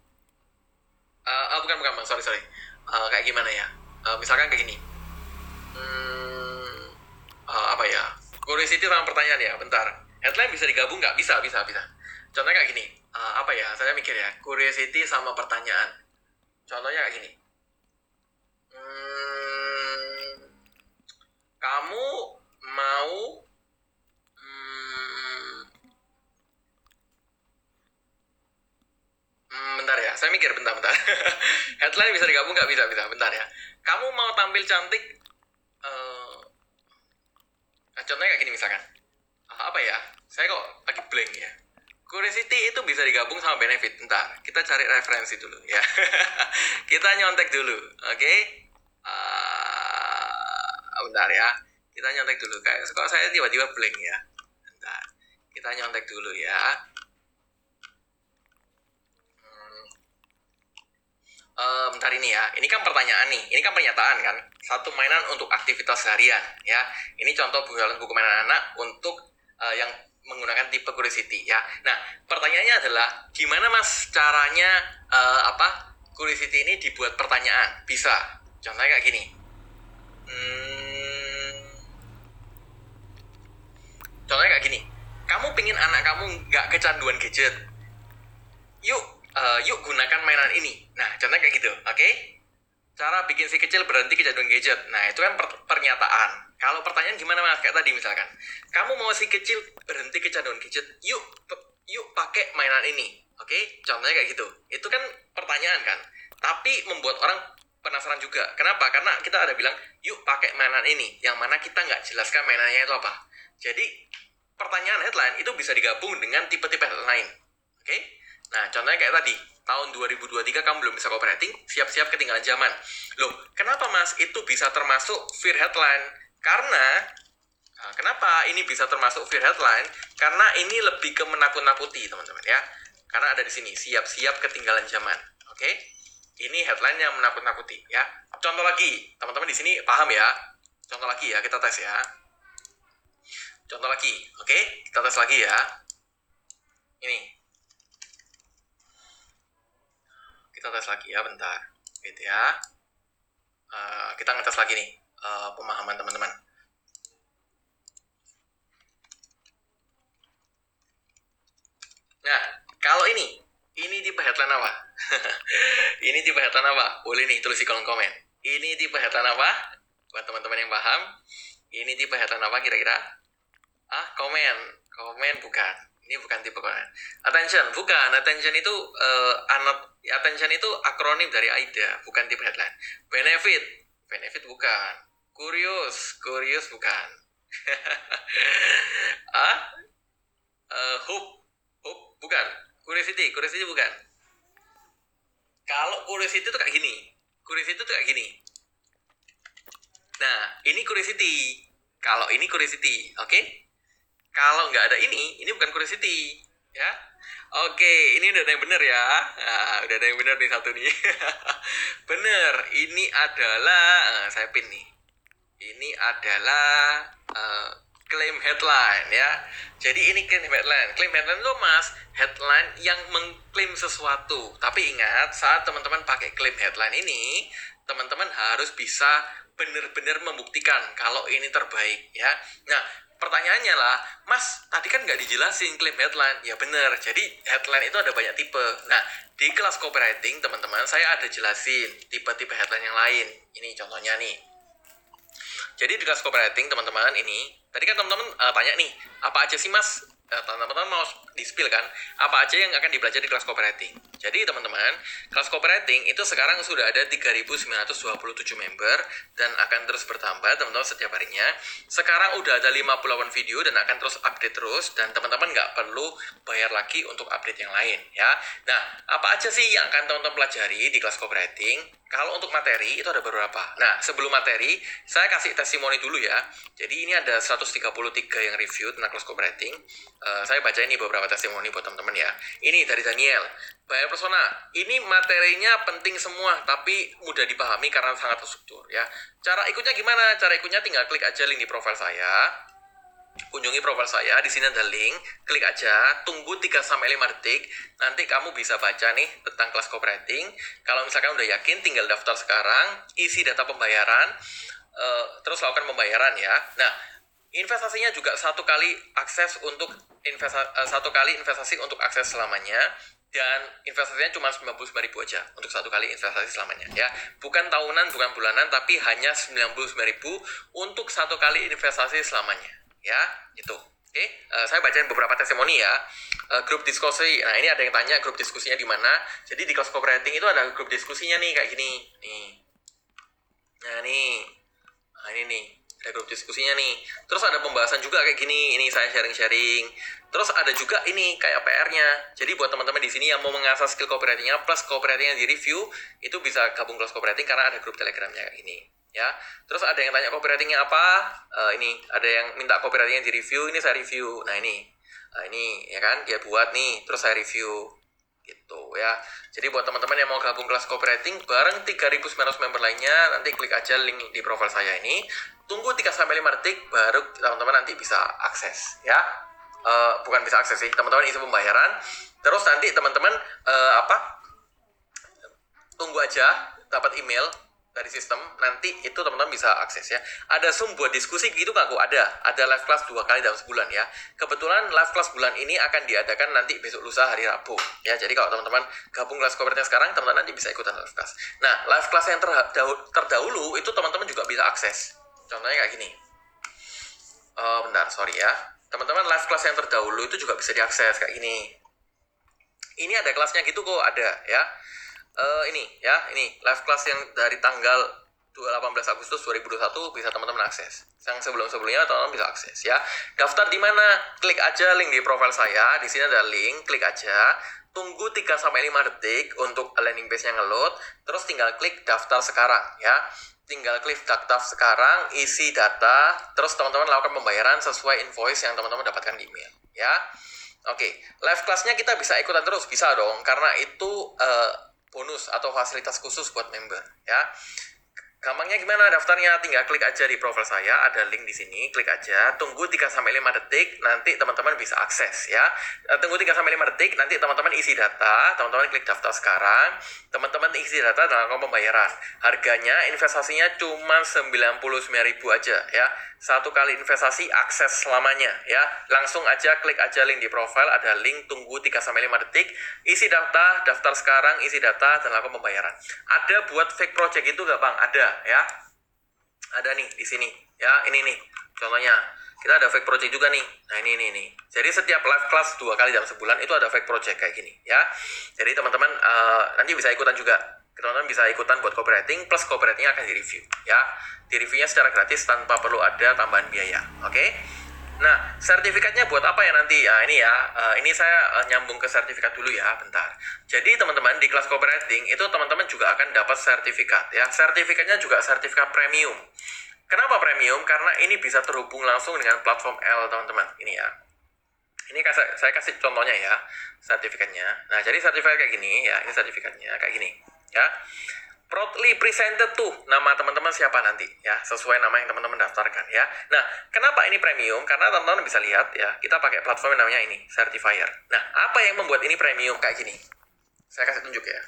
Uh, uh, bukan bukan bang, sorry sorry. Uh, kayak gimana ya? Uh, misalkan kayak gini. Hmm, uh, apa ya? Curiosity sama pertanyaan ya, bentar. Headline bisa digabung nggak? Bisa, bisa, bisa. Contohnya kayak gini. Uh, apa ya? Saya mikir ya. Curiosity sama pertanyaan. Contohnya kayak gini Hmm, kamu mau hmm, hmm, bentar ya saya mikir bentar bentar. Headline bisa digabung nggak? Bisa bisa. Bentar ya. Kamu mau tampil cantik uh, contohnya kayak gini misalkan. Uh, apa ya? Saya kok lagi blank ya. Curiosity itu bisa digabung sama benefit. Bentar, kita cari referensi dulu ya. kita nyontek dulu, oke? Okay? uh, bentar ya. Kita nyontek dulu kayak kok saya tiba-tiba blank ya? Bentar kita nyontek dulu ya hmm. Uh, bentar ini ya. Ini kan pertanyaan nih. Ini kan pernyataan kan? Satu mainan untuk aktivitas harian ya. Ini contoh buku buku mainan anak untuk uh, yang menggunakan tipe curiosity ya. Nah pertanyaannya adalah gimana mas caranya uh, apa curiosity ini dibuat pertanyaan? Bisa. Contohnya kayak gini. Hmm, contohnya kayak gini. Kamu pingin anak kamu nggak kecanduan gadget. Yuk uh, yuk gunakan mainan ini nah contohnya kayak gitu oke okay? cara bikin si kecil berhenti kecanduan gadget nah itu kan per pernyataan kalau pertanyaan gimana mas kayak tadi misalkan kamu mau si kecil berhenti kecanduan gadget yuk yuk pakai mainan ini oke okay? contohnya kayak gitu itu kan pertanyaan kan tapi membuat orang penasaran juga. Kenapa? Karena kita ada bilang, yuk pakai mainan ini. Yang mana kita nggak jelaskan mainannya itu apa. Jadi, pertanyaan headline itu bisa digabung dengan tipe-tipe headline. Oke? Okay? Nah, contohnya kayak tadi, tahun 2023 kamu belum bisa copywriting, siap-siap ketinggalan zaman. Loh, kenapa mas? Itu bisa termasuk fear headline. Karena, nah, kenapa ini bisa termasuk fear headline? Karena ini lebih ke menakut-nakuti, teman-teman ya. Karena ada di sini, siap-siap ketinggalan zaman. Oke? Okay? Ini headline yang menakut-nakuti ya. Contoh lagi, teman-teman di sini paham ya? Contoh lagi ya, kita tes ya. Contoh lagi, oke? Kita tes lagi ya. Ini. Kita tes lagi ya, bentar. Gitu ya. Uh, kita ngetes lagi nih uh, pemahaman teman-teman. Nah, kalau ini ini tipe headline apa? ini tipe headline apa? Boleh nih tulis di kolom komen. Ini tipe headline apa? Buat teman-teman yang paham. Ini tipe headline apa kira-kira? Ah, komen. Komen bukan. Ini bukan tipe komen. Attention, bukan. Attention itu uh, anot attention itu akronim dari AIDA, bukan tipe headline. Benefit, benefit bukan. Curious, curious bukan. ah? Uh, hope, hope bukan Curiosity, curiosity bukan. Kalau curiosity itu kayak gini. Curiosity itu kayak gini. Nah, ini curiosity. Kalau ini curiosity, oke? Okay? Kalau nggak ada ini, ini bukan curiosity. Ya. Oke, ini udah ada yang bener ya. Nah, udah ada yang bener nih satu nih. bener, ini adalah uh, saya pin nih. Ini adalah uh, claim headline ya. Jadi ini claim headline. Claim headline itu mas headline yang mengklaim sesuatu. Tapi ingat saat teman-teman pakai claim headline ini, teman-teman harus bisa benar-benar membuktikan kalau ini terbaik ya. Nah, pertanyaannya lah, Mas, tadi kan nggak dijelasin klaim headline. Ya benar, jadi headline itu ada banyak tipe. Nah, di kelas copywriting, teman-teman, saya ada jelasin tipe-tipe headline yang lain. Ini contohnya nih. Jadi di kelas copywriting, teman-teman, ini, tadi kan teman-teman uh, tanya nih, apa aja sih Mas teman-teman mau di spill kan? Apa aja yang akan dibelajar di kelas copywriting jadi teman-teman kelas copywriting itu sekarang sudah ada 3.927 member dan akan terus bertambah teman-teman setiap harinya. Sekarang udah ada 58 video dan akan terus update terus dan teman-teman nggak perlu bayar lagi untuk update yang lain ya. Nah apa aja sih yang akan teman-teman pelajari di kelas copywriting kalau untuk materi itu ada beberapa. Nah, sebelum materi, saya kasih testimoni dulu ya. Jadi ini ada 133 yang review tentang close copywriting. Uh, saya baca ini beberapa testimoni buat teman-teman ya. Ini dari Daniel. Bayar persona, ini materinya penting semua, tapi mudah dipahami karena sangat terstruktur ya. Cara ikutnya gimana? Cara ikutnya tinggal klik aja link di profile saya kunjungi profil saya di sini ada link. Klik aja tunggu 3 sampai 5 detik. Nanti kamu bisa baca nih tentang kelas copywriting. Kalau misalkan udah yakin tinggal daftar sekarang isi data pembayaran uh, terus lakukan pembayaran ya. Nah investasinya juga satu kali akses untuk investasi uh, satu kali investasi untuk akses selamanya. Dan investasinya cuma 99 ribu aja untuk satu kali investasi selamanya ya. Bukan tahunan bukan bulanan tapi hanya 99 ribu untuk satu kali investasi selamanya ya itu oke uh, saya bacain beberapa testimoni ya. Uh, grup diskusi nah ini ada yang tanya grup diskusinya di mana. Jadi di kelas copywriting itu ada grup diskusinya nih kayak gini. Nih. Nah nih. Nah ini nih ada grup diskusinya nih. Terus ada pembahasan juga kayak gini ini saya sharing-sharing. Terus ada juga ini kayak PR-nya jadi buat teman-teman di sini yang mau mengasah skill copywritingnya plus copywritingnya di review itu bisa gabung kelas copywriting karena ada grup telegramnya kayak gini ya. Terus ada yang tanya copywritingnya apa? Uh, ini ada yang minta copywritingnya di review ini saya review. Nah ini nah, ini ya kan dia buat nih terus saya review gitu ya. Jadi buat teman-teman yang mau gabung kelas copywriting bareng 3.900 member lainnya nanti klik aja link di profile saya ini. Tunggu 3 sampai 5 detik baru teman-teman nanti bisa akses ya. Uh, bukan bisa akses sih teman-teman isi pembayaran. Terus nanti teman-teman uh, apa? Tunggu aja dapat email dari sistem nanti itu teman-teman bisa akses ya. Ada zoom buat diskusi gitu nggak kok ada. Ada live class dua kali dalam sebulan ya. Kebetulan live class bulan ini akan diadakan nanti besok lusa hari rabu ya. Jadi kalau teman-teman gabung kelas kopernya sekarang teman-teman nanti bisa ikutan live class. Nah live class yang terdahulu, itu teman-teman juga bisa akses. Contohnya kayak gini. Uh, bentar sorry ya. Teman-teman live class yang terdahulu itu juga bisa diakses kayak gini. Ini ada kelasnya gitu kok. Ada ya uh, ini ya ini live class yang dari tanggal 18 Agustus 2021 bisa teman-teman akses. Yang sebelum-sebelumnya teman-teman bisa akses ya. Daftar di mana? Klik aja link di profile saya. Di sini ada link, klik aja. Tunggu 3 sampai 5 detik untuk landing page-nya ngeload, terus tinggal klik daftar sekarang ya. Tinggal klik daftar sekarang, isi data, terus teman-teman lakukan pembayaran sesuai invoice yang teman-teman dapatkan di email ya. Oke, live class-nya kita bisa ikutan terus, bisa dong, karena itu uh, bonus atau fasilitas khusus buat member ya. Gampangnya gimana daftarnya? Tinggal klik aja di profil saya, ada link di sini, klik aja, tunggu 3 sampai 5 detik, nanti teman-teman bisa akses ya. Eh, tunggu 3 sampai 5 detik, nanti teman-teman isi data, teman-teman klik daftar sekarang, teman-teman isi data dan lakukan pembayaran. Harganya investasinya cuma 99.000 aja ya satu kali investasi akses selamanya ya. Langsung aja klik aja link di profile, ada link tunggu 3 sampai 5 detik, isi data, daftar sekarang, isi data dan lakukan pembayaran. Ada buat fake project itu gak Bang? Ada ya. Ada nih di sini ya. Ini nih contohnya. Kita ada fake project juga nih. Nah, ini ini nih. Jadi setiap live class dua kali dalam sebulan itu ada fake project kayak gini ya. Jadi teman-teman uh, nanti bisa ikutan juga teman-teman bisa ikutan buat copywriting plus copywritingnya akan di-review ya di reviewnya secara gratis tanpa perlu ada tambahan biaya oke okay? Nah, sertifikatnya buat apa ya nanti? Nah, ini ya, uh, ini saya uh, nyambung ke sertifikat dulu ya, bentar. Jadi teman-teman di kelas copywriting itu teman-teman juga akan dapat sertifikat ya. Sertifikatnya juga sertifikat premium. Kenapa premium? Karena ini bisa terhubung langsung dengan platform L, teman-teman. Ini ya. ini saya kasih contohnya ya sertifikatnya nah jadi sertifikat kayak gini ya ini sertifikatnya kayak gini ya proudly presented tuh nama teman-teman siapa nanti ya sesuai nama yang teman-teman daftarkan ya nah kenapa ini premium karena teman-teman bisa lihat ya kita pakai platform yang namanya ini certifier nah apa yang membuat ini premium kayak gini saya kasih tunjuk ya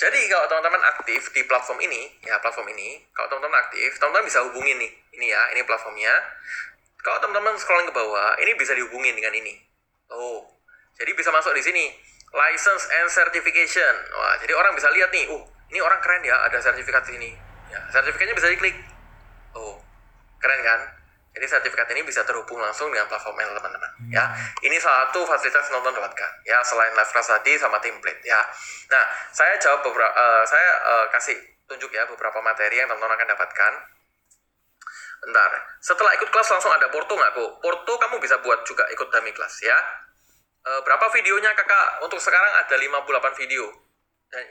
jadi kalau teman-teman aktif di platform ini ya platform ini kalau teman-teman aktif teman-teman bisa hubungin nih ini ya ini platformnya kalau teman-teman scrolling ke bawah, ini bisa dihubungin dengan ini. Oh, jadi bisa masuk di sini. License and certification. Wah, jadi orang bisa lihat nih, uh, ini orang keren ya, ada sertifikat ini. Ya, sertifikatnya bisa diklik. Oh, keren kan? Jadi sertifikat ini bisa terhubung langsung dengan platform teman-teman. Ya, ini salah satu fasilitas nonton dapatkan. Ya, selain live class tadi sama template. Ya, nah saya jawab beberapa, uh, saya uh, kasih tunjuk ya beberapa materi yang teman-teman akan dapatkan Bentar, setelah ikut kelas langsung ada Porto nggak kok? Porto kamu bisa buat juga ikut dummy kelas ya. E, berapa videonya kakak? Untuk sekarang ada 58 video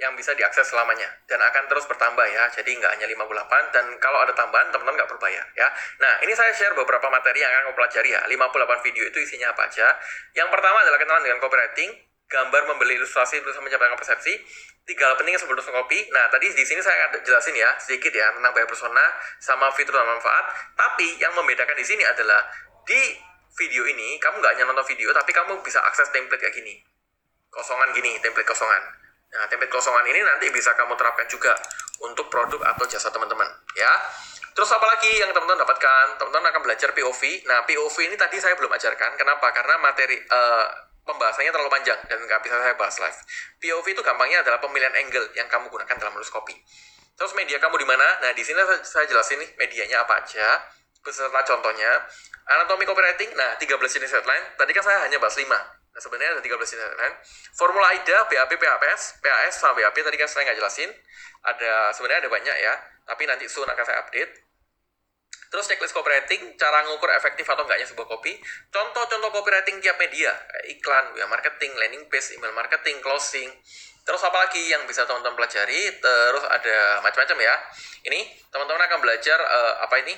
yang bisa diakses selamanya dan akan terus bertambah ya jadi nggak hanya 58 dan kalau ada tambahan teman-teman nggak berbayar ya nah ini saya share beberapa materi yang akan kamu pelajari ya 58 video itu isinya apa aja yang pertama adalah kenalan dengan copywriting gambar membeli ilustrasi berusaha mencapai persepsi tiga hal penting sebelum kopi. Nah, tadi di sini saya akan jelasin ya sedikit ya tentang bayar persona sama fitur dan manfaat. Tapi yang membedakan di sini adalah di video ini kamu nggak hanya nonton video, tapi kamu bisa akses template kayak gini, kosongan gini, template kosongan. Nah, template kosongan ini nanti bisa kamu terapkan juga untuk produk atau jasa teman-teman, ya. Terus apa lagi yang teman-teman dapatkan? Teman-teman akan belajar POV. Nah, POV ini tadi saya belum ajarkan. Kenapa? Karena materi uh, pembahasannya terlalu panjang dan nggak bisa saya bahas live. POV itu gampangnya adalah pemilihan angle yang kamu gunakan dalam menulis kopi. Terus media kamu di mana? Nah, di sini saya jelasin nih medianya apa aja, beserta contohnya. Anatomi copywriting, nah 13 jenis headline. Tadi kan saya hanya bahas 5. Nah, sebenarnya ada 13 jenis headline. Formula AIDA, BAP, PAPS, PAS, sama BAP tadi kan saya nggak jelasin. Ada sebenarnya ada banyak ya, tapi nanti soon akan saya update. Terus checklist copywriting, cara ngukur efektif atau enggaknya sebuah copy. Contoh-contoh copywriting tiap media, iklan, ya marketing, landing page, email marketing, closing. Terus apa lagi yang bisa teman-teman pelajari? Terus ada macam-macam ya. Ini teman-teman akan belajar uh, apa ini?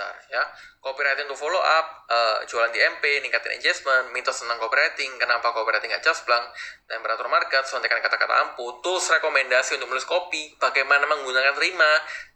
Bentar ya. Copywriting to follow up, uh, jualan di MP, ningkatin engagement, mitos tentang copywriting, kenapa copywriting gak blank, temperatur market, sontekan kata-kata ampuh, tools rekomendasi untuk menulis copy, bagaimana menggunakan terima,